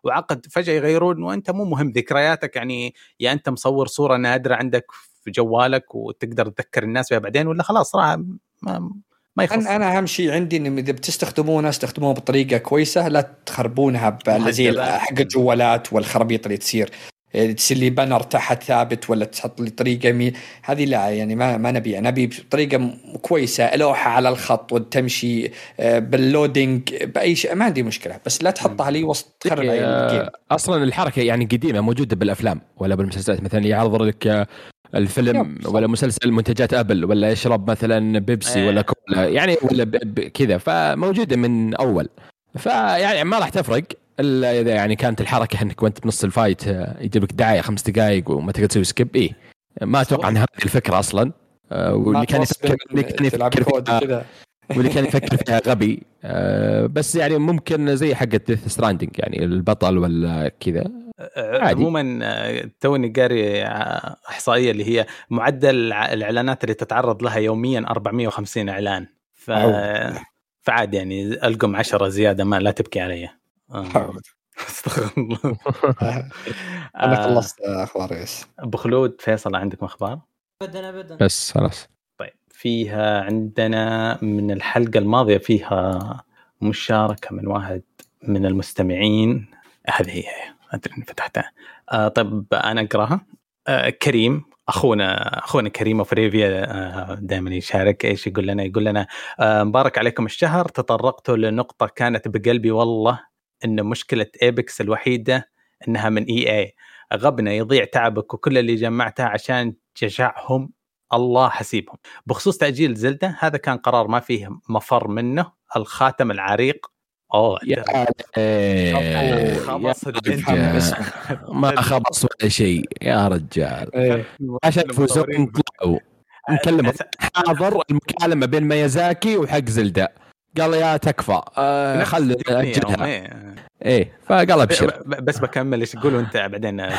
وعقد فجأة يغيرون وأنت مو مهم ذكرياتك. يعني يا أنت مصور صورة نادرة عندك في جوالك وتقدر تذكر الناس بها بعدين ولا خلاص صراحة ما, ما يخص. أنا أنا أهم شيء عندي إنه إذا بتستخدمونه استخدموه بطريقة كويسة لا تخربونها ب- زي. حق الجوالات والخرابيط اللي تصير. تصير لي banner تحت ثابت ولا تحط لي طريقة يمين هذه لا يعني ما ما نبيها. نبي بطريقة كويسة لوحة على الخط وتمشي آه، بال loading بأي شيء ما عندي مشكلة. بس لا تحطها لي وسط تخرب ال game. آه، أصلا الحركة يعني قديمة موجودة بالأفلام ولا بالمسلسلات. مثلا يعرض لك آه، الفيلم. ولا مسلسل منتجات آبل ولا يشرب مثلا بيبسي إيه. ولا كولا يعني ولا كذا فموجودة من أول فيعني ما راح تفرق إلا إذا يعني كانت الحركة إنك وأنت بنص ال fight آه، يجيب لك دعايه خمس دقائق وما تقدر تسوي skip اي ما أتوقع إن هذه الفكرة أصلا آه، واللي كان يفكر اللي كان يفكر واللي كان [LAUGHS] يفكر فيها غبي آه، بس يعني ممكن زي حقة Death Stranding يعني البطل ولا كذا. عموما آه، توني قاري آه، إحصائية اللي هي معدل الإعلانات اللي تتعرض لها يوميا 450 إعلان. ف أوه. فعاد يعني ألقم 10 زيادة ما لا تبكي علي. آه،. [LAUGHS] استغفر الله. [LAUGHS] أنا آه، خلصت أخبار يس أبو خلود فيصل عندكم أخبار؟ ابدا ابدا. بس خلاص. طيب فيها عندنا من الحلقة الماضية فيها مشاركة من واحد من المستمعين. هذه هي. أدري إني فتحتها. آه طيب أنا أقراها. آه كريم أخونا أخونا كريم وفريفيا آه دائما يشارك. إيش يقول لنا؟ يقول لنا آه مبارك عليكم الشهر. تطرقتوا لنقطة كانت بقلبي والله إن مشكلة إيبكس الوحيدة إنها من إي اي غبنا يضيع تعبك وكل اللي جمعته عشان جشعهم الله حسيبهم. بخصوص تأجيل زلدة هذا كان قرار ما فيه مفر منه. الخاتم العريق أوه يا إيه، خبص يا الدنيا. رجال. [LAUGHS] ما خبص ولا شيء يا رجال. إيه. عشان يفوزون طلعوا نكلم حاضر المكالمة بين ميازاكي وحق زلدة. قال يا تكفى. آه خل أجلها. إيه. إيه فقال أبشر. بس بكمل إيش تقول وانت بعدين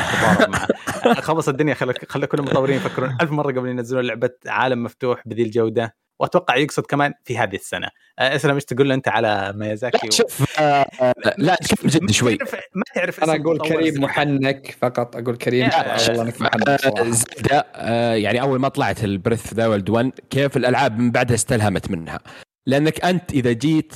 [LAUGHS] خلص الدنيا خلى خلى كل المطورين يفكرون. ألف مرة قبل ينزلون لعبة عالم مفتوح بذي الجودة. وأتوقع يقصد كمان في هذه السنة. آه، اسلم إيش تقول له أنت على ميازاكي لا شوف آه آه، لا شوف جد شوي. ما تعرف أنا أقول كريم. محنك فقط أقول كريم والله إنك محنك آه، يعني أول ما طلعت ال Breath of the Wild 1 كيف الألعاب من بعدها استلهمت منها؟ لأنك أنت إذا جيت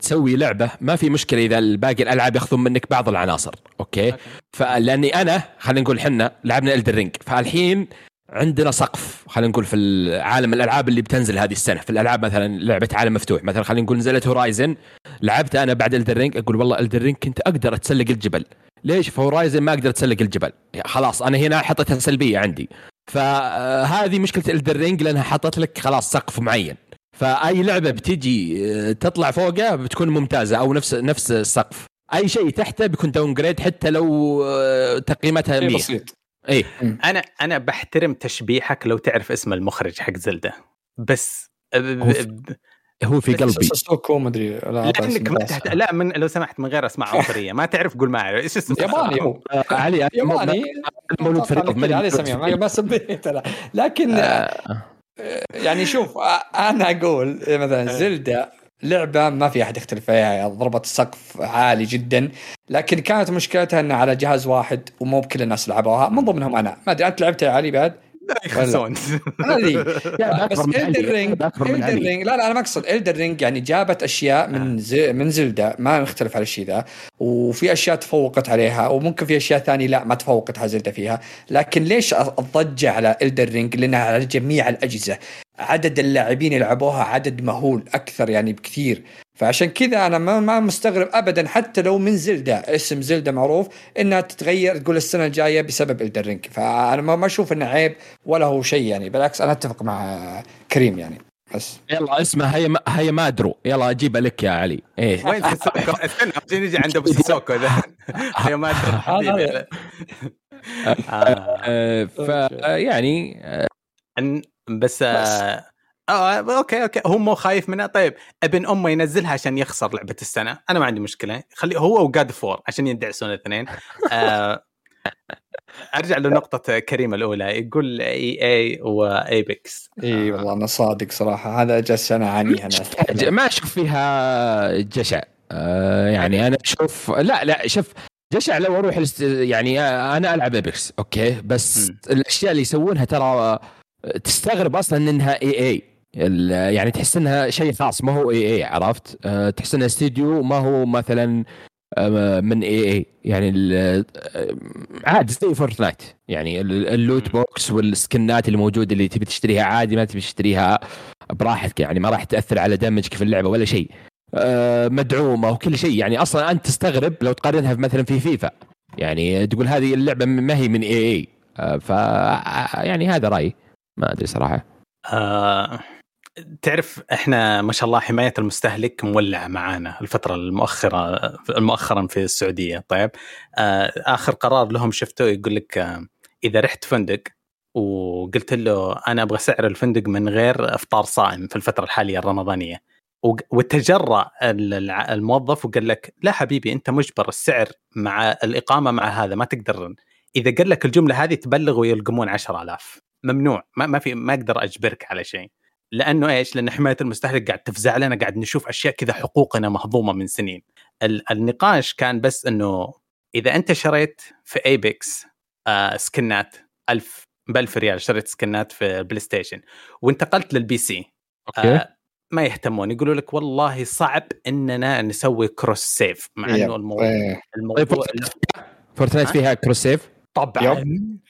تسوي لعبة ما في مشكلة إذا باقي الألعاب ياخذون منك بعض العناصر أوكي؟ أوكي. فلاني أنا خلينا نقول حنا لعبنا Elden Ring فالحين عندنا سقف خلينا نقول في عالم الألعاب اللي بتنزل هذه السنة. في الألعاب مثلا لعبة عالم مفتوح مثلا خلينا نقول نزلت Horizon لعبت أنا بعد Elden Ring أقول والله Elden Ring كنت أقدر أتسلق الجبل. ليش؟ في Horizon ما أقدر أتسلق الجبل. يعني خلاص أنا هنا حطيتها سلبية عندي. فهذه مشكلة Elden Ring لأنها حطت لك خلاص سقف معين. فأي لعبة بتجي آه، تطلع فوقه بتكون ممتازة أو نفس نفس السقف. أي شيء تحته بيكون downgrade حتى لو آه، تقييمتها شيء 100 بسيط. اي أنا أنا بحترم تشبيحك لو تعرف اسم المخرج حق زلدة. بس هو في- قلبي. سوكو ما أدري لا لأنك ما تحت... لا من لو سمحت من غير أسماء عنصريه ما تعرف قول ما اعرف إيش اسمه ياباني هو. آه، علي أنا ياباني؟ مولود فريق مولود سميع. ما سبيت أنا لكن آه، يعني شوف أنا أقول مثلا زلدة لعبه ما في احد يختلف فيها ضربت السقف عالي جدا. لكن كانت مشكلتها انها على جهاز واحد ومو بكل الناس لعبوها. من ضمنهم أنا. ما أدري أنت لعبتها يا علي بعد؟ لا يخسون هذه يا [LAUGHS] بس علي، رينج علي. رينج لا لا أنا ما أقصد Elden Ring يعني جابت أشياء من زي من زلدة. ما نختلف على الشيء ذا. وفي أشياء تفوقت عليها وممكن في أشياء ثانية لا ما تفوقت على زلدة فيها. لكن ليش الضجه على Elden Ring لأنها على جميع الأجهزة. عدد اللاعبين يلعبوها عدد مهول أكثر يعني بكثير. فعشان كذا أنا ما ما مستغرب ابدا حتى لو من زلدة اسم زلدة معروف إنها تتغير تقول السنة الجاية بسبب إلدر رينج فأنا ما ما أشوف إنه عيب ولا هو شيء يعني بالعكس أنا أتفق مع كريم يعني. بس. يلا اسمها هي ما هي ما أدرو. يلا اجيبها لك يا علي. إيه. وين سيسوكو؟ [LAUGHS] استنى نجي عند أبو سيسوكو ذا يا ما. هذا- [LAUGHS] آه. ف آه، يعني آه، أن- بس آه آه أوكي أوكي. هو مو خايف منها. طيب ابن أمه ينزلها عشان يخسر لعبة السنة. أنا ما عندي مشكلة. خلي هو وجاد فور عشان يدعسون الاثنين. آه [LAUGHS] أرجع لنقطة كريم الأولى. يقول EA و Apex إي والله أنا صادق صراحة. هذا جالس أنا. [LAUGHS] اعانيها أنا ما أشوف فيها جشع. آه، يعني أنا أشوف لا لا شوف جشع لو أروح. يعني أنا ألعب Apex أوكي. بس مم. الأشياء اللي يسوونها ترى تستغرب أصلا إنها EA يعني تحس إنها شيء خاص ما هو EA عرفت؟ أه، تحس إنها استديو ما هو مثلا أه، من EA يعني أه، عادي زي Fortnite يعني ال- ال loot box والسكنات اللي موجودة اللي تبي تشتريها عادي ما تبي تشتريها براحتك يعني ما راح تأثر على damage ك في اللعبة ولا شيء. مدعومة وكل شيء. يعني أصلا أنت تستغرب لو تقارنها مثلا في فيفا يعني تقول هذه اللعبة ما هي من EA ف يعني هذا رأيي. ما أدري صراحة. آه تعرف إحنا ما شاء الله حماية المستهلك مولعة معانا الفترة المؤخرة مؤخرا في السعودية. طيب آه آخر قرار لهم شفته يقول لك آه إذا رحت فندق وقلت له أنا أبغى سعر الفندق من غير إفطار صائم في الفترة الحالية الرمضانية. وتجرأ الموظف وقال لك لا حبيبي أنت مجبر السعر مع الإقامة مع هذا ما تقدر إذا قال لك الجملة هذه تبلغ ويلقمون 10000 ممنوع ما, ما في ما أقدر أجبرك على شيء لأنه إيش؟ لأن حماية المستهلك قاعد تفزع لنا قاعد نشوف أشياء كذا حقوقنا مهضومة من سنين. ال- النقاش كان بس إنه إذا أنت شريت في Apex آه سكنات 1000 ب 1000 ريال شريت سكنات في ال PlayStation وانتقلت لل PC أوكي آه ما يهتمون يقولوا لك والله صعب إننا نسوي cross save مع إنه. الموضوع إيه. الموضوع طيب Fortnite فيها cross save طبعا.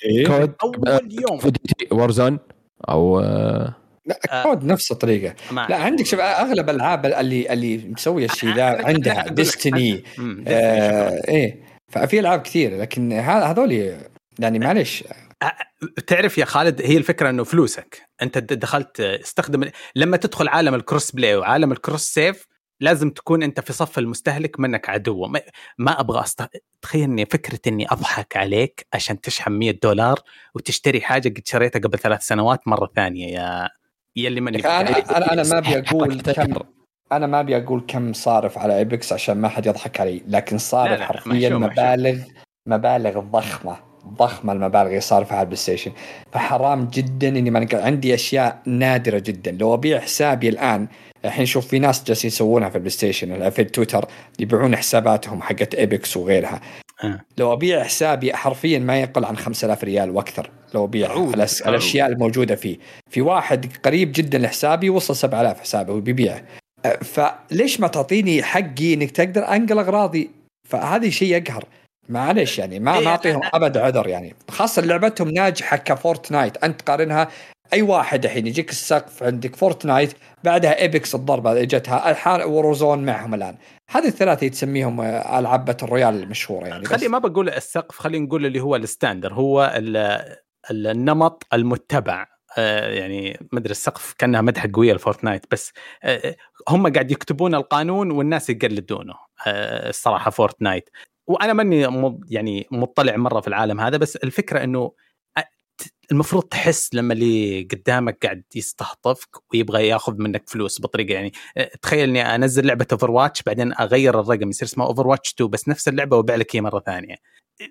إيه. COD أول يوم. Warzone أو آه، لا COD نفس الطريقة. لا عندك شوف أغلب الالعاب اللي اللي مسوية الشيء ذا عندها Destiny آه إيه. ففي ألعاب كثير لكن هذول يعني معلش تعرف يا خالد هي الفكرة إنه فلوسك. أنت دخلت استخدم لما تدخل عالم ال cross play وعالم ال cross save لازم تكون أنت في صف المستهلك منك عدو ما, ما أبغى أست... تخيل إني فكرة إني أضحك عليك عشان تشحن 100 دولار وتشتري حاجة قد شريتها قبل ثلاث سنوات مرة ثانية يا يلي ماني أنا أنا أنا ما أبي أقول كم. أنا ما أبي أقول كم صارف على Apex عشان ما حد يضحك علي لكن صارف لا، لا، حرفيا محشو، محشو. مبالغ مبالغ ضخمة ضخمة المبالغ اللي صارفها على ال PlayStation فحرام جدا إني ما. عندي أشياء نادرة جدا لو أبيع حسابي الآن الحين شوف في ناس جالسين يسوونها في ال PlayStation في تويتر يبيعون حساباتهم حقت Apex وغيرها. آه. لو أبيع حسابي حرفيا ما يقل عن 5000 ريال وأكثر لو أبيع. عود. الأشياء الموجودة فيه. في واحد قريب جدا لحسابي وصل 7000 حسابه وبيبيعه. أه، فليش ما تعطيني حقي إنك تقدر أنقل أغراضي؟ فهذا شيء يقهر. معلش يعني ما إيه، ما أعطيهم أبد عذر يعني. خاصة لعبتهم ناجحة ك Fortnite. أنت قارنها أي واحد الحين يجيك السقف عندك Fortnite بعدها Apex الضربة اللي جتها الحين Warzone معهم الآن هذه الثلاثة تسميهم آه، العاب battle royale المشهورة يعني. خلي ما بقول السقف خلينا نقول اللي هو ال standard هو ال ال النمط المتبع آه، يعني ما أدري السقف كأنها مدحه قوية لفورتنايت بس آه، هم قاعد يكتبون القانون والناس يقلدونه الصراحة فورتنايت وأنا ماني يعني مطلع مرة في العالم هذا بس الفكرة إنه المفروض تحس لما اللي قدامك قاعد يستهبلك ويبغى ياخذ منك فلوس بطريقة يعني آه، تخيل إني أنزل لعبة Overwatch بعدين أغير الرقم يصير اسمها Overwatch 2 بس نفس اللعبة وأبيع لك هي مرة ثانية.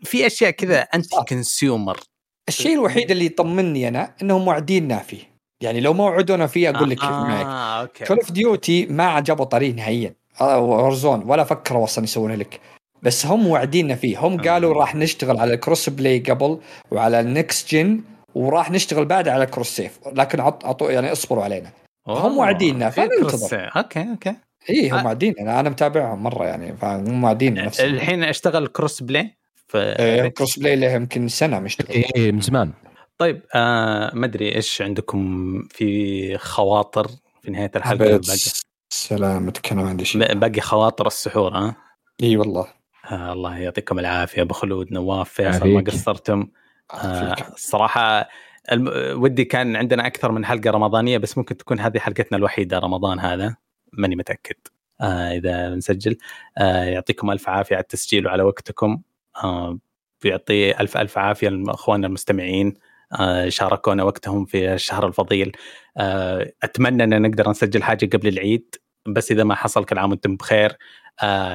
في أشياء كذا أنت. consumer. الشيء الوحيد اللي يطمني أنا إنهم مواعديننا فيه يعني لو ما وعدونا فيه أقول لك معك. آه okay. Call of Duty ما جابوا طريق نهائيا. Warzone ولا فكروا أصلا يسوونه لك. بس هم وعدينا فيه. هم قالوا راح نشتغل على ال cross play قبل وعلى ال next gen وراح نشتغل بعد على ال cross save لكن عط عطوا يعني اصبروا علينا. أوه، هم واعديننا، في فننتظر. cross- okay okay. اي هم آه. واعدين. أنا أنا متابعهم مرة يعني فهم واعدين نفسهم. الحين اشتغل cross play؟ ف إيه، cross play له يمكن سنة مشتغل. إيه من زمان. طيب آه ما أدري إيش عندكم في خواطر في نهاية الحلقة؟ باقي, سلامتك أنا ما عندي شيء. باقي خواطر السحور ها؟ إي والله. آه الله يعطيكم العافية. أبو خلود نواف فيصل. ما قصرتم؟ آه. الصراحة الم... ودي كان عندنا أكثر من حلقة رمضانية بس ممكن تكون هذه حلقتنا الوحيدة رمضان هذا ماني متأكد. آه إذا بنسجل آه يعطيكم ألف عافية على التسجيل وعلى وقتكم. آه بيعطي ألف ألف عافية لأخواننا المستمعين. آه شاركونا وقتهم في الشهر الفضيل. آه أتمنى أن نقدر نسجل حاجة قبل العيد بس إذا ما حصل كل عام وأنتم بخير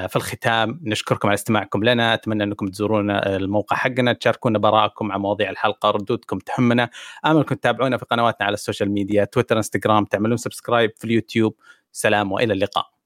في الختام نشكركم على استماعكم لنا. أتمنى أنكم تزورونا الموقع حقنا تشاركونا بآراءكم عن مواضيع الحلقة ردودكم تهمنا. املكم تتابعونا في قنواتنا على ال social media تويتر إنستغرام تعملون subscribe في اليوتيوب. سلام وإلى اللقاء.